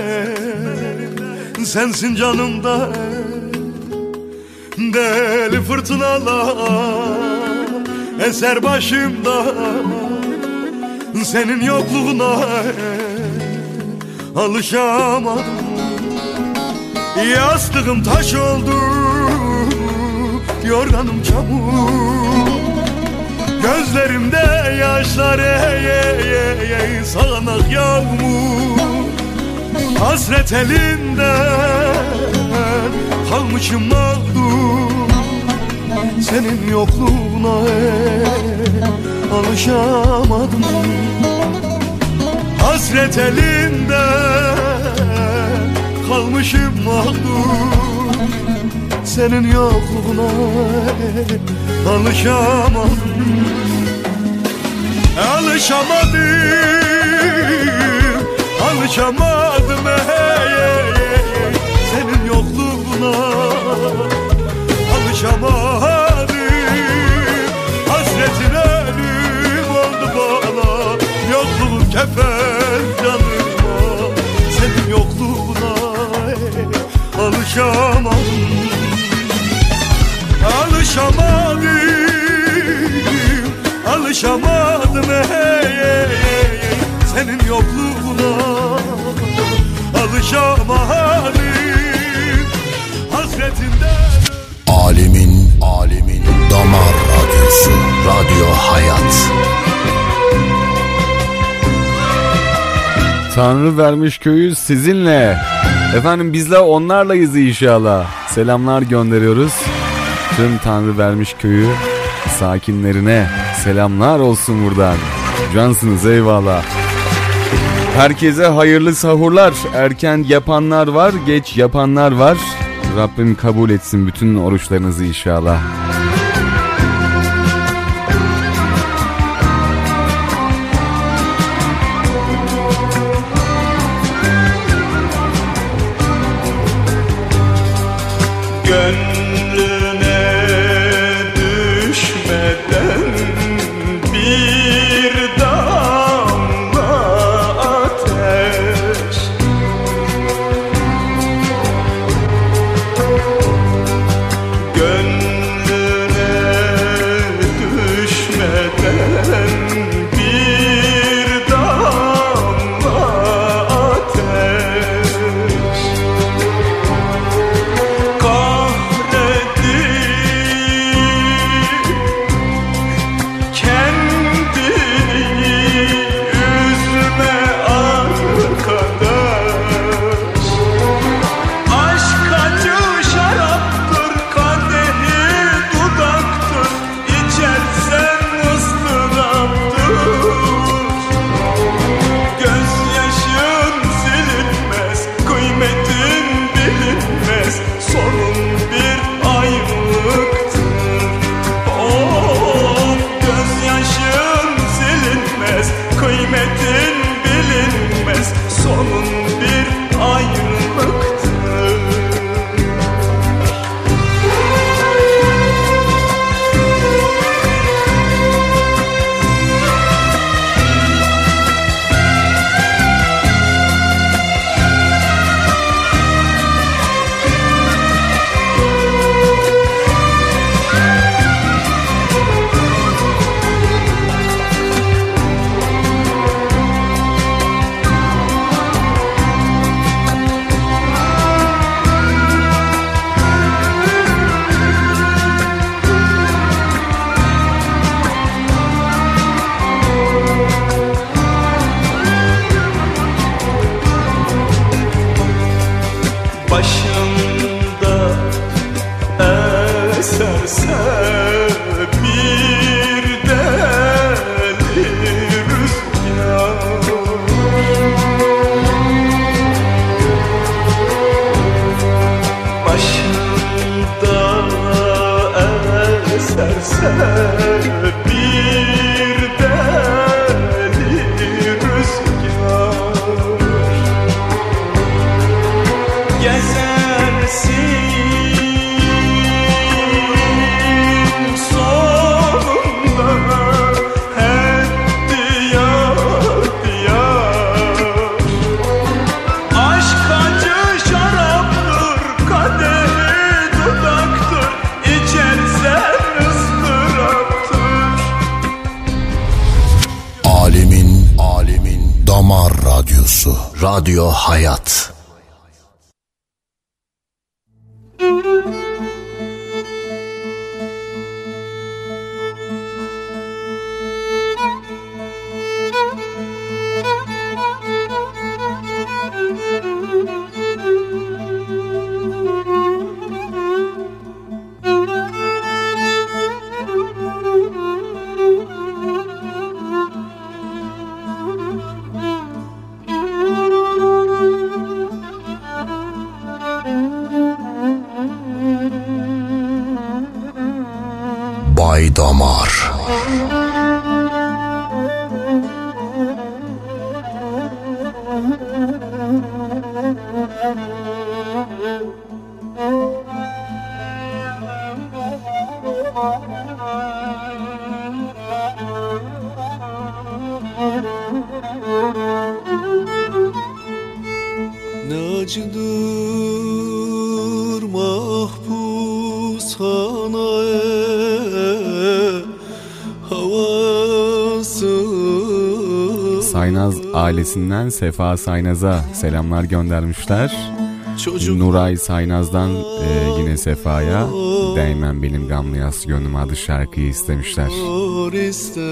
Sensin canımda. Deli fırtınalar Eser başımda. Senin yokluğuna Alışamadım. Yastığım taş oldu Yorganım çamur Gözlerimde yaşlar ey ey ey ey Sağanak yağmur. Hasret elinden Kalmışım mağdur. Senin yokluğuna ey, Alışamadım. Hasret elinden Kalmışım mağdur senin yokluğuna alışamadım. Alışamadım Alışamadım hey, hey, hey. Senin yokluğuna Alışamadım. Hasretin ölüm oldu bana Yokluğun kefen canıma Senin yokluğuna hey, Alışamadım Alışamadım Alışamadım hey, hey, hey. Senin senin yokluğuna Alışamadım hasretinden Alimin, alimin damar radyosu, radyo hayat. Tanrı vermiş köyü sizinle. Efendim bizler onlarlayız inşallah. Selamlar gönderiyoruz. Tüm Tanrı vermiş köyü sakinlerine selamlar olsun buradan. Cansınız eyvallah. Herkese hayırlı sahurlar. Erken yapanlar var, geç yapanlar var. Rabbim kabul etsin bütün oruçlarınızı inşallah. Ailesinden Sefa Saynaz'a selamlar göndermişler. Çocuk Nuray Saynaz'dan e, yine Sefa'ya Değmen Benim Gamlı Yas Gönlüm adı şarkıyı istemişler. ister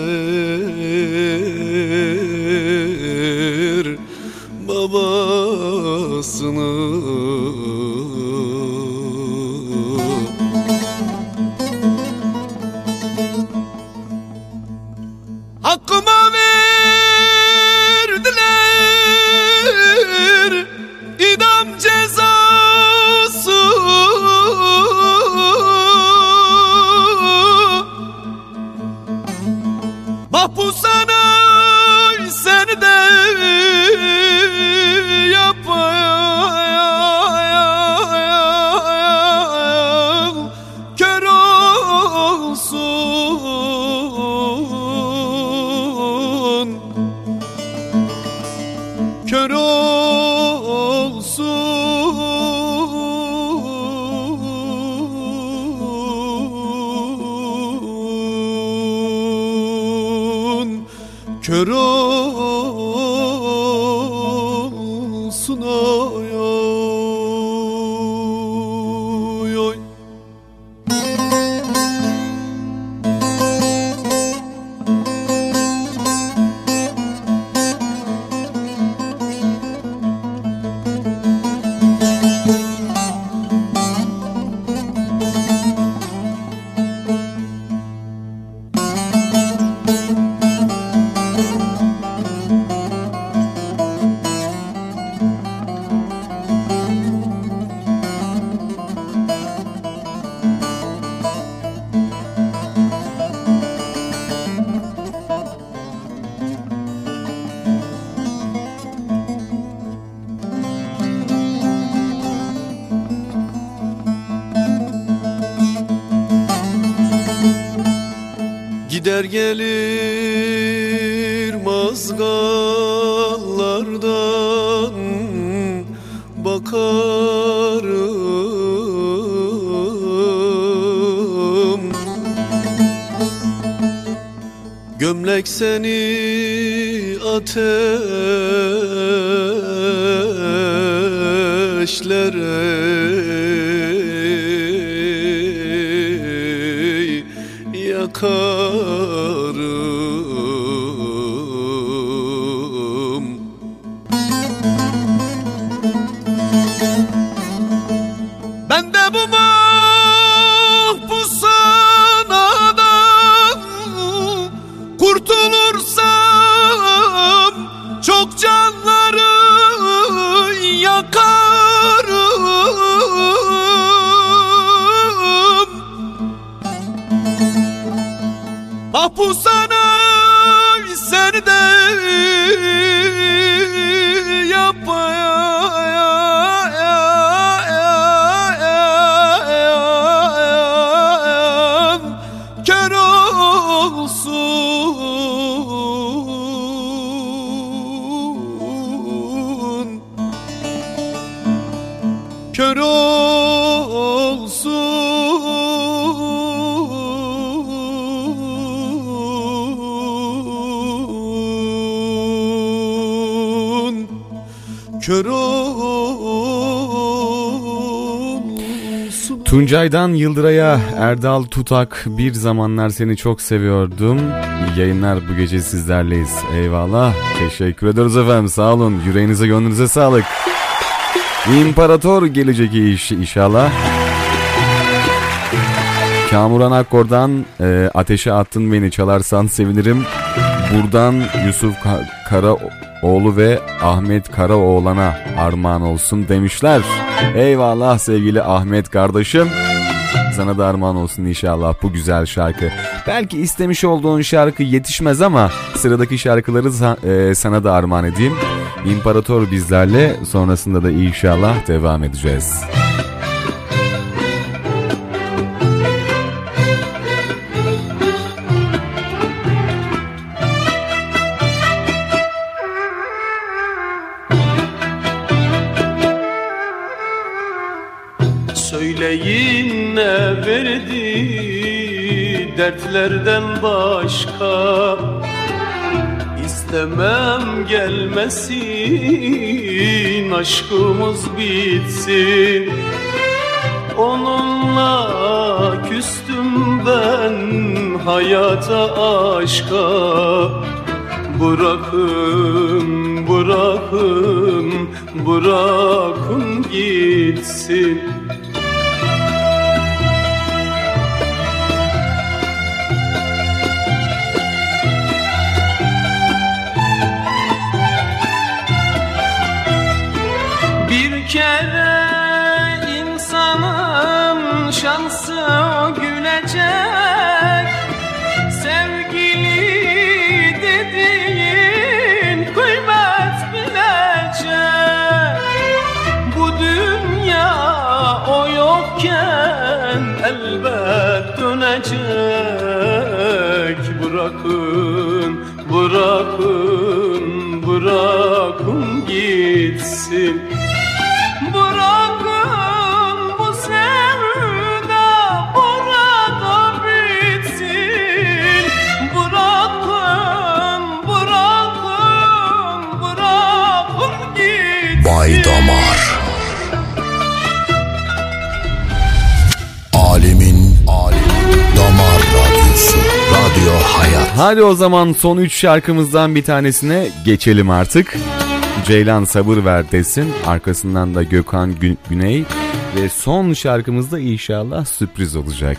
Tuncay'dan Yıldıray'a Erdal Tutak bir zamanlar seni çok seviyordum. Yayınlar bu gece sizlerleyiz. Eyvallah. Teşekkür ederiz efendim. Sağ olun. Yüreğinize gönlünüze sağlık. İmparator gelecek iş, inşallah. Kamuran Akkor'dan e, ateşe attın beni çalarsan sevinirim. Buradan Yusuf Ka- Karaoğlu ve Ahmet Karaoğlan'a armağan olsun demişler. Eyvallah sevgili Ahmet kardeşim. Sana da armağan olsun inşallah bu güzel şarkı. Belki istemiş olduğun şarkı yetişmez ama sıradaki şarkıları e, sana da armağan edeyim. İmparator bizlerle sonrasında da inşallah devam edeceğiz. istemem gelmesin aşkımız bitsin. Onunla küstüm ben hayata aşka. Bırakın bırakın bırakın gitsin. passion. Hadi o zaman son 3 şarkımızdan bir tanesine geçelim artık. Ceylan sabır ver desin. Arkasından da Gökhan Güney ve son şarkımızda inşallah sürpriz olacak.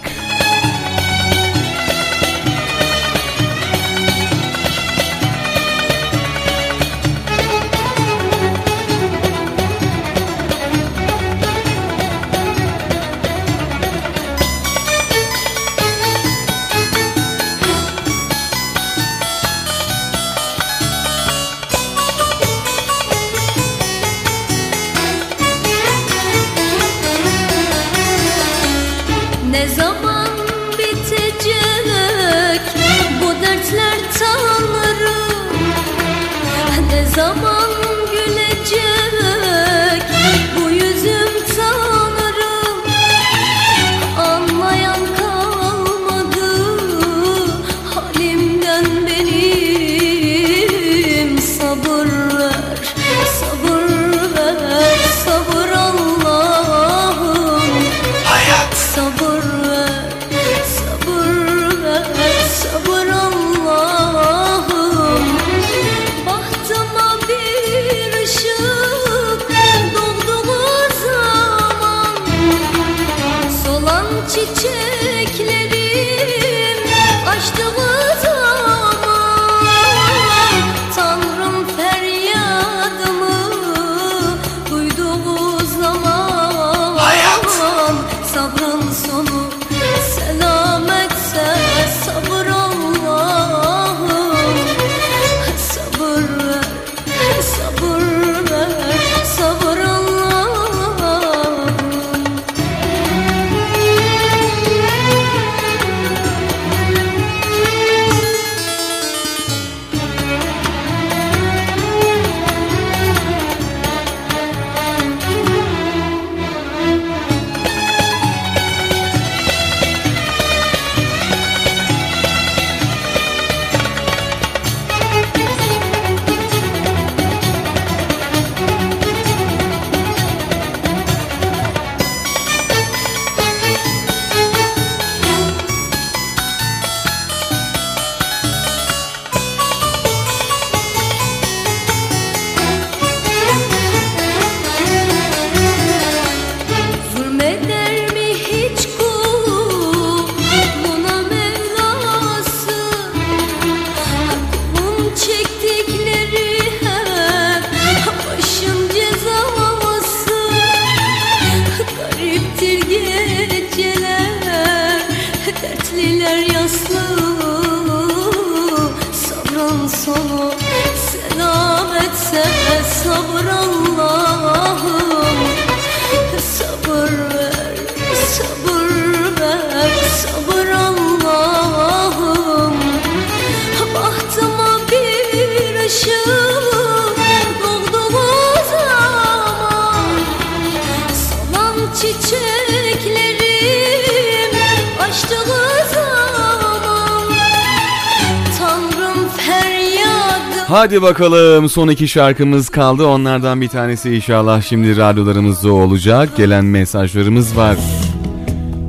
Bakalım son iki şarkımız kaldı. Onlardan bir tanesi inşallah şimdi radyolarımızda olacak. Gelen mesajlarımız var.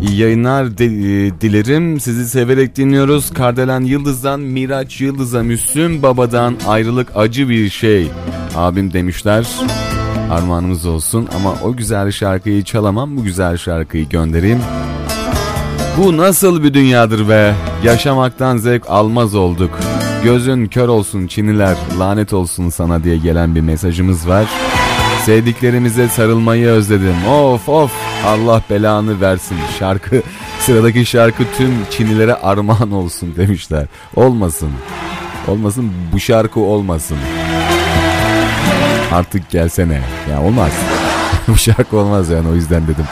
İyi yayınlar e, dilerim. Sizi severek dinliyoruz. Kardelen Yıldız'dan Miraç Yıldız'a Müslüm Baba'dan ayrılık acı bir şey. Abim demişler. Armağanımız olsun ama o güzel şarkıyı çalamam. Bu güzel şarkıyı göndereyim. Bu nasıl bir dünyadır be? Yaşamaktan zevk almaz olduk. Gözün kör olsun Çiniler, lanet olsun sana diye gelen bir mesajımız var. Sevdiklerimize sarılmayı özledim. Of of Allah belanı versin. Şarkı sıradaki şarkı tüm Çinilere armağan olsun demişler. Olmasın. Olmasın bu şarkı olmasın. Artık gelsene. Ya olmaz. [laughs] bu şarkı olmaz yani o yüzden dedim.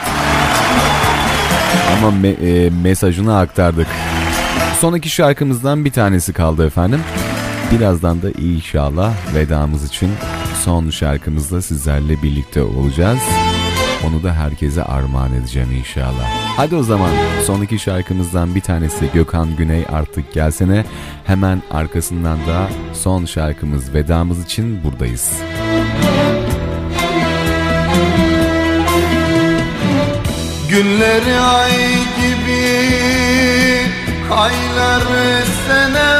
Ama me- e, mesajını aktardık. Son iki şarkımızdan bir tanesi kaldı efendim. Birazdan da inşallah vedamız için son şarkımızla sizlerle birlikte olacağız. Onu da herkese armağan edeceğim inşallah. Hadi o zaman son iki şarkımızdan bir tanesi Gökhan Güney artık gelsene. Hemen arkasından da son şarkımız vedamız için buradayız. Günleri ay gibi Aylar sene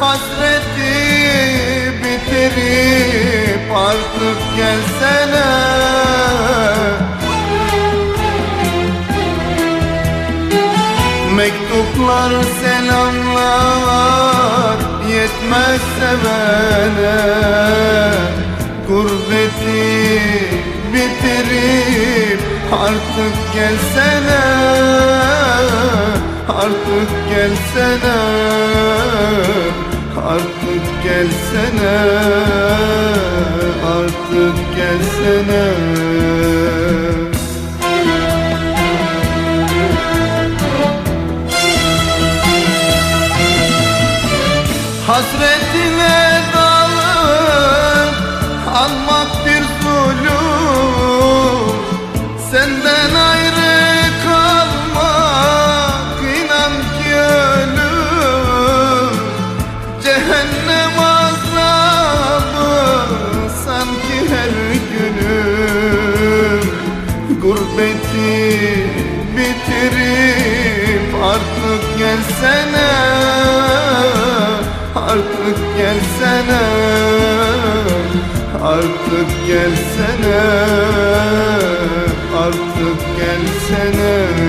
Hasreti bitirip artık gelsene. Mektuplar selamlar yetmez sevene. Gurbeti bitirip artık gelsene Artık gelsene Artık gelsene Artık gelsene. Hasretine dalıp Anmak gelsene Artık gelsene Artık gelsene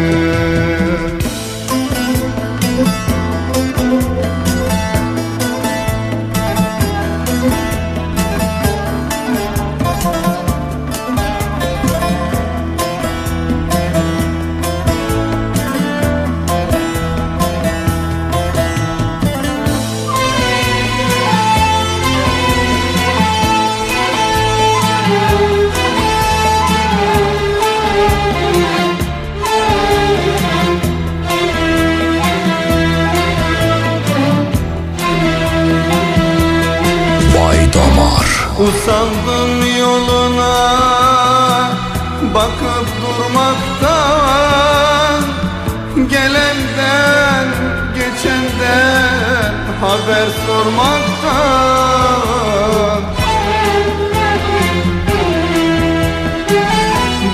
haber sormaktan.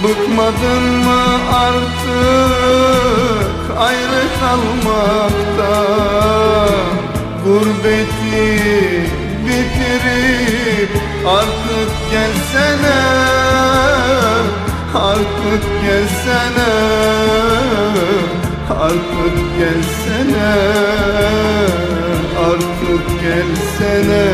Bıkmadın mı artık ayrı kalmaktan? Gurbeti bitirip artık gelsene Artık gelsene Artık gelsene Artık gelsene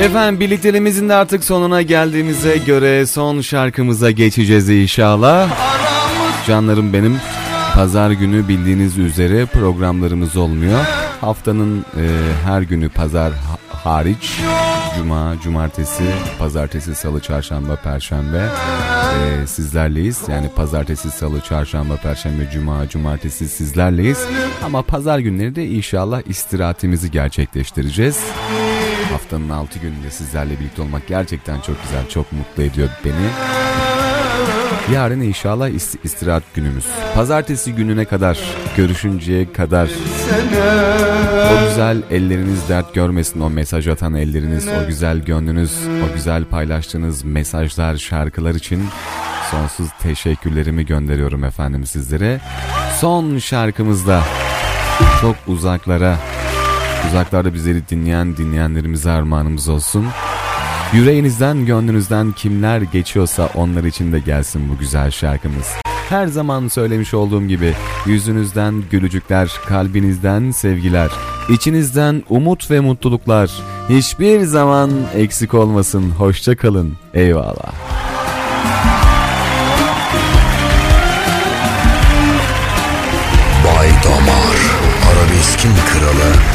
Efendim birlikteliğimizin de artık sonuna geldiğimize göre son şarkımıza geçeceğiz inşallah. Canlarım benim pazar günü bildiğiniz üzere programlarımız olmuyor. Haftanın e, her günü pazar ha- hariç cuma, cumartesi, pazartesi, salı, çarşamba, perşembe e, sizlerleyiz. Yani pazartesi, salı, çarşamba, perşembe, cuma, cumartesi sizlerleyiz. Ama pazar günleri de inşallah istirahatimizi gerçekleştireceğiz. Haftanın 6 gününde sizlerle birlikte olmak gerçekten çok güzel, çok mutlu ediyor beni. Yarın inşallah ist- istirahat günümüz. Pazartesi gününe kadar, görüşünceye kadar O güzel elleriniz dert görmesin o mesaj atan elleriniz, o güzel gönlünüz, o güzel paylaştığınız mesajlar, şarkılar için sonsuz teşekkürlerimi gönderiyorum efendim sizlere. Son şarkımızda çok uzaklara, uzaklarda bizleri dinleyen dinleyenlerimize armağanımız olsun. Yüreğinizden, gönlünüzden kimler geçiyorsa onlar için de gelsin bu güzel şarkımız. Her zaman söylemiş olduğum gibi yüzünüzden gülücükler, kalbinizden sevgiler, içinizden umut ve mutluluklar hiçbir zaman eksik olmasın. Hoşça kalın. Eyvallah. Bay Damar, arabeskin kralı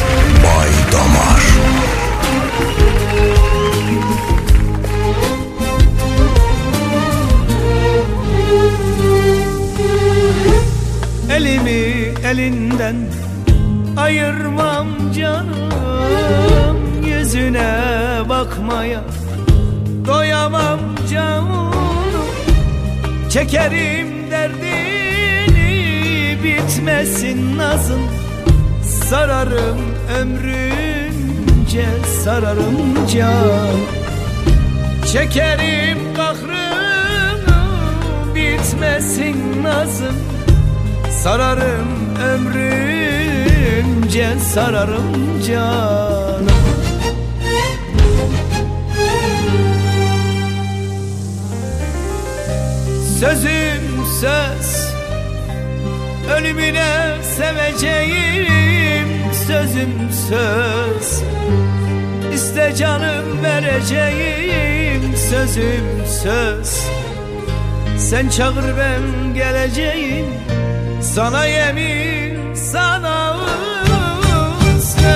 elinden ayırmam canım Yüzüne bakmaya. Doyamam canım Çekerim derdini bitmesin nazın. Sararım ömrünce sararım can. Çekerim kahrını bitmesin nazın. Sararım ömrümce sararım canım. Sözüm söz Ölümüne seveceğim. Sözüm söz İste canım vereceğim. Sözüm söz Sen çağır ben geleceğim sana yemin sana söz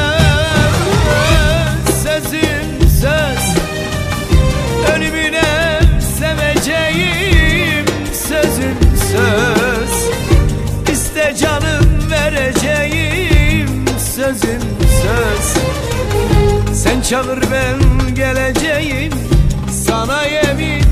Sözüm söz. Ölümüne seveceğim Sözüm söz. İste canım vereceğim Sözüm söz. Sen çağır ben geleceğim Sana yemin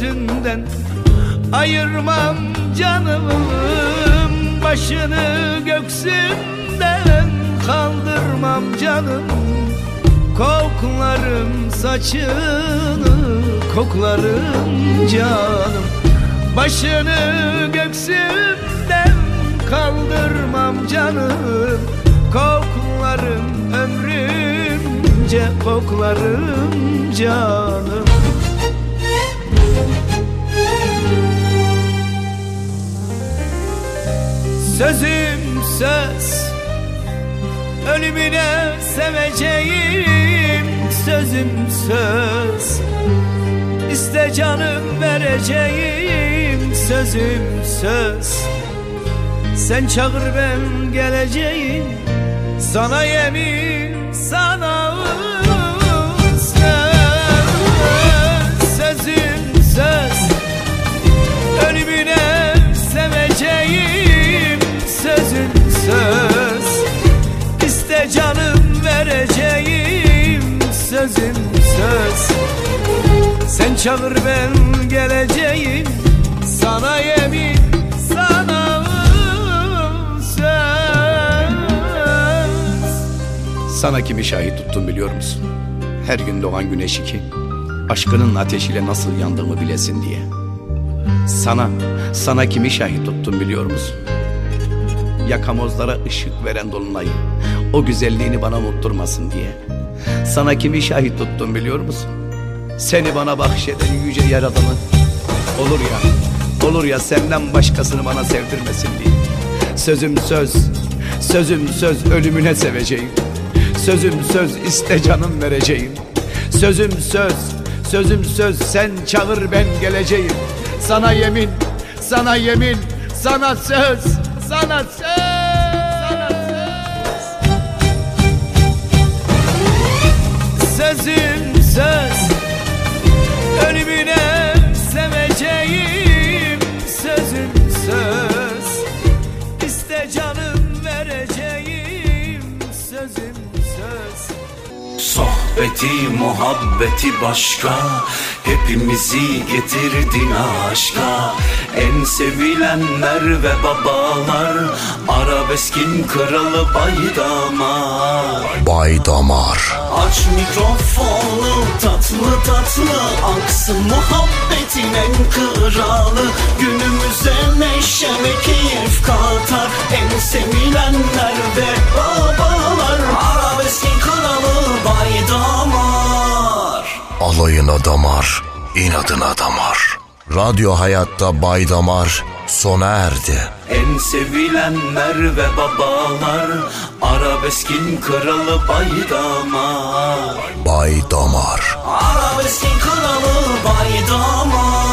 gözünden ayırmam canım Başını göksünden kaldırmam canım. Koklarım saçını koklarım canım. Başını göksümden kaldırmam canım. Koklarım ömrümce koklarım canım Sözüm söz. Ölümüne seveceğim. Sözüm söz. İste canım vereceğim. Sözüm söz. Sen çağır ben geleceğim. Sana yemin söz İste canım vereceğim Sözüm söz Sen çağır ben geleceğim Sana yemin sana söz Sana kimi şahit tuttum biliyor musun? Her gün doğan güneşi ki Aşkının ateşiyle nasıl yandığımı bilesin diye Sana, sana kimi şahit tuttum biliyor musun? Yakamozlara ışık veren dolunayı O güzelliğini bana unutturmasın diye. Sana kimi şahit tuttum biliyor musun? Seni bana bahşeden yüce yaradanı Olur ya, olur ya senden başkasını bana sevdirmesin diye. Sözüm söz, sözüm söz ölümüne seveceğim. Sözüm söz iste canım vereceğim. Sözüm söz, sözüm söz sen çağır ben geleceğim. Sana yemin, sana yemin, Sana söz, sana söz, sana söz. Sözüm söz, ölümüne seveceğim. Sözüm söz, iste canım vereceğim. Sözüm söz. Sohbeti muhabbeti başka Hepimizi getirdin aşka. En sevilenler ve babalar. Arabeskin kralı baydamar. Bay Damar Aç mikrofonu tatlı tatlı. Aksın muhabbetin en kralı. Günümüze neşe ve keyif katar. En sevilenler ve babalar. Arabeskin kralı baydamar Alayına damar, inadına damar. Radyo Hayat'ta Bay Damar sona erdi. En sevilenler ve babalar Arabeskin kralı baydamar Bay Damar. Arabeskin kralı baydamar